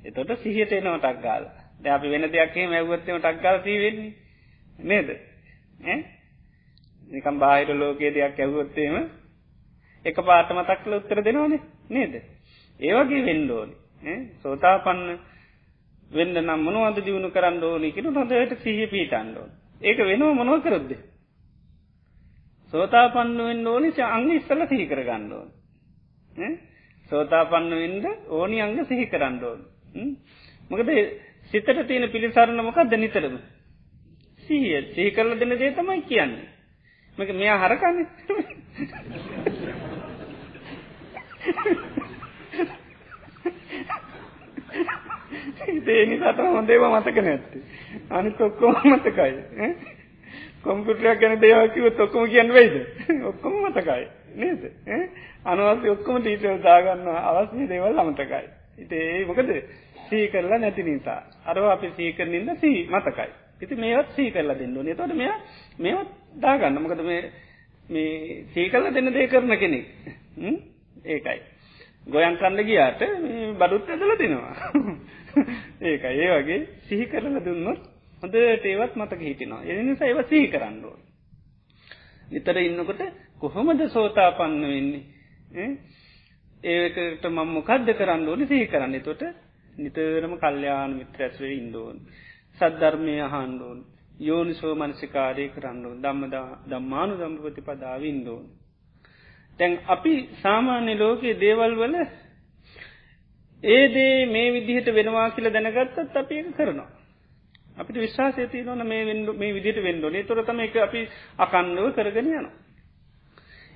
එතොට සිහියට එනවා ටක්ගාල ද අපි වෙන දෙයක්ේ මැවත්තම ටක්ගාල සීවෙන්නේ නේද? නිකම් බාහිර ලෝකයේ දෙයක් ඇවුවොත්තේම එක පාටමතක්ල උත්තර දෙනවානේ නේද? ඒවගේ වෙන්ඩෝනි සෝතා පන්න වෙන්න නම් මොනවද දියුණු කරන්න ඕනි කිරු හොඳට සිහ පීටන්ඩෝ ඒක වෙනවා මොනව කරද්ද සෝතා පන්න වෙන්න ඕනි අංග ඉස්සල සිහි කරගන්න ඕන. සෝතා පන්න වෙන්ඩ ඕනි අංග සිහි කරන්න ඕන. මොකද සිතට තියෙන පිළිසරණ මොකක් දැනිතරම සිහිය සිහි කරල දෙන දේ තමයි කියන්නේ. මක මෙයා හරකන්න. ඉතේ නිසාට හොඳේව මතක නැත්තේ. අනි ඔක්කොම මතකයි. කොම්පිටරයක් ගැන දේවකිව ඔක්කොම කියන්න වෙයිද? ඔක්කොම මතකයි. නේද? අනවස්‍ය ඔක්කොම ටීටල් දාගන්න අවස්්‍ය දේවල් අමතකයි. ඉතේ මොකද? සී කරලා නැති නිසා. අරව අපි සීකරනින්ද සී මතකයි. ඉති මේවත් සී කරලා දෙන්න ඕනේ. තොට මෙ මේවත් දාගන්න. මොකද මේ මේ සීකල්ල දෙන්න දේ කරන කෙනෙක්. ඒකයි. ගොයන් කන්න ගියාට බඩුත් ඇදල දෙනවා. ඒක ඒ වගේ සිහි කරල දුන්නොත් හොඳ ඒවත් මතක හිටිනවා. එනිසා ඒව සිහි කරන්නුව නිතර ඉන්නකොට කොහොමද සෝතා පන්න වෙන්නේ ඒකට මම මොකක්ද කරන්න ඕනි? සිහි කරන්න. තොට නිතරම කල්්‍යයාන මිත්‍රැස්වේ ඉන්දෝන් සද්ධර්මය අහන්ඩෝන් යෝනිසෝ මනසිකාරය කරන්නු දම්මදා දම්මානු දම්පති පදාව ඉන්දෝන්. තැන් අපි සාමාන්‍ය ලෝකයේ දේවල් වල ඒදේ මේ විදිහට වෙනවා කියල දැනගත්තත් අපි එක කරනවා. අපිට විශ්වාසය තියනවන මේ වෙන්ඩ මේ විදිට වෙන්ඩෝනේ තොරතම එක අපි අකන්නව කරගෙන යනවා.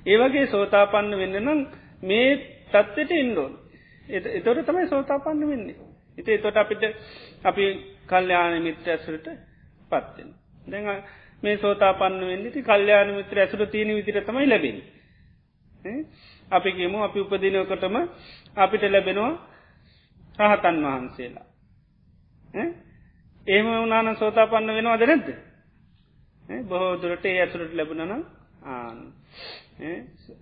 ඒවගේ සෝතාපන්න වෙන්න නම් මේ තත්වට ඉන්ඩෝන් එතොට තමයි සෝතාපන්න වෙන්නේ. ඉති තොට අපිට අපි කල්්‍යයාන මිත්‍ර ඇසුරට පත්වෙන. දැ මේ සෝතා පන්න වෙන්නති කල්්‍යයාන මිත්‍ර ඇසුර තියෙන විදිර තමයි ලැබෙන. අපි කියමු අපි උපදිනකටම අපිට ලැබෙනවා රහතන් වහන්සේලා. ඒම වනාන සෝතා පන්න වෙනවා දෙනැද්ද. බොහෝ දුරට ඒ ඇසුරට ලැබුණන ආන.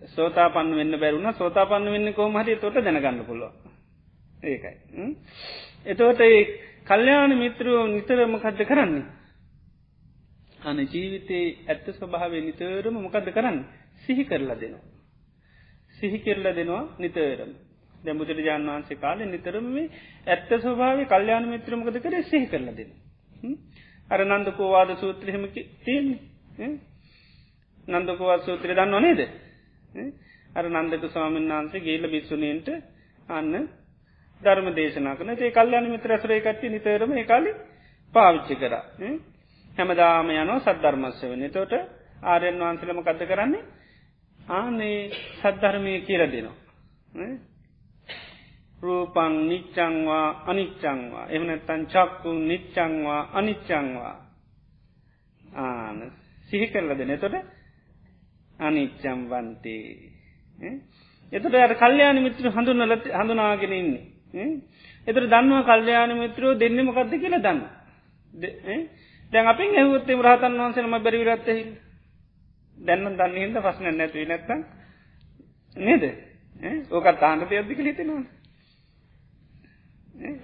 සෝතා පන්න වෙන්න බැරුණ සෝතා පන්න වෙන්න කෝමහරි තොට දැනගන්න පුළුව. ඒකයි. එතෝට ඒ කල්්‍යයාන මිත්‍රෝ නිතරමකක්ද කරන්නේ. අන ජීවිතයේ ඇත්ත ස්වභාවය නිතරම මොකද කරන්න සිහි කරලා දෙනවා. සිහි කරලා දෙනවා නිතරම. දැමුදුර ජාන් වහන්සේ කාලය නිතරම මේ ඇත්ත ස්වභාව කල්්‍යයාන මිත්‍රමකද කර සිහි කරලා දෙන. අර නන්දකෝවාද සූත්‍රහෙම තියන්නේ. නන්දකෝවා සූත්‍රය දන්න නේද. අර නන්දක ස්වාමීන් වහන්සේ ගේල බිස්සුනයට අන්න ධර්ම දේශනා කන ඒ කල්යන මිත්‍ර ඇසරේ කට්ටි නිතරම කාලි පාවිච්චි කර. හැමදාම යනෝ සද්ධර්මස්ස වන තොට ආරයන් වහන්සලම කද කරන්නේ? ආනේ සද්ධර්මය කියල දෙනවා. රූපං නිච්චංවා අනිච්චංවා එමනත්තන් චක්කු නිච්චංවා අනිච්චංවා ආන සිහි කරල දෙන. තොට අනිච්චම් වන්තේ. එතට අර කල්්‍යයාන මිත්‍ර හඳුනල හඳුනාගෙන ඉන්නේ. එතර දන්නවා කල්්‍යයාන මිත්‍රෝ දෙන්න මොකක්ද කියල දන්න දැන් අපින් ඇහුත්තේ රහතන් වහන්සේනම බැරිවිරත්තෙහි දැන්න දන්න හිද පස්න නැතිවී නැත්ත නේද? ඕකත් ආන්ට යද්දික හිතෙනවා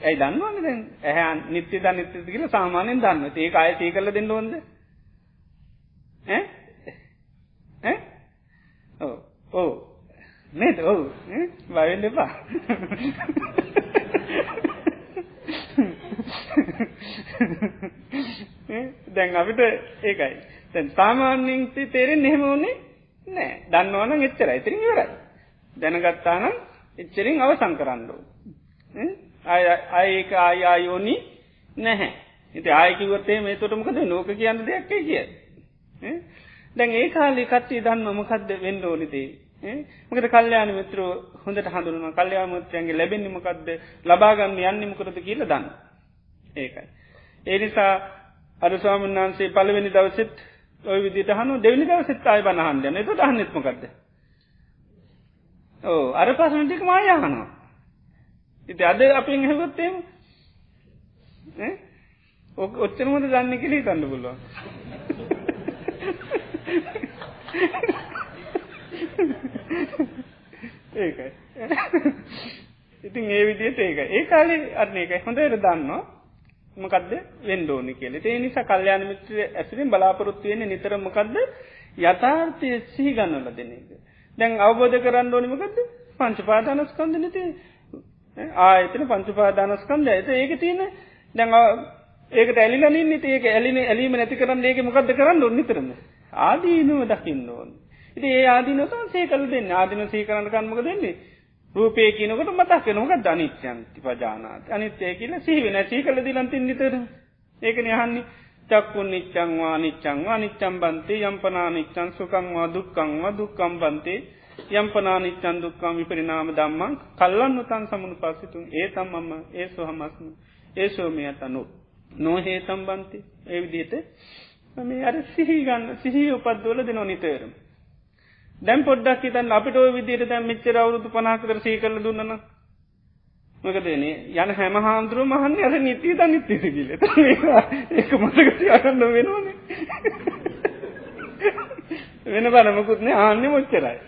ඇයි දන්නවන්න දැන්? ඇහැ නිත්‍ය ද නිත්‍ය කියල සාමානයෙන් දන්න ඒ අය සී කල දෙන්න ඕොද ඕ ඕ නේද? ඔවු. බවෙන්න එපා. දැන් අපිට ඒකයි. තැන් සාමාන්‍යින් තේරෙන් එහෙම ඕනේ නෑ. දන්නවන එච්චර ඉතිරින් ඉවරයි. දැනගත්තානම් එච්චරින් අවසං කරන්නඩෝ අයඒක ආයායෝනි නැහැ. ඉති ආයකිවත්තේ මේ තොටමකද නෝක කියන්න දෙයක් කිය දැන් ඒ කාලි කට්ටි දන්න මොකක්ද වෙන්න ඕනිතේ මකද කල්්‍යයාන මිත්‍ර හොඳට හඳුරුණ කල්්‍යයා මුත්‍රයන්ගේ ලැබෙන්නමකක්ද ලබාගන්න යන්නමකරද කියල දන්න ඒකයි. ඒ නිසා අරස්වාමන් වහන්සේ පලවෙනි දවසෙත් ඔය විදිට හනු දෙවනි දවසෙත් අය බනහන්දන එතු දහන්නෙත්මකක්ද. ඕ අර පසනටික මායහනවා. ඉති අද අපින් හැගොත්තේම ඔච්චනමද දන්න කෙලේ තන්න පුළුවන්. ඒකයි ඉතින් ඒ විදියට ඒක ඒ කාලේ අන්න එකයි හොඳට දන්නවා මොකක්ද වෙන්න ඕනි කියලා. ඒ නිසා කල්යාණ මිත්‍ර ඇසුරින් බලාපොරොත්තු වෙන්නේ නිතර මොකද්ද? යථාර්ථය සිහි ගන්නවල දෙන එක. දැන් අවබෝධ කරගන්න ඕනි මොකද්ද? පංච පාදානස්කන්ධ නෙති. ආයතන පංච පාදානස්කන්ධය. ඒක තියෙන දැන් ඒකට ඇලිලා ඉන්නේ ඒක ඇලින ඇලීම නැති කරන්න ඒක මොකද්ද කරන්න ඕනේ නිතරම? ආදීනව දකින්න ඕනේ. ඉති ඒ ආදිනත සේකල් දෙන්න. ආදින සීකරන්න කන්මක දෙන්නේ රූපය කියනකට මතක් වෙනක ධනිත්‍යන්ති පජානාත. අනිත්‍යය කියල සිහිවෙන සී කල දිලන්තින් නිතර ඒකන යහන්නේ චක්කුන් නිච්චංවා නිච්චංවා නිච්චම් බන්තේ යම්පනා නිච්චන් සුකංවා දුක්කංවා දුක්කම් බන්තේ. යම්පනා නිච්චන් දුක්කම් විපරිනාම දම්මන් කල්ලන්න උතන් සමුණු පස්සිතුන් ඒ තම්මම ඒ සොහමස්ම. ඒ සෝමයට අනු නොහේ තම්බන්ති ඒ විදිහට මේ අර සිහිගන්න සිහි උපද්දෝල දෙනො නිතේරම්. දැම් පොඩ්ඩක් හිතන් අපිට ඔය විදියට දැම් මෙච්චර අවුරුදු පනාකර සී කරල දුන්නන මකදනේ යන හැම හාමුදුරුව මහන්න අර නිතීත නිත්තිසිකිල ඒක මතකති අරන්න වෙනවාන. වෙන බනමකුත්නේ ආන්න මොච්චරයි.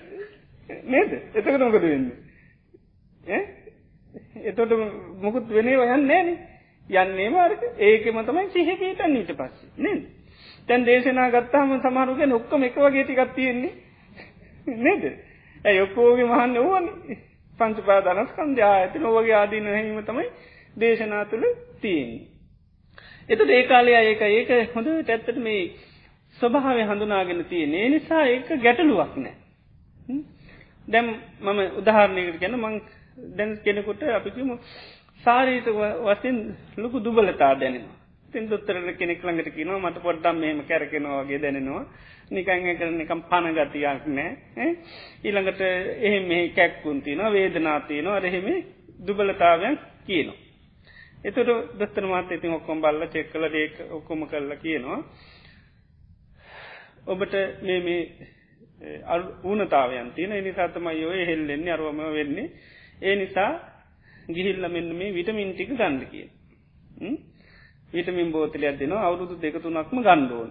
නේද? එතකට මොකද වෙන්නේ? එතොට මොකුත් වෙනේ යන්න නෑන. යන්නේ මාර්ක ඒකම තමයි සිහපීටන් ඊට පස්සේ. නේද? තැන් දේශනා ගත්තාම සමහරුගෙන ඔක්කම එක වගේ ටිකක් තියෙන්නේ. නේද ඇ ඔක්කෝගේ මහන්න ඕවන පංචපා දනස්කන්ද ඇති නොවගේ ආදීන හැීම තමයි දේශනා තුළ තියෙන්. එත ඒකාලය ඒක ඒක හොඳ ඇත්තට මේ ස්වභාව හඳුනාගෙන තියෙන ඒ නිසා ඒක ගැටලුවක් නෑ. දැම් මම උදාහරණයකට ගැන මං දැන් කෙනෙකුට අපිකිම සාරීත වසින් ලොකු දුබලතා දැනෙනවා. තින් දුත්තරට කෙනෙක් ළඟට කියනවා මට පොඩ්ඩම් මෙහම කැරකෙනවාගේ දැනෙනවා නිකං කරන එකම් පණගතියක් නෑ ඊළඟට එහෙම මෙහි කැක්කුන් තියන වේදනාතියනවා අරහෙම දුබලතාවයන් කියනවා. එතුට දස්තර මාත ඉතින් ඔක්කොම් බල්ල චෙක් කල ඒක ඔක්කොම කරලා කියනවා. ඔබට මේ මේ ඌනතාවයන් තියෙන නිසාතමයි ඔය හෙල්ලෙන්නේ අරුවම වෙන්නේ ඒ නිසා ගිහිල්ල මෙන්න මේ විටමින් ටික ගන්න කිය. විටමින් බෝතලයක් දෙනවා අවුරුදු දෙකතුනක්ම ගණ්ඩෝන්.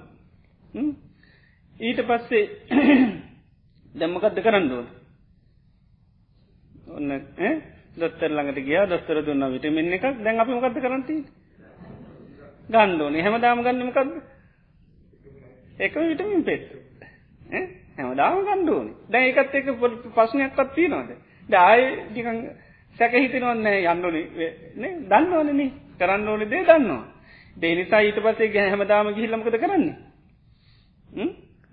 ඊට පස්සේ දැම්මකක්ද කරන්න ඕන? ඔන්න දොත්තර ළඟට ගිය දොස්තර දුන්න විටමින් එකක්. දැන් අපි මොකක්ද කරන්ති ගණ්ඩෝනේ හැමදාම ගන්නමකක්ද එක විටමින් පෙත් හැමදාම ගණ්ඩෝනි දැන් එකත් එක පස්සනයක්ත් තියෙනවාද? ඩාය ටිකන් සැක හිතනවන්න යන්නනි දන්න ඕනනේ කරන්න ඕනෙ දේ දන්නවා. දේනිසා ඊට පසේ ගැහැමදාම ගිහිල්ලමකද කරන්නේ?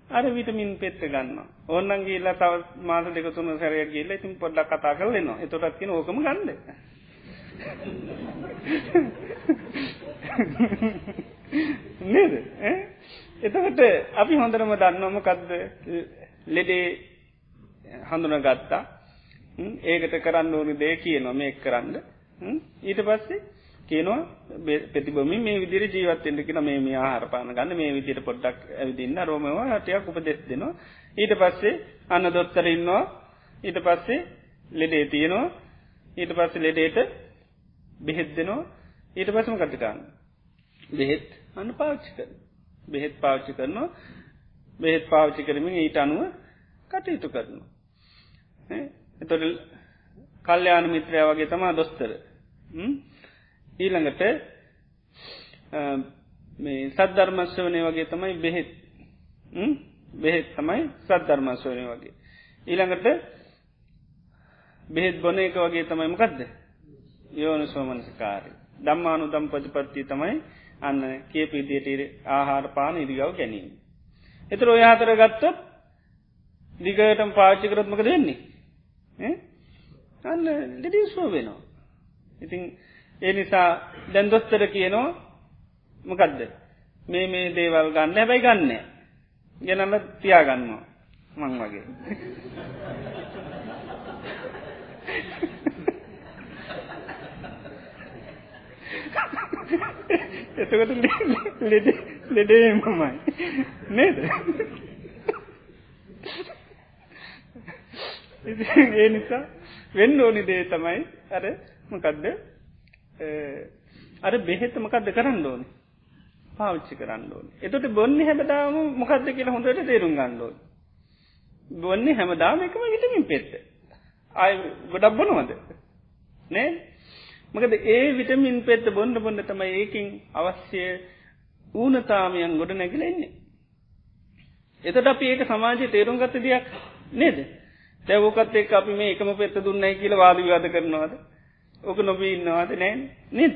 අර විටමින් පෙත්ත ගන්න ඕන්නන් ගේල්ල තව මාස දෙක තුන සැරය ගේල්ල ඉතින් පොඩ්ඩක් කතා කරලෙනවා එතොටත් කියෙන ඕකම ගන්න. නේද? එතකට අපි හොඳරම දන්නවම කදද ලෙඩේ හඳුන ගත්තා ඒකට කරන්න ඕනි දේ කියනවා මේ කරන්න. ඊට පස්සේ කියනවා පෙතිබමින් මේ විදිර ජීවත්තෙන්ට කියන මේ මේ ආහරපාන ගන්න මේ විදිට පොඩ්ඩක් ඇවිදින්න රෝමවා හටයක් උපදෙස් දෙනවා. ඊට පස්සේ අන්න දොත්තර ඉන්නවා. ඊට පස්සේ ලෙඩේ තියෙනවා. ඊට පස්ස ලෙඩේට බෙහෙත් දෙනවා. ඊට පසම කටිකාන්න බෙහෙත්. අන්න පාච්චි කර බෙහෙත් පාච්චි කරනවා. බෙහෙත් පාච්චි කරමින් ඊට අනුව කටයුතු කරනවා. එතොට කල්්‍යයාන මිත්‍රය වගේ තමා දොස්තර ඊළඟට මේ සද්ධර්මශ්‍යවනය වගේ තමයි බෙහෙත්. බෙහෙත් තමයි සද්ධර්මශ්‍යවනය වගේ. ඊළඟට බෙහෙත් බොන එක වගේ තමයි මොකක්ද යෝනු සෝමනසිකාරය දම්මානු දම් පජපත්ති තමයි අන්න කියපිදියට ආහාර පාන ඉරිගව ගැනීම. එතර ඔය හතර ගත්තොත් දිගටම පාච්චි කරත්මක දෙන්නේ අන්න ලෙඩිස්ෝ වෙනවා. ඉතින් ඒ නිසා දැන්දොස්තර කියනවා මොකදද? මේ මේ දේවල් ගන්න. හැබැයි ගන්න ගැනම තියාගන්නවා. මං වගේ. එතකට ලෙඩ ලෙඩේ මමයි නේද? ඒ නිසා වෙන්න ඕනි දේ තමයි අර මොකක්ද අර බෙහෙත මොකක්ද කරන්න ඕන? පාවිච්චි කරන්න ඕන. එතට බොන්න හැමදාම මොකක්ද කියලා හොඳට තේරුම් ගන්න ඕන. බොන්නේ හැමදාම එකම විටමින් පෙත්ත අය ගොඩක් බොනවද? නේ මකද ඒ විටමින් පෙත්ත බොන්න බොන්න තමයි ඒකින් අවශ්‍ය ඌනතාමයන් ගොඩ නැගලෙන්නේ එතට අපි ඒක සමාජය තේරුම් ගත්ත දෙයක් නේද? දැවෝකත් එක් අපි මේ එකම පෙත්ත දුන්නයි කියල වාද විවාද කරනවාද? ඕක නොබී ඉන්නවාද නෑන් නේද.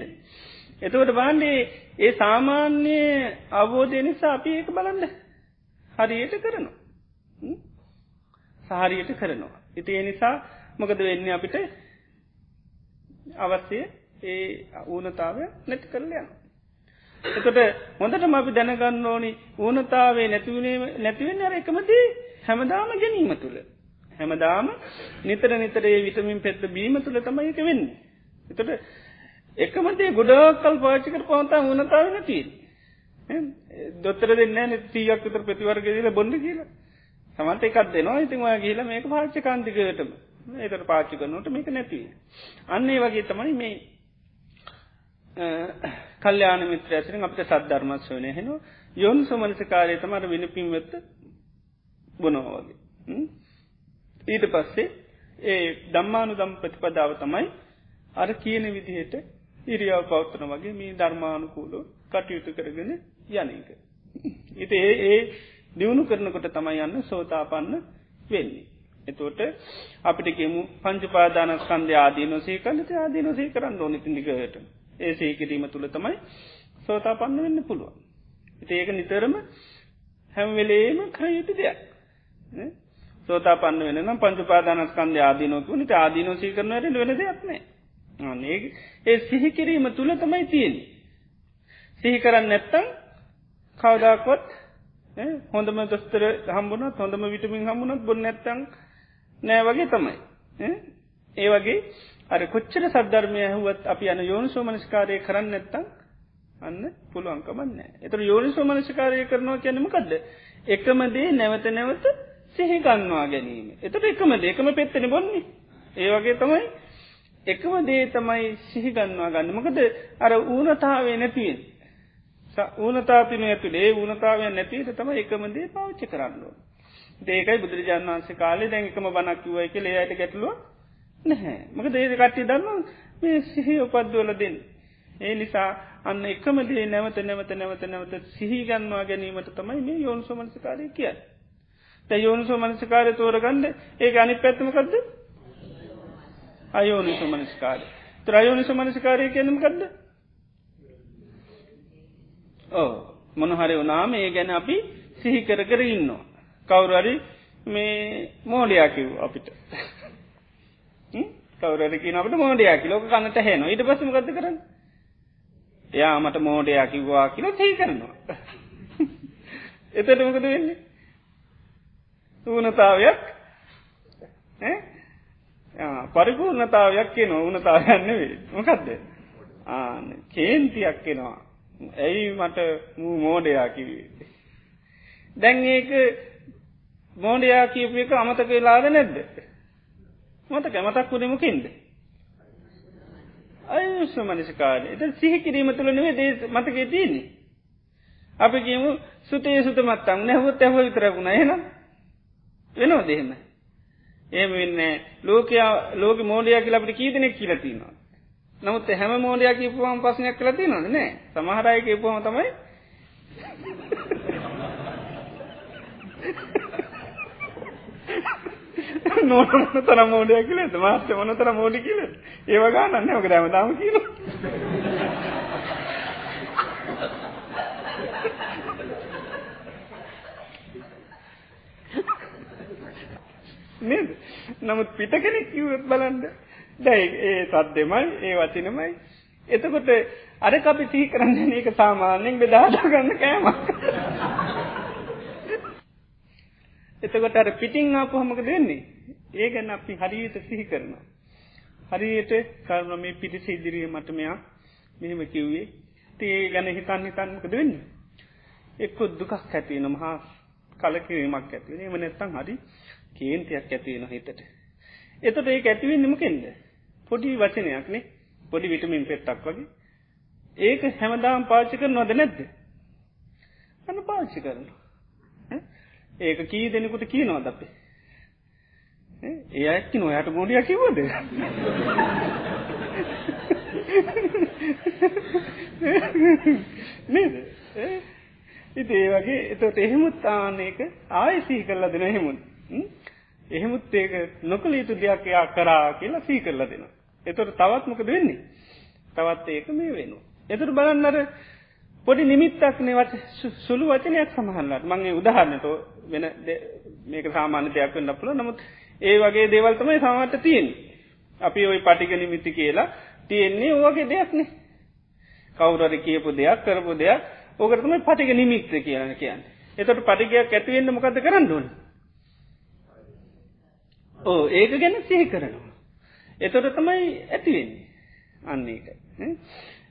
එතකොට බාන්්ඩේ ඒ සාමාන්‍ය අවබෝධය නිසා අපි ඒක බලන්න හරියට කරනවා. සහරියට කරනවා. ඉති ඒ නිසා මොකද වෙන්න අපිට අවස්්‍යය ඒ ඌනතාවය නැති කරල යන. එතකොට හොඳටම අපි දැනගන්න ඕනි ඌනතාවේ නැතිවනේ නැතිවෙන්න අර එකමදී හැමදාම ගැනීම තුළ. හැමදාම නිතර නිතරේ විටමින් පෙත්ත බීම තුළ තමයි එක වෙන්න. එතට එකමතේ ගොඩාකල් පාචිකට පවන්තා වනතාව නැතිී. දොත්තර දෙන්න නතිීයක් විතර ප්‍රතිවර්ග දීල බොඩ කියල. සමන්ත එකක් දෙනවා. ඉතින් ඔය කියල මේක පාච්ච කාන්තිකයටම ඒතට පාච්චි කරනට මේක නැතිව. අන්නේ වගේ තමයි මේ කල්්‍යාන මිත්‍ර ඇසිරින් අපට සද්ධර්මත් වන හෙන යොන් සුමනසකාරය තමට වෙන පින්වෙත්ත බොනවා වගේ. ඊට පස්සේ ඒ දම්මානු දම් ප්‍රතිපදාව තමයි අර කියන විදිහට ඉරියාව පවත්තන වගේ මේ ධර්මානුකූලෝ කටයුතු කරගෙන යනක. ඉති ඒ ඒ දියුණු කරනකොට තමයි යන්න සෝතාපන්න වෙන්නේ. එතෝට අපිට කෙමු පංචපාදානස්කන්ධ ආදීනොසේ කලට ආදීනොසේ කරන්න ඕනි තිදිකට ඒ සේකිරීම තුළ තමයි සෝතාපන්න වෙන්න පුළුවන්. ඒක නිතරම හැම්වෙලේම කයුතු දෙයක්. සෝතාපන්න වෙන පංචපාදානස්කන්ද ආදීනොකු නිට ආදීනොසී කරනවට වෙන දෙයක්නේ ඒ ඒ සිහිකිරීම තුළ තමයි තියෙන සිහි කරන්න නැත්තම් කවදාකොත් හොඳම දොස්තර හම්බුණත් හොඳම විටමින් හම්බුණත් බොන්න නැත්තං නෑ වගේ තමයි. ඒ වගේ අර කොච්චර සද්ධර්මය හුවත් අපි යන යෝනු සෝමනස්කාරය කරන්න නැත්තං අන්න පුළුවන්කමන්න එතර යෝනි සෝමනස්කාරය කරනවා කියැනමකක්ද එකමදේ නැවත නැවත සිහිගන්වා ගැනීම. එතට එකම දෙකම පෙත්තෙන බොන්නේ. ඒ වගේ තමයි එකම දේ තමයි සිහිගන්වා ගන්න මොකද අර ඌනතාවේ නැතිවෙන්. ඌනතාතින ඇතුළේ ඌනතාවය නැතිට තම එකමදේ පාච්චි කරන්නවා. දේකයි බුදුරජාන් වන්සේ කාලේ දැඟකම බනක්කිවයි කියල යට ගැටලුව නැහැ මක දේද කට්ටි දන්න මේ සිහි උපද්දුවල දෙන්න. ඒ නිසා අන්න එකම දේ නැවත නැවත නැවත නැවත සිහිගන්වා ගැනීමට තමයි මේ යෝන්සෝමනසිකාරය කියන්න. යෝනිසෝ මනසිකාරය තෝරගන්න ඒ අනි පැත්තමකක්ද අයෝනිසු මනස්කාරය ත්‍රයෝනිසු මනසිකාරය කියනමකක්ද ඕ මොනහරි වනාම ඒ ගැන අපි සිහි කර කර ඉන්නවා. කවුරරි මේ මෝඩයා කිව් අපිට. කවරකි අපට මෝඩයා කිලෝක කන්නට හෙන ඉට පසම ගත කරන්න? එයා මට මෝඩයා කිව්වා කියලා තී කරනවා. එතට මොකද වෙන්නේ? ඌනතාවයක් පරිපූර්ණතාවයක් කියන ඕනතාවයන්න මොකක්ද ආන කේන්තියක් කෙනවා ඇයි මට මූ මෝඩයා කිවේ දැන් ඒක මෝඩයා කියපු එක අමතක වෙලාද නැද්ද? මතක මතක් වුණමකින්ද. අයුෂ්ම මනසිකාරය එත සිහි කිරීම තුළ නෙවේ දේ මතකේ තියන්නේ. අපි කියමු සුතේ සුත මත්තම්. නැහොත් ඇහ විතරකුණ එනම් වෙනෝ දෙහෙම. ඒම වෙන්න ලෝකයා ලෝක මෝඩයක් කියලා අපට කීදනෙක් කියලතිනවා. නමුත් හැම මෝඩයක් කිපුවම පස්සනයක් කලති නොද නෑ සමහරය කිපුවම තමයි නොන තර මෝඩය කියල මාත්‍ය මොන තර මෝඩි කියල ඒව ගානන්න ඕක දැම දාම කියල නේද? නමුත් පිට කෙනෙක් කිවත් බලන්ඩ දැයි ඒ සද්දෙමයි ඒ වචනමයි. එතකොට අර අපි සිහි කරන්න ඒක සාමාන්‍යයෙන් බෙදාදාගන්න කෑමක්. එතකොට අර පිටිං ආපු හමක දෙන්නේ ඒ ගැන අපි හරියට සිහි කරනවා. හරියට කරන මේ පිටිස ඉදිරිය මට මෙයා මෙහෙම කිව්වේ. තිේ ගැන හිතන් හිතන්මකද වෙන්න. එක්කො දුකක් ඇතිවෙන මහා කලකිරීමක් ඇතිවෙන එම නැත්තං හරි කේන්තියක් ඇතිවෙන හිතට. එතට ඒ ඇතිවෙන් නිමකෙන්ද. පොඩි වචනයක්නේ පොඩි විටමින් පෙට්ටක් වගේ ඒක හැමදාම් පාච්චි කර නොද නැද්ද. අන්න පාච්චි කරන. ඒක කී දෙනෙකුට කී නොද අපේ. ඒ ඇක්ති නොයට ගොඩිය කිවද නේද ඉති ඒ වගේ එතට එහෙමුත් ආනක ආය සී කරලා දෙන එහෙමුත් එහෙමුත් ඒක නොකළ යුතු දෙයක් එයා කරා කියලා සී කරලා දෙන. එතොට තවත් මොකද වෙන්නේ. තවත් ඒක මේ වෙනවා. එතුට බලන්නර පොඩි නිමිත්තක්නේ වත් සුළු වචනයක් සමහල්ලට මගේ උදාහරන්නට වෙන මේක සාමාන්‍ය දෙයක් වන්න පුළ නමුත් ඒ වගේ දේවල් තමයි සමට තියෙන් අපි ඔයි පටික නිමිති කියලා තියෙන්නේ ඕගේ දෙයක්නේ කවුරරි කියපු දෙයක් කරපු දෙයක්. ඕකරතම පටික නිමිත්ත කියන කියන්න. එතට පටිකයක් ඇතිවෙන්න මොකද කරන්න ඕන? ඕ ඒක ගැන සිහි කරනවා. එතොට තමයි ඇතිවෙන්නේ අන්න එක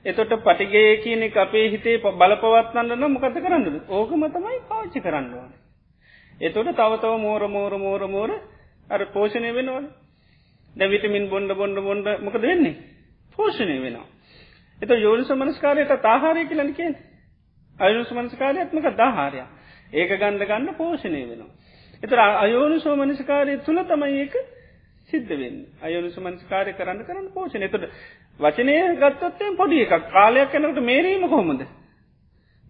එතොට පටිගේ කියන අපේ හිතේ බලපවත්වන්නන්න මොකද කරන්නද ඕකම තමයි පාච්චි කරන්න ඕන. එතොට තවතව මෝර මෝර මෝර මෝර අර පෝෂණය වෙනවන. දැවිටමින් බොන්ඩ බොන්ඩ බොන්ඩ මොකද වෙන්නේ? පෝෂණය වෙනවා. එත යෝනිස මනස්කාරයට තාහාරය කියලන කියෙන් අයුනිස මනස්කාරයත්මක දාහාරය ඒක ගණඩ ගන්න පෝෂණය වෙනවා. එතර අයෝනිසෝ මනස්කාරය තුළ තමයි ඒක සිද්ධ වෙන් අයෝනිස මනස්කාරය කරන්න කරන්න පෝෂණ එතට වචනය ගත්තත්තෙන් පොඩි එකක්. කාලයක් යනකට මේරීම කොහොමද?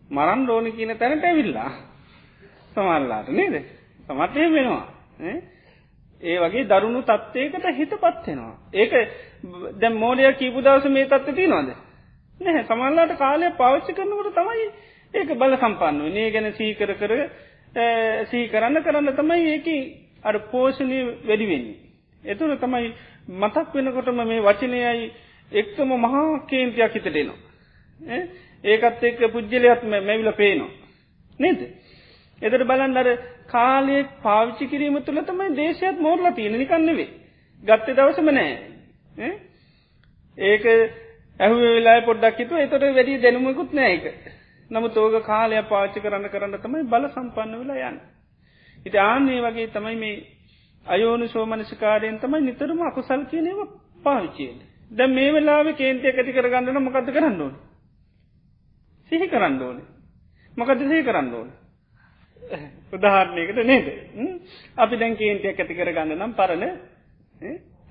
මරන් රෝණි කියන තැනට ඇවිල්ලා. සමල්ලාට නේද? සමත්ය වෙනවා. ඒ වගේ දරුණු තත්වයකට හිත පත්වෙනවා. ඒක දැම් මෝඩය කීපු දවස මේ තත්ව තිනවාද. නැහැ. සමල්ලාට කාලය පවච්චි කරනකට තමයි ඒක බල සම්පන්න නේ ගැන සීකර කර සී කරන්න කරන්න තමයි ඒක අර පෝෂණය වැඩිවෙන්නේ. එතුර තමයි මතක් වෙනකොටම මේ වචනයයි එක්කම මහා කේන්තියක් හිතට එනවා. ඒකත් එක්ක පුද්ගලයක්ම මැවිල පේනවා. නේද. එදට බලන් අර කාලයෙක් පාවිච්චි කිරීම තුළ තමයි දේශයත් මෝර්ලා තියෙන නිකන්නෙවේ ගත්ත දවසම නෑ ඒක ඇහුව වෙලා පොඩ්ඩක් හිතුව එතොට වැඩි දැනුමකුත් නෑක නමු තෝග කාලය පාච්චි කරන්න කරන්න තමයි බල සම්පන්න වෙලා යන්න. ඉති ආන්නේ වගේ තමයි මේ අයෝනු සෝමනසිකාරයෙන් තමයි නිතරම අකුසල් කියනව පාවිච්චියෙන්. දැ මේ වෙලාව කේන්තිය ඇති කරගන්නන මොකද කරන්න ඕන. සිහි කරන්න ඕන. මොකද සිහි කරන්න ඕන. උදාහරණයකට නේද අපි දැන් කේන්තියක් ඇති කර ගන්න නම් පරණ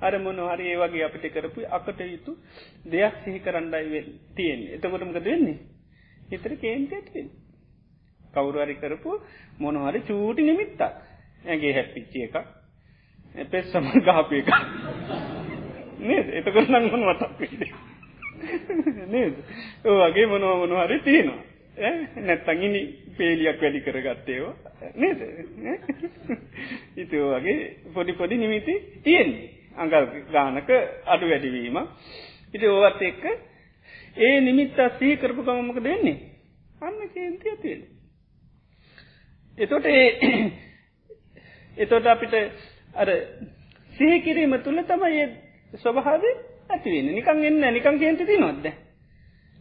අර මොන හරි ඒ වගේ අපිට කරපු අකට යුතු දෙයක් සිහි කරන්නයි තියෙන්නේ එතකොටමකද වෙන්නේ හිතර කේන්ති ඇතිවෙන් කවුරුහරි කරපු මොනහරි චූටි නිමිත්තක්. ඇගේ හැප්පිච්චිය එකක්. පෙස් සම ගාපය එක නේද? එතකොට නම් මොන මතක් නේද? ඕ වගේ මොනව මොනහරි තියෙනවා. නැත්තං ඉනි පේලියක් වැඩි කරගත්තේවා නේද? ඉතෝ වගේ පොඩි පොඩි නිමිති තියෙන්නේ. අඟල් ගානක අඩු වැඩිවීම ඉති ඕවත් එක්ක ඒ නිමිත්ත සී කරපු ගමමක දෙන්නේ අන්න කේන්තිය තියෙන එතොට ඒ එතොට අපිට අර සිහිකිරීම තුළ තමයි ස්වභාව ඇතිවෙන නිකන් එන්න නිකන් කේන්ති ති නොද්ද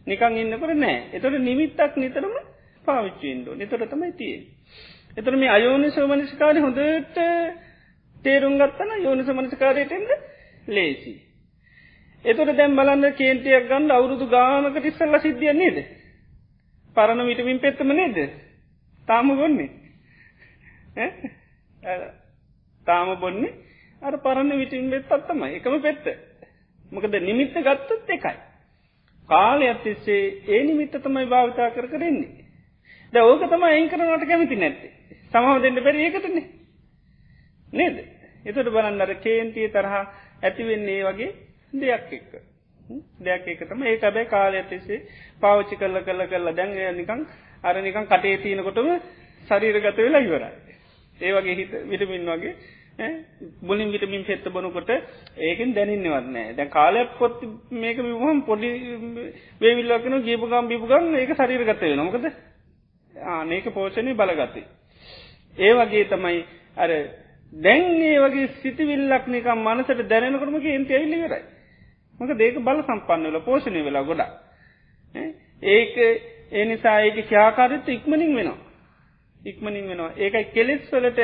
නිකං ඉන්නකට නෑ එතොට නිමිත්තක් නිතරම පාවිච්චින්ඩෝ නිතොට තමයි තිය. එතර මේ අයෝනි සෝමනිස්කාරය හොඳට තේරුම් ගත්තන යෝනි සමනිස්කාරයටෙන්ද ලේසි. එතොට දැම් බලන්න කේන්තියක් ගන්න අවුරුදු ගානකට ඉස්සල්ල සිද්ධිය නේද. පරණ විටමින් පෙත්තම නේද. තාම ගොන්නේ. තාම බොන්නේ අර පරණ විටින් වෙත් අත්තම එකම පෙත්ත. මොකද නිමිත්ත ගත්තත් එකයි. කාලය අත්තිස්සේ ඒ නිමිත්ත තමයි භාවිතා කර කරෙන්නේ. ද ඕක තම එං කරනට කැමති නැත්තේ. සමහ දෙන්න බැරි ඒකටන්නේ. නේද. එතට බලන්නර කේන්තිය තරහා ඇතිවෙන්නේ වගේ දෙයක් එක්ක. දෙයක් එක තම ඒ ඇබැයි කාලය ඇතිසේ පාවිච්චි කරල කරල කරලා දැන්ය නිකං අර නිකං කටේ තියනකොටම ශරීරගත වෙලා ඉවරයි. ඒ වගේ හිත විටමින් වගේ බුලින් විටමින් පෙත්ත බොනකොට ඒකෙන් දැනන්නවත්නෑ දැ කාලයක් පොත් මේක විහම් පොඩි වේවිල්ලක්න ගීපුගම් බිපුගම් ඒක ශරීරගත වෙන මොකද ආනක පෝෂණය බලගත්තේ. ඒ වගේ තමයි අර දැන්ඒ වගේ සිතිවිල්ලක් නිකම් මනසට දැනනකරම එන්ති ඇවිල්ලි වෙරයි. මක දේක බල සම්පන්නවල පෝෂණය වෙලා ගොඩ. ඒක ඒ නිසා ඒක ක්‍යාකාරත්ත ඉක්මනින් වෙනවා. ඉක්මනින් වෙනවා ඒකයි කෙලෙස් වලට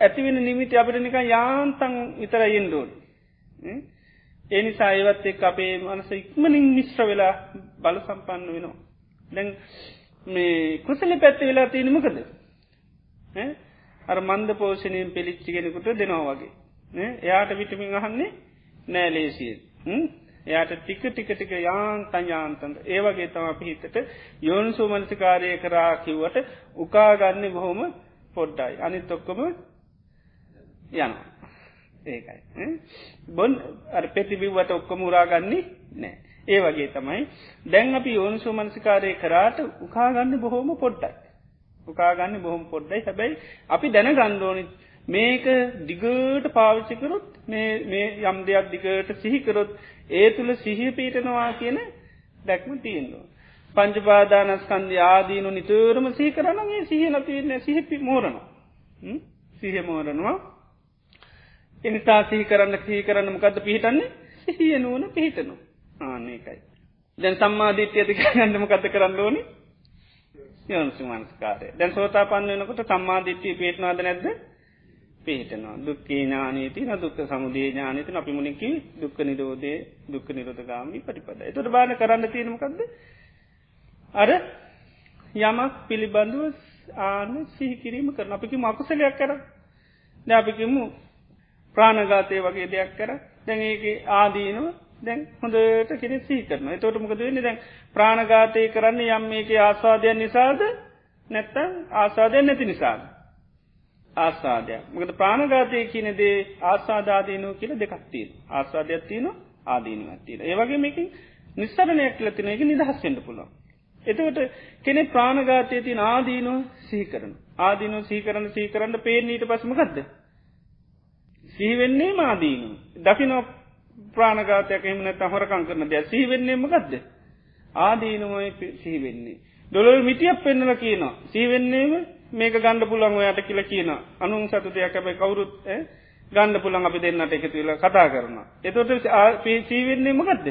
ඇතිවෙන නිමිති අපට නික යාන්තන් ඉතර යෙන්ඩෝන්. ඒ නිසා ඒවත් එක් අපේ මනස ඉක්මනින් මිශ්‍ර වෙලා බල සම්පන්න වෙනවා. දැන් මේ කුසලි පැත්ති වෙලා තියෙනමකද. අර මන්ද පෝෂණයෙන් පෙළිච්චිගෙනෙකුට දෙනවා වගේ. එයාට විටමින් අහන්නේ නෑලේසිය. එයාට ටික ටික ටික යාන්තන් යාන්තන්ද ඒවගේ තම පිහිතට යෝනිසු මනසිකාරය කරා කිව්වට උකාගන්න බොහොම පොඩ්ඩයි. අනිත් ඔක්කොම යන ඒකයි. බොන් අ පෙතිබිව්වට ඔක්කොම උරාගන්නේ නෑ. ඒ වගේ තමයි. දැන් අපි යෝනිසු මනසිකාරය කරාට උකාගන්න බොහෝම පොඩ්ඩයි. උකාගන්න බොහොම පොඩ්ඩයි. හැබැයි අපි දැන ගණ්ඩෝනි මේක දිගට පාවිච්චිකරොත් මේ යම් දෙයක් දිගට සිහිකරොත් ඒ තුළ සිහිය පීටනවා කියන දැක්ම තියෙන්නවා. පංචපාදානස්කන්ධ ආදීනු නිතරම සහි කරනගේ සිහ නතිවන්න සිහිපි මෝරනවා. සිහ මෝරනවා. එනිසා සිහි කරන්න සිහි කරන්න මොකද පිහිටන්නේ? සිහිය නුවන පිහිටනු ආනකයි. දැන් සම්මාධීත්‍ය ඇති ගන්නම කත කරන්න ඕනි? යොන්සුමන්ස්කාරය දැන් සෝතා පන්න වෙනකොට සම්මාධිත්‍යය පේටනාද නැද්ද? පිහිටනවා. දුක්කේ ඥානීති දුක්ක සමුදේ ඥානීති අපි මුණකි දුක්ක නිරෝධය දුක්ක නිරෝධගාමි පටිපද එතට බාන කරන්න තියෙනමකක්ද අර යමක් පිළිබඳුව ආන සිහිකිරීම කරන අපිකි මකුසලයක් කර. දැපිකිමු ප්‍රාණගාතය වගේ දෙයක් කර. දැන් ඒක ආදීනුව දැන් හොඳට කෙනෙ සී කරන තොට මොකද වෙන්න? දැන් ප්‍රාණගාතය කරන්න යම් මේක ආස්වාදයන් නිසාද? නැත්තම් ආසාදයෙන් නැති නිසාද. ආසාදයක් මකද ප්‍රාණගාතය කියනදේ ආසාධාදීනු කියල දෙකක්තිීන ආස්වාදයක් තියන ආදීනුවත්තිීන ඒවගේ මේකින් නිස්සරණයක් ලතින එක නිදහස්වෙන්ට පුළුවන්. එතකට කෙනෙ ප්‍රාණගාතය තින ආදීනුව සීකරන ආදීනු සීකරන සීකරන්න පේනීට පසමකක්ද. සිහිවෙන්නේ මාදීනු. දකින ප්‍රාණගාතයක එමනත හොරකං කරන දෙයක් සිහිවෙන්නේ මකක්ද. ආදීනුවයි සිහිවෙන්නේ. දොළොල් මිටියක් පෙන්නල කියනවා. සීවෙන්නේම මේක ගණඩ පුළන් ඔයාට කියල කියන අනුන් සතු දෙයක් ඇබයි කවුරුත් ගණඩ පුළන් අපි දෙන්නට එකතු වෙලා කතා කරන. එතොට සීවෙන්නේ මකක්ද.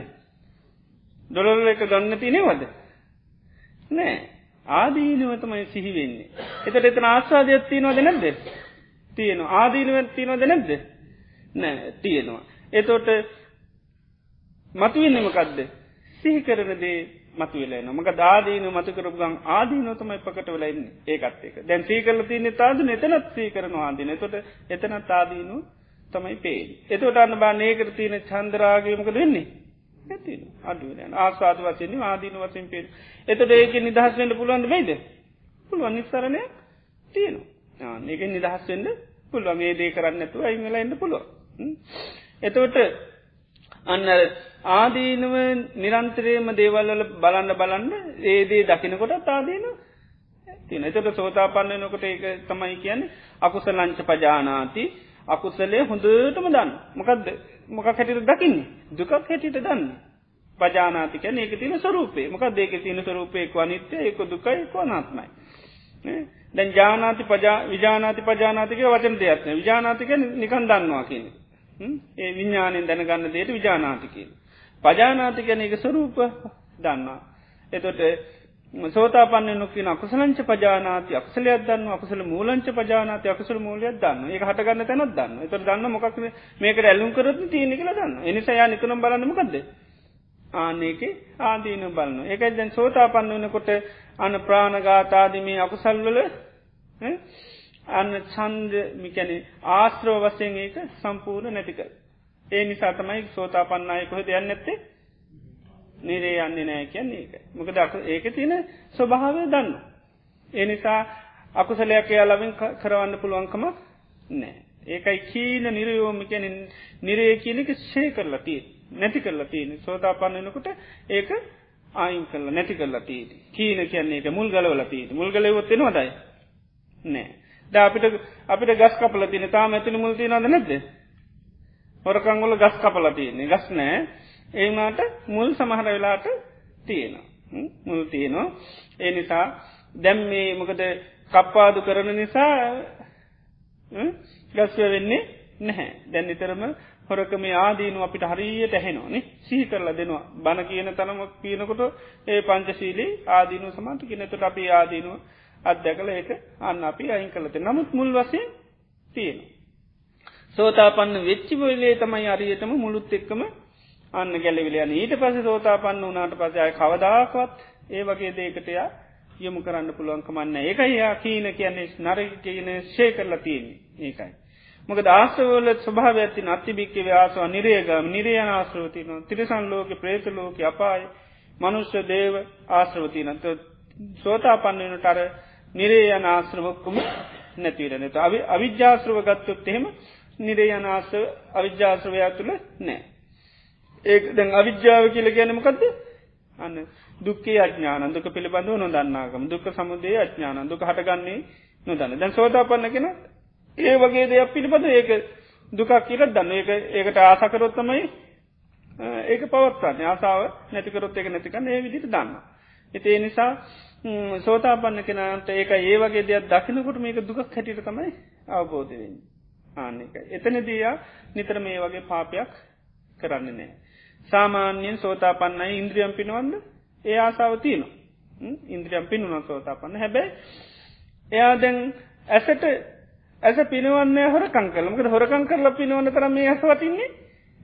දොළොල් එක ගන්න තිනෙවද. නෑ ආදීනවතමයි සිහිවෙන්නේ. එතට එතන ආස්වාදයක් තියනවද නැද්ද. තියෙනවා ආදීනුවත් තියනවද නැද්ද. නෑ තියෙනවා. එතෝට මතුවෙන්නමකක්ද සිහි කරන දේ මතු වෙලන මක දාදීන මතකරපු ගන් ආදීනොතමයි පකට වෙලයින්න ඒකත් එක. දැන් සීකරල තියන්නේ තාදන එතනත් සී කරන ආදීන තොට එතනත් ආදීනු තමයි පේ. එතවට අන්න බා ඒකර තියෙන චන්දරාගයමක දෙන්නේ ඇති අඩුවෙන ආස්වාද වසයන්නේ ආදීන වසෙන් පේ. එතට ඒක නිදහස්වෙන්ට පුළුවන්ද වෙයිද? පුළුවන්. නිස්සරණය තියෙනවා. ඒක නිදහස් වෙන්න පුළුව මේ දේ කරන්න ඇතු අයිමල එන්න පුළුව. එතවට අන්න ආදීනුව නිරන්තරයම දේවල්වල බලන්න බලන්න ඒදේ දකිනකොට තාදීන තින එතට සෝතා පන්නනකොට ඒක තමයි කියන්නේ අකුස ලංච පජානාති. අකුසලේ හොඳටම දන්න. මොකක්ද මොකක් හැටිට දකින්නේ? දුකක් හැටිට දන්න. පජානාතික ඒක තින ස්වරූපේ මොක දේක තින ස්වරූපයක අනිත්‍ය එක දුකයි කොනාත්මයි දැන් ජානාති පජා විජානාති පජානාතික වචන දෙයක්න විජානාතික නිකන් දන්නවා කියන්නේ. ඒ විඤ්ඥානෙන් දැනගන්න දේට විජානාතිකින්. පජානාති ගැන එක ස්වරූප දන්නා. එතොට සෝතාපන්න නොකින අකුසලංච පජානාති අක්සලයක් දන්න අකුසල මූලංච පජානාති අකුසල මූලයක් දන්න ඒ හටගන්න තැනත් දන්න එතර දන්න මොකක් මේකට ඇල්ලුම් කරත් තියෙන කියලා දන්න එනිසා නිකනම් බලන්නමකක්ද ආන්නේක ආදීන බලන්න ඒකයි දැන් සෝතාපන්න වනකොට අන්න ප්‍රාණගාතාදිමී අකුසල්වල අන්න චන්ද මිකැන ආශ්‍රව වසයෙන් ඒක සම්පූර්ණ නැතික ඒ නිසා තමයි සෝතාපන්නය කොහ දෙයන්න නැත්තේ? නිරේ යන්නේ නෑ කියන්නේ ඒක. මොකද ඒක තියෙන ස්වභාවය දන්න. ඒ නිසා අකුසලයක් යාලවින් කරවන්න පුළුවන්කමක් නෑ. ඒකයි කීන නිරයෝමිකැන නිරේ කියනක ශේ කරලා තිය නැති කරලා තියෙන සෝතාපන්නනකොට ඒක ආයින් කරලා නැති කරලා තිීට කීන කියන්නේ එක මුල් ගලවල තිීට මුල් ගලවොත්තෙන වදයි නෑ ද අපිට අපිට ගස් කපල තින තාම ඇතුළි මුල් තියනද නැද හොරකංගොල ගස් කපල තියන්නේ. ගස් නෑ. ඒමට මුල් සමහර වෙලාට තියෙනවා. මුල් තියනවා. ඒ නිසා දැම් මේ මොකද කප්පාදු කරන නිසා ගස්ව වෙන්නේ නැහැ. දැන් නිතරම හොරක මේ ආදීනු අපිට හරියට ඇහෙනවානේ සී කරලා දෙනවා. බණ කියන තනම කියනකොට ඒ පංචශීලී ආදීනු සමන්ට කියනතුට අපි ආදීනුව අත්දැකල ඒක අන්න අපි අයින් කලත නමුත් මුල් වසේ තියෙන. සෝතාපන්න වෙච්චි බොයිලේ තමයි අරියටම මුළුත් එක්කම අන්න ගැලවිලයන ඊට පස සෝතාපන්න වනාට පසය කවදාකවත් ඒ වගේ දේකටයා යොමු කරන්න පුළුවන්කමන්න ඒකයි යා කීන කියන්නේ නරක කියන ශේ කරලා තියෙන ඒකයි. මොක දස්සවල ස්වභාව ඇති අතිභික්ක ව්‍යාසව නිරේගම නිරයන ආශ්‍රවතින තිරසන් ලෝක ප්‍රේතලෝක අපායි මනුෂ්‍ය දේව ආශ්‍රවතිනත සෝතාපන්නනට අර නිරේ යන ආශ්‍රමක්කුම නැතිවරනත අවි අවිද්‍යාශ්‍රව ගත්තොත් එහෙම නිරේ යනාස අවිද්‍යාශ්‍රවයා තුළ නෑ. ඒ දැන් අවිද්‍යාව කියල ගැනමකක්ද අන්න දුක්කේ අඥාන. දුක පිළිබඳව නොදන්නාගම දුක සමුදේ අඥාන. දුක හටගන්නේ නොදන්න. දැන් සෝතාපන්න කෙන ඒ වගේ දෙයක් පිළිබඳ ඒක දුකක් කියලත් දන්න. ඒක ඒකට ආසකරොත්තමයි ඒක පවත්වන්න. ආසාාව නැතිකරොත් එක නැතිකන්න ඒ විදිට දන්න. එති නිසා සෝතාපන්න කෙනට ඒක ඒ වගේ දෙයක් දකිනකොට මේක දුකක් හැටිට තමයි අවබෝධවෙන් ආන්නක. එතන දයා නිතර මේ වගේ පාපයක් කරන්න නෑ. සාමාන්‍යයෙන් සෝතාපන්නයි ඉන්ද්‍රියම් පිනවන්න ඒ ආසාාව තියන ඉන්ද්‍රියම් පිනුන සෝතාපන්න හැබැයි එයා දැන් ඇසට ඇස පිනවන්න හොරකං කලමකට හොරකං කරලා පිනවන්න තරම මේ ඇස වටින්නේ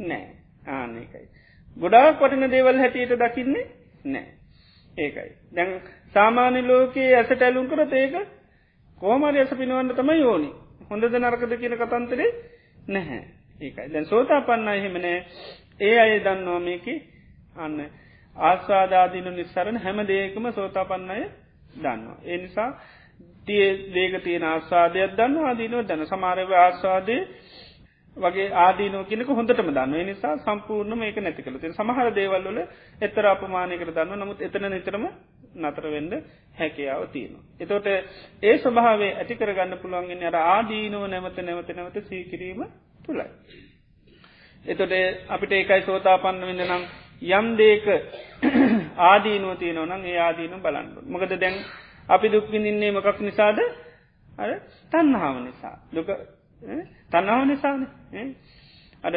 නෑ ආනකයි. ගොඩාක් වටින දේවල් හැටියට දකින්නේ නෑ. ඒකයි. දැන් සාමාන්‍ය ලෝකයේ ඇසට ඇලුම් කරත ඒක කෝමරි ඇස පිනවන්න තමයි යෝනි හොඳද නරකද කියන කතන්තරේ නැහැ. ඒකයි. දැන් සෝතා පන්න එහෙමනෑ ඒ අය දන්නවා මේක අන්න ආස්වාදාදීනු නිස්සරණ හැම දේකම සෝතා පන්නය දන්නවා. ඒ නිසා තිය දේක තියෙන ආස්වාදයක් දන්න ආදීනුව දැන සමාරව ආස්වාදය වගේ ආදීනෝ කියනක හොඳටම දන්න නිසා සම්පූර්ණ මේක නැතිකල ති සමහර දේවල්ල එතර අපමානයකට දන්න නමුත් එතන නිතරම නතරවෙඩ හැකියාව තියෙන. එතෝට ඒ ස්වභාවේ ඇති කරගන්න පුළුවන්ගෙන අර ආදීනුව නැවත නැවත නැවත සීකිරීම තුළයි. එතොට අපිට ඒකයි සෝතාපන්න වෙන්න නම් යම් දේක ආදීනුව තියනවනම් ඒ ආදීනු බලන්නු. මොකද දැන් අපි දුක්විඳින්නේ මොකක් නිසාද අර තන්නාව නිසා. දුක තන්නාව නිසාන අඩ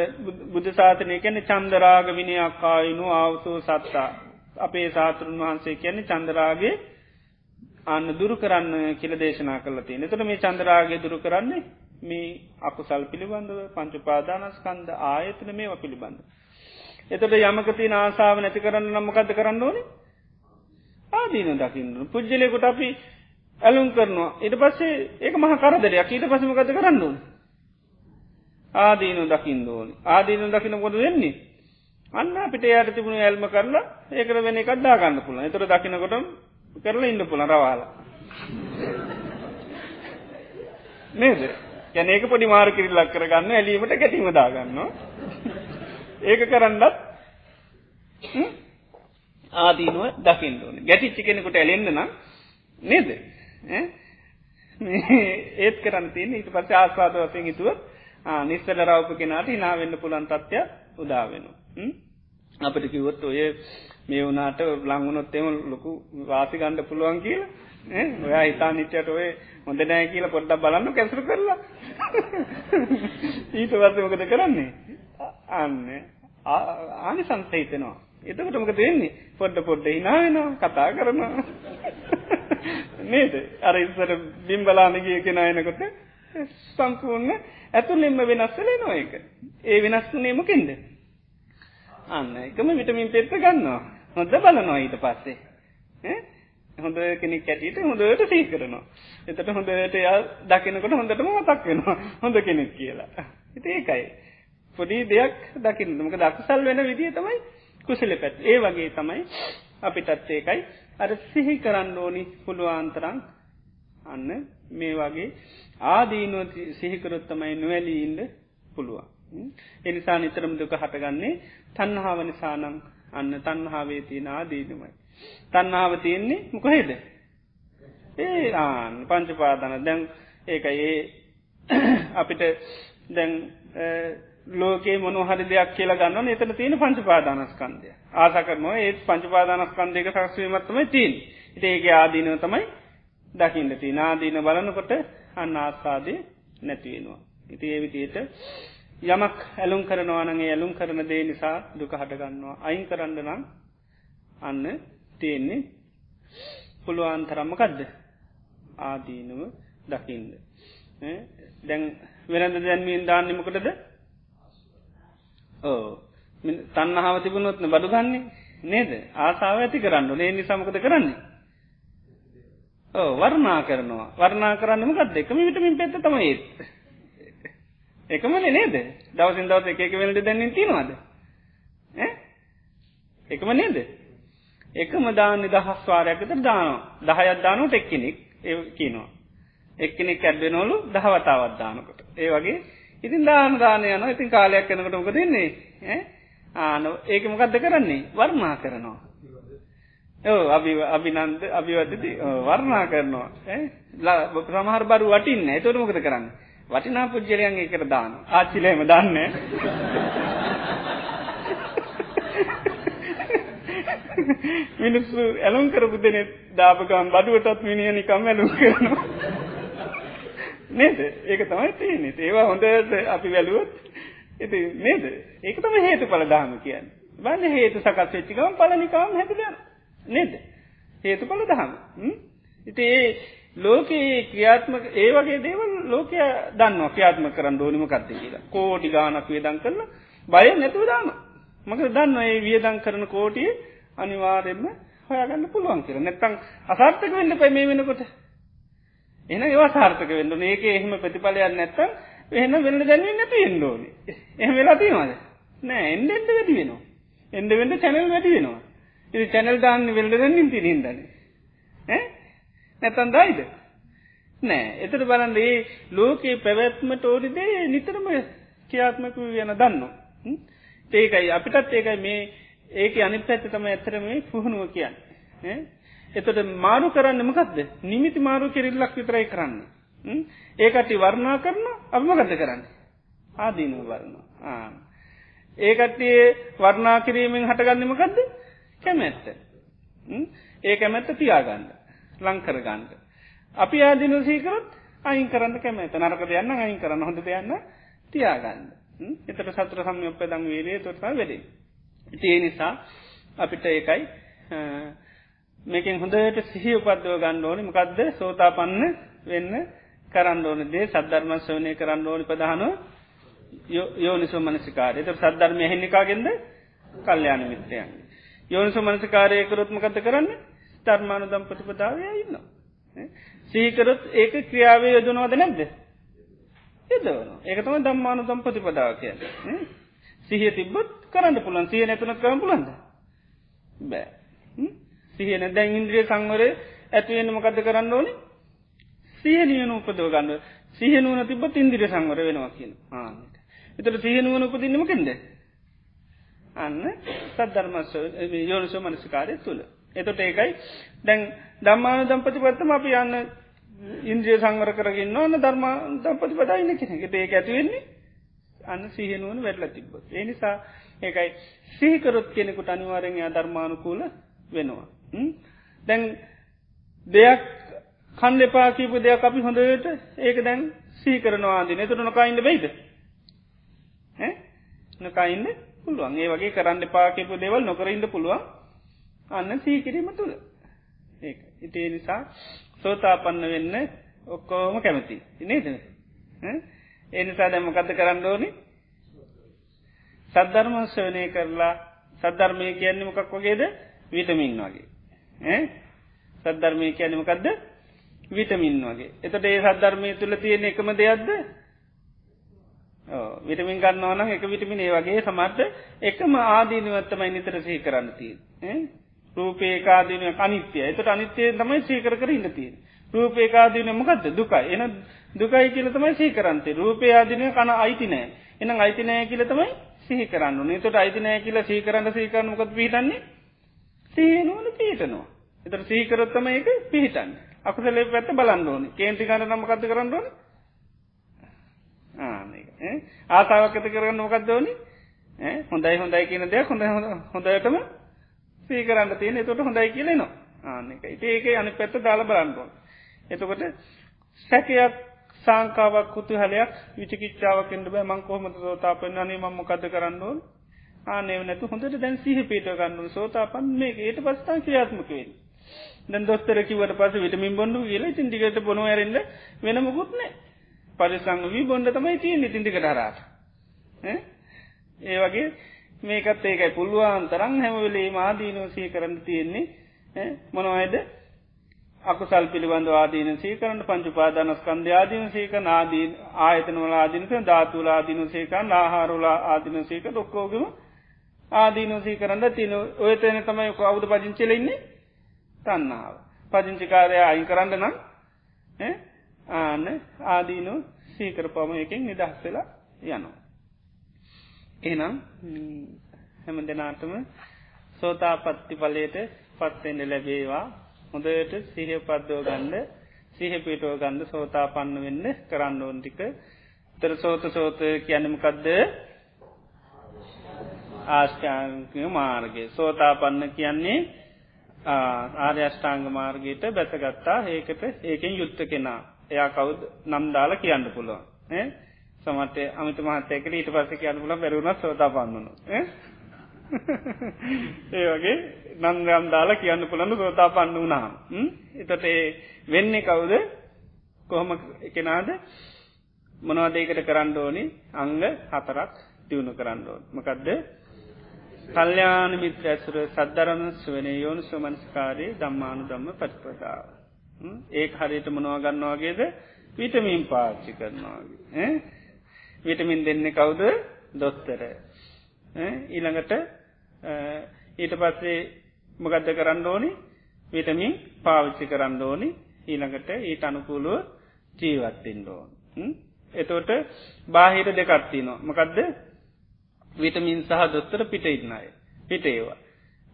බුද්ධ සාතනය කැන චන්දරාග විනියක්කායිනු අවසූ සත්තා අපේ සාතරුන් වහන්සේ කියන්නේ චන්දරාගේ අන්න දුරු කරන්න කියල දේශනා කල තියෙන තොට මේ චන්දරාගේ දුරු කරන්නේ මේ අකුසල් පිළිබඳව පංචුපාදානස්කන්ද ආයතන මේව පිළිබඳ. එතට යමකති ආසාාව නැති කරන්න නම්මකද කරන්න ඕනේ? ආදීන දකින්න පුද්ජලයකුට අපි ඇලුම් කරනවා. ඉට පස්සේ ඒක මහ කරදරයක්. ඊට පසමකත කරන්න ඕනේ? ආදීනු දකිින් දෝනි ආදීනු දකින කොට වෙන්නේ? අන්න අපිට යට තිබුණු ඇල්ම කරලා ඒකට වෙන එකක් දාගන්න පුළ එතර දකිනකොට කරලා ඉන්න පුළ රවාල. නේද? ගැන ඒක පොඩි මාර කිරිල්ලක් කරගන්න ඇලීමට ගැටීම දාගන්න. ඒක කරන්නත් ආදීනුව දකිින්දුවන ගැටිච්චි කෙනෙකුට ඇලෙන්න්න නම් නේද? ඒත් කරන්න තියන ඊට පස්ස ආස්වාද වසයෙන් හිතුවත් නිස්සල රවප කෙනට හිනාවෙන්න පුළන් තත්ත්ය උදාවෙන. අපට කිවොත් ඔය මේ වනාට ලංගුණොත්තෙම ලොකු වාසි ගණ්ඩ පුළුවන් කියල ඔයා හිතා නිච්චට ඔය හොඳ නෑ කියලා පොඩ්ඩක් බලන්න කැසරු කරලා. ඊට වසමකද කරන්නේ? අන්න. ආනි සංසහිතනවා එතකටමක දෙන්නේ පොඩ්ඩ පොඩ්ඩ හිනාවෙනවා කතා කරනවා. නේද? අර ඉස්සර බිම්බලානගිය කෙන අයනකොට සම්පූර්ණ ඇතුළෙන්ම වෙනස්සල නො එක ඒ වෙනස්වනේමකින්ද අන්න එකම විටමින් පෙත්ත ගන්නවා. හොඳ බලනවා ඊට පස්සේ. හොඳ කෙනෙක් කැටියට හොඳට සී කරනවා. එතට හොඳට යා දකිනකොට හොඳටම මතක් වෙනවා. හොඳ කෙනෙක් කියලා. ඉති ඒකයි. පොඩි දෙයක් දකින්නමක දක්සල් වෙන විදිිය තමයි කුසල පැත් ඒ වගේ තමයි අපිටත් ඒකයි. අර සිහි කරන්න ඕනි පුළුවන්තරං අන්න මේ වගේ ආදීනුව සිහිකරොත්තමයි නොවැලීන්ද පුළුවන්. එනිසා නිතරම දුක හටගන්නේ තන්නහාව නිසානං අන්න තන්නහාවේ තියෙන ආදීනුවයි. තන්නාව තියෙන්නේ මොකහෙද. ඒ ආන් පංචපාදන. දැන් ඒක ඒ අපිට දැන් ලෝකේ මොනහරි දෙයක් කියලා ගන්න එතන තියෙන පංචපාදානස්කන්දය ආසකරනවා ඒත් පංචපාදානස්කන්දයක සක්ස්වීමත්තමයි තිීන් ඒක ආදීනව තමයි දකින්න ති නාදීන බලනකොට අන්න ආස්ථාදය නැතිවෙනවා. ඉති ඒවිතියට යමක් ඇලුම් කරනවානගේ ඇලුම් කරන දේ නිසා දුක හටගන්නවා අයින් කරන්න නම් අන්න තියෙන්නේ පුළුවන් තරම්මකදද ආදීනුව දකිින්ද. දැන් වෙනද දැන්මීන් දාන්නමකටද ඕ තන්නහාව තිබුණොත්න බඩු ගන්නේ නේද? ආසාාව ඇති කරන්න නේ නිසාමකද කරන්නේ? වර්ණා කරනවා. වර්ණා කරන්නම ගත් දෙකම විටමින් පෙත්ත තම ඒත්. එකමන නේද? දවසින් දවස එක වෙලට දැන්නින් තිනවාද එකම නේද? එකම දාන්න දහස් වාරයක්කත දානවා. දහයක් දානුට එක්කෙනෙක් ඒ කියනවා. එක්කෙනෙක් ඇඩ්වෙනෝලු දහවතාවත් දානකොට. ඒ වගේ ඉතින් දාන දානය යන ඉතින් කාලයක් යනකට මොක දෙන්නේ ආන ඒක මොකක්ද කරන්නේ? වර්ණා කරනවා. අපි අභිනන්ද අභිවදති වර්ණා කරනවා. සමහර බරු වටින්න එතොරමකද කරන්න? වටිනා පුද්ජලයන් එකට දාන ආච්චිලේම දන්න. මිනිස්සු ඇලුම් කරපු දෙනෙ දාපකම් බඩුවටත් මිනිිය නිකම් ඇලුම් කරනවා. නේද? ඒක තමයි තියනෙ ඒවා හොඳට අපි වැලුවොත් ඉති නේද? ඒක තම හේතු පල දාම කියන්න. බන්න හේතු සකස් වෙච්චිකම් පලනිකාම් හැතිලයන නේද? හේතුඵල දහම ඉති ඒ ලෝකයේ ක්‍රියාත්මක ඒ වගේ දේවල් ලෝකය දන්න ක්‍රියාත්ම කරන්න ඕනිම කත්ත කියලා. කෝටි ගානක් වේදන් කරන බය නැතුව දාම මක දන්න ඒ වියදන් කරන කෝටිය අනිවාරෙන්ම හොයාගන්න පුළුවන් කියර නැත්තං අසාර්ථක වෙන්න පැමේ වෙනකොට. එන ඒවා සාර්ථක වෙන්න ඒක එහෙම ප්‍රතිඵලයක් නැත්තම් එහෙන වෙන්න දැන්නේ නැති එන්න ඕනේ. එහෙම වෙලා තියෙනවද? නෑ එන්න එන්න වැඩි වෙනවා. එන්න වෙන්න channel වැඩි වෙනවා. ඉ චැනල් දාන්න වෙල්ලදනින් තිරින්දන නැතන් දයිද නෑ. එතට බලන්න ඒ ලෝකයේ පැවැත්මට ඕරිදේ නිතරම ක්‍රියාත්මක යන දන්න ඒකයි අපිටත් ඒකයි මේ ඒක අනි පැත්ත තම ඇතරම පුහුණුව කියන්න. එතට මාරු කරන්න මකක්ද නිමිති මාරු කෙරල්ලක් විතරයි කරන්න. ඒකට වර්ණා කරන අමගත කරන්න? ආදීනව වරණ ඒකටේ වර්ණා කිරීමෙන් හටගන්නමකක්ද කැමැත්ත. ඒ කැමැත්ත තියාගන්න. ලංකරගන්නට. අපි ආදින සීකරත් අයින් කරන්න කැමැත නරක දෙයන්න අයින් කරන්න හොඳ දෙයන්න තියාගන්න. එතට සත්‍ර සම්යප්ප දං වේරේ තොටා වැඩේ. ඉතිේ නිසා අපිට ඒකයි මේකින් හොඳට සිහි උපද්දව ගන්න ඕනි මකක්ද සෝතා පන්න වෙන්න කරන්න ඕන දේ සද්ධර්ම සවනය කරන්න ඕනි ප්‍රධානුව යෝනිසෝ මනසිකාරය ත සද්ධර්මය හෙන්නිකාගෙන්ද කල්්‍යයාන මිත්‍රයන්. යෝනිස මනසකාරය කරොත්මකත කරන්න ධර්මාන දම් ප්‍රතිපදාවය ඉන්න. සීකරොත් ඒක ක්‍රියාවේ යොදනවාද නැද්ද. එදවන ඒකතම දම්මානු දම් ප්‍රතිපදාව කිය. සිහිය තිබ්බත් කරන්න පුළන් සිය නැතුනත් කරම් පුලන්ද. බෑ. සිහියන දැන් ඉන්ද්‍රිය සංවරය ඇතිවෙන්න මොකද කරන්න ඕනි සියනියන උපදව ගන්න සිහනුවන තිබ ඉන්දිරි සංවර වෙනවා කියන ආනට. එතට සිහනුවන උපදින්නමකින්ද. අන්න සද්ධර්මස්ව යෝනිසෝ මනසිකාරය තුළ. එතොට ඒකයි. දැන් දම්මාන දම්පති පත්තම අපි යන්න ඉන්ද්‍රිය සංවර කරගන්න ඕන්න ධර්ම දම්පති පටයින්න කෙනෙ ඒක ඇතිවෙන්නේ අන්න සිහනුවන වැඩල තිබ්බොත්. ඒ නිසා ඒකයි සිහිකරොත් කෙනෙකුට අනිවාරෙන් ධර්මානුකූල වෙනවා. දැන් දෙයක් කන් දෙපා කීපු දෙයක් අපි හොඳට ඒක දැන් සී කරනවාදින තුර නොකයින්න බයිද? නොකයින්න පුළුවන්. ඒ වගේ කරන්න පාකෙපු දෙවල් නොකරඉන්න පුළුවන්. අන්න සීකිරීම තුළ. ඒ ඉතිේ නිසා සෝතාපන්න වෙන්න ඔක්කෝම කැමති. නේද? ඒ නිසා දැමකත කරන්න ඕනි? සද්ධර්ම ශ්‍රවනය කරලා සද්ධර්මය කියන්නේ මොකක් වගේද? විටමින් වගේ. සද්ධර්මය කියන්නේ මොකක්ද විටමින් වගේ. එතට ඒ සද්ධර්මය තුළ තියෙන එකම දෙයක්ද? විටමින් ගන්නවන එක විටමින් ඒ වගේ සමර්ථ එකම ආදීනවත්තමයි නිතර සහි කරන්න තිය රූපේකාදීනය අනිත්‍යය. එතට අනිත්‍යය තමයි සීකර කර ඉන්න තියෙන රූපේකාදීන මොකක්ද දුකයි. එන දුකයි කියල තමයි සහි කරන්තේ රූපේ ආදිනය කන අයිතිනෑ එනම් අයිතිනෑ කියල තමයි සිහි කරන්න නතට අයිතිනෑ කියලා සීකරන්න සීකරන්න මොකද පිහිටන්නේ? සීනුවන පිහිටනවා. එතට සීකරොත්තම ඒක පිහිටන්න. අකුසලේ පැත්ත බලන්න ඕන. කේන්ති ගන්න නමකද කරන්න ඕන? ආසාාවක් ඇත කරන්න මොකක්ද ඕනි? හොඳයි හොඳයි කියන දෙයක් හොඳ හොඳයටම සීකරන්න තියෙන. තොට හොඳයි කියලනවා ආනක ඒක අනි පැත්ත දාල බලන්නවා එතකොට සැකයක් සංකාවක් කුතු හලයක් විචිකිච්චාවකෙන්ට බෑ. මංකෝමත සෝතාපන්න අනේ මම්මකද කරන්නවන් ආනේ නැතු හොඳට දැන් සිහ පීට ගන්නු සෝතාපන් මේ ඒට පස්ථා ක්‍රියාත්මකවෙන් දැන් දොස්තර කිවට පස විටමින් බොඩු කියලා තින්ටිකට බොන ඇරෙන්ද වෙනමකුත්නේ පරිසං වී බොන්ඩ තමයි තියෙන් ඉතින්ටිකට හරාට ඒ වගේ මේකත් ඒකයි පුළුවන් තරන් හැමවෙලේ මාදීනෝසය කරන්න තියෙන්නේ මොනවයිද අකුසල් පිළිබඳ ආදීන සීකරන්න පංචුපාදානස්කන්ධ ආදීන සීක නාදී ආයතනවල ආදිනක ධාතුල ආදින සේකන් ආහාරුලා ආදින සීක ඩොක්කෝගම ආදීනසී කරන්න තින ඔයතන තමයි කවුද පජිංචිලඉන්නේ තන්නාව. පජංචිකාරය අයින් කරන්න නම් ආන්න ආදීනු සීකර පම එකින් නිදහස් වෙලා යනවා. එනම් හැම දෙනාටම සෝතාපත්ති පලයට පත්වෙන්න ලැබේවා. හොඳට සිහ පද්දෝ ගන්න සිහ පිටෝ ගන්ධ සෝතා පන්න වෙන්න කරන්න ඕන්ටික තර සෝත සෝත කියන්නමකක්ද ආශ්ඨාංකය මාර්ගය. සෝතා පන්න කියන්නේ ආර්යෂ්ඨාංග මාර්ගයට බැසගත්තා. ඒකට ඒකෙන් යුත්ත කෙනා. එයා කවුද? නම් දාලා කියන්න පුළුවන්. සමට අමිත මහත්තයකට ඊට පස්ස කියන්න පුල බැරුණත් සෝතා පන්නනු ඒ වගේ නන්දම් දාලා කියන්න පුළන්න සෝතා පන්න වනාම් එතට ඒ වෙන්නේ කවුද? කොහොම එකනාද මොනවදේකට කරන්න ඕනි? අංග හතරක් දියුණු කරන්න ඕන. මකදද? කල්්‍යාන මිත්‍ර ඇසුර සද්ධරණ ස්වනේ යෝනු සුමනස්කාරයේ දම්මානු දම්ම පටිපදාව. ඒ හරියට මොනවා ගන්නවාගේද විටමින් පාච්චි කරනවාගේ. විටමින් දෙන්නේ කවුද දොස්තර. ඊළඟට ඊට පස්සේ මොගදද කරන්න ඕනි විටමින් පාවිච්චි කරන්න ඕනි ඊළඟට ඊට අනුකූලුව ජීවත්තිෙන් ඕන්. එතෝට බාහිර දෙකත්තිනවා මකදද විටමින් සහ දොත්තර පිට ඉන්නයි පිට ඒවා.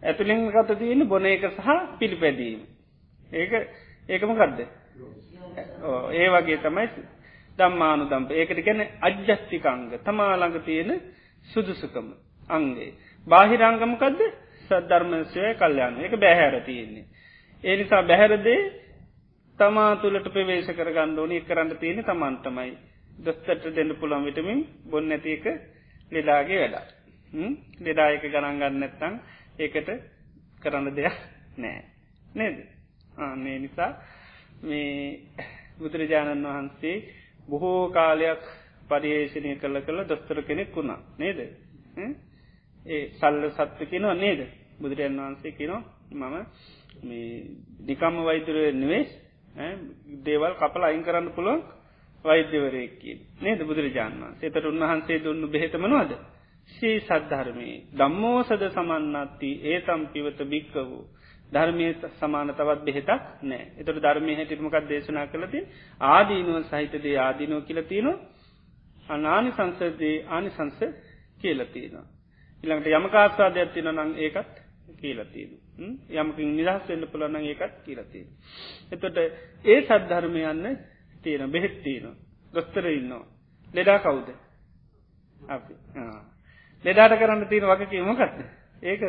ඇතුළින් ගත තියෙන බොන එක සහ පිළිපැදීම. ඒක ඒකම ගදද. ඒ වගේ තමයි දම්මානු දම්ප ඒකට ගැන අජ්ජස්තිකංග තමාළඟ තියෙන සුදුසුකම අංගේ. බාහිරංගමකදද සද්ධර්මශය කල්යන්න එක බැහැර තියෙන්නේ. ඒ නිසා බැහැරදේ තමා තුළට ප්‍රවේශ කරගන්න ඕනි කරන්න තියෙන තමන්ටමයි දොස්තට දෙන්න පුළන් විටමින් බොන්න ඇති එක ලෙඩාගේ වැඩ. ලෙඩායක ගණන් ගන්න නැත්තං ඒකට කරන්න දෙයක් නෑ. නේද. මේ නිසා මේ බුදුරජාණන් වහන්සේ බොහෝ කාලයක් පරියේෂණය කළ කළ දොස්තර කෙනෙක් වුණා. නේද. ඒ සල්ල සත්ව කෙනවා නේද? බුදුරජන් වහන්සේ කෙනවා මම මේ නිකම්ම වෛදුරය නෙවෙස් දේවල් කපල අයින් කරන්න පුළුවන් වෛද්‍යවරයකි නේද බුදුරජාණන් සේතට උන්වහන්සේ දුන්නු බෙහෙතමනවාද ශී සද්ධර්මයේ. දම්මෝසද සමන්නත්ති ඒතම් පිවත භික්ක වූ ධර්මය සමාන තවත් බෙහෙතක් නෑ එතට ධර්මය හැටිමකක් දේශනා කළති ආදීනුව සහිතදේ ආදීනෝ කියලතින අනානි සංසදේ ආනි සංස කියලතිනවා. ඉළඟට යමකාස්වාදයක් තින නං ඒකත් කියලතිීන. යමකින් නිදහස් වෙන්න පුළනං ඒකත් කියලතිීන. එතොට ඒ සද්ධර්මයන්න තියෙන බෙහෙත් තියෙන දොස්තර ඉන්නවා. ලෙඩා කවුද? අපි. ලෙඩාට කරන්න තියෙන වක කියීමකක්ද ඒක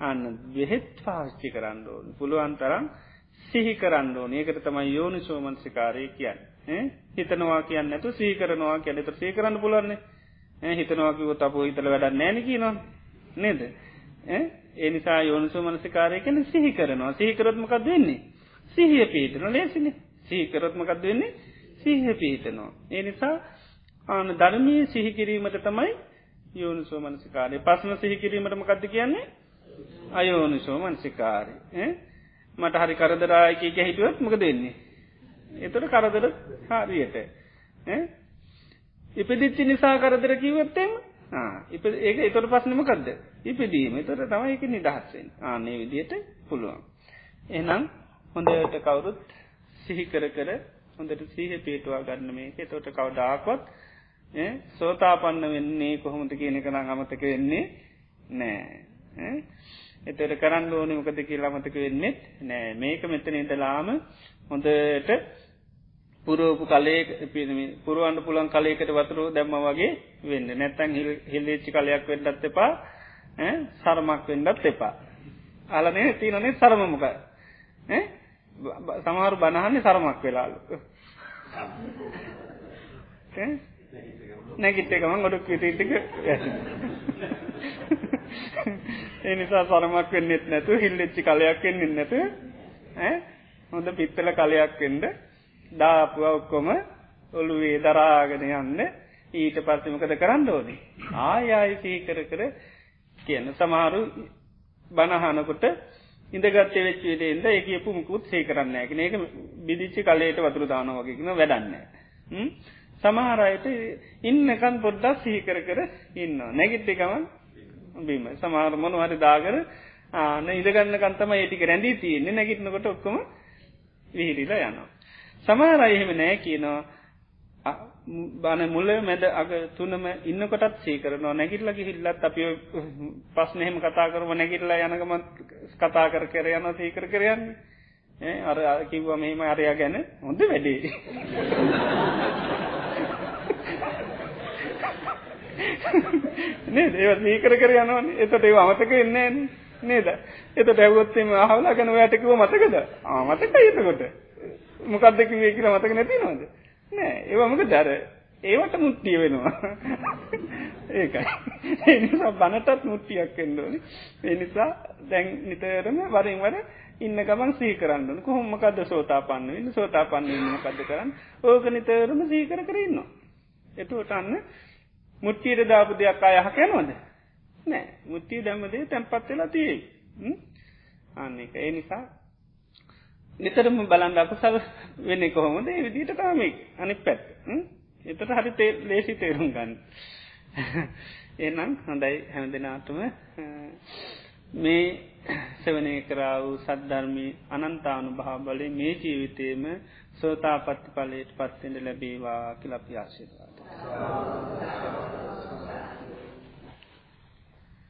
අන්න බෙහෙත් පාවිච්චි කරන්න ඕන. පුළුවන් තරම් සිහි කරන්න ඕන. ඒකට තමයි යෝනි සෝමන්සිකාරය කියන්න හිතනවා කියන්න ඇතු සී කරනවා කියැනත සී කරන්න පුලන්නේ හිතනවාකිව තපු හිතල වැඩ නෑන කියනවා. නේද? ඒ නිසා යෝනිසෝ මනසිකාරය කන සිහි කරනවා සිහිකරත්මකක් වෙන්නේ. සිහිය පීතන ලේසින. සිහිකරත්මකක් වෙන්නේ? සිහිය පීතනවා. ඒ නිසා ආන ධර්මී සිහිකිරීමට තමයි යෝනිසෝ මනසිකාරය පසන සිහිකිරීමටම කක්ද කියන්නේ? අයෝනිසෝ මනසිකාරය මට හරි කරදරායක ගැහිටුවත් මක දෙන්නේ. එතට කරදර හාරියට ඉපදිච්චි නිසා කරදර කිවත්තෙම ඉප ඒක එතොට පස්සනමකක්ද ඉපදීම. තොට තමයි එක නිදහස්සෙන් ආනේ විදියට පුළුවන්. එනම් හොඳට කවුරුත් සිහි කර කර හොඳට සීහ පේටවා ගන්න මේක. තොට කවඩාකොත් සෝතාපන්න වෙන්නේ කොහොමද කියන කනම් අමතක වෙන්නේ නෑ එතට කරන්න ඕන මොකද කියලා අමතක වෙන්නෙත් නෑ. මේක මෙතන ඉදලාම හොඳට පුරෝපු කලේ පුරුවන්ඩ පුළන් කලයකට වතුරු දැම්ම වගේ වෙන්න. නැත්තැන් හිල්ලේච්චි කලයක් වෙන්නත් එපා සරමක් වෙන්නත් එපා. අලනේ තියනනේ සරමමක සමහරු බණහන්නේ සරමක් වෙලාලු. නැගිට එකමන් ගොඩක් විටිටික ඒ නිසා සරමක් වෙන්නෙත් නැතු හිල්ලෙච්චි කලයක් වෙන්නෙ නැතු හොඳ පිත්තල කලයක් වෙන්ඩ දාපුව ඔක්කොම ඔළුවේ දරාගෙන යන්න ඊට පස්සමකද කරන්න ඕනේ? ආයායි සීකර කර කියන්න සමහරු බණහනකොට ඉඳගත්තේ වෙච්ච විටෙන්ද ඒ කියපු මුකුත් සේ කරන්න ඇකන ඒක බිදිච්චි කලයට වතුර දාන වගේකන වැඩන්න සමහරයට ඉන්නකන් පොඩ්ඩක් සීකර කර ඉන්න නැගිට්ටිකමන් බීම. සමහර මොන හරි දාගර ආන ඉදගන්න කන්තම ඒටික රැඳී තියන්නේ. නැගිටනකොට ඔක්කොම විහිරිලා යනවා. සමහර එහෙම නෑ කියනවා. බන මුල මැද අග තුනම ඉන්නකොටත් සීකරනවා නැගිටලගේ හිල්ලත් අපි පස්නහෙම කතා කරම නැගිටලා යනකම කතා කර කර යන සීකර කරයන්න අර කිව්ව මෙහෙම අරයා ගැන හොඳ වැඩේ. නේද ඒව සීකර කර යනවා එතට ඒව අමතක එන්නේ නේද එතට ඇවොත්තෙම අහවලා ගැන වැටකිව මතකද ආමතක එතකොට මොකක්ද කිව්වේ කියලා මතක නැතිනවද? නෑ ඒවමක දර ඒවට මුට්ටිය වෙනවා. ඒකයි. ඒ නිසා බනටත් මුට්ටියක් වෙන්න ඕනේ. ඒ නිසා දැන් නිතරම වරින් වර ඉන්න ගමන් සිහි කරන්න ඕනේ. කොහොම මොකද්ද සෝතාපන්න වෙන්නේ? සෝතාපන්න වෙන්නේ මොකද්ද කරන්නේ? ඕක නිතරම සිහි කර කර ඉන්නවා. එතකොට අන්න මුට්ටියට දාපු දෙයක් ආය අහක යනවද? නෑ. මුට්ටිය දැම්ම දේ තැම්පත් වෙලා තියෙයි. අන්න ඒක. ඒ නිසා නිතරම බලන්ඩ අකුසල් වෙන්න කොහොමද ඒ විදිට කාමෙක් අනි පැත් එතට හරි තේ ලේසි තේරුම් ගන්න එනම් හොඳයි හැම දෙනාටම මේ සවනය කරා වූ සද්ධර්මී අනන්තානු භාබලය මේ ජීවිතයම සෝතා පත්ති පලයට පත්වෙන්ට ලැබේවා කිලපියාශිවාට.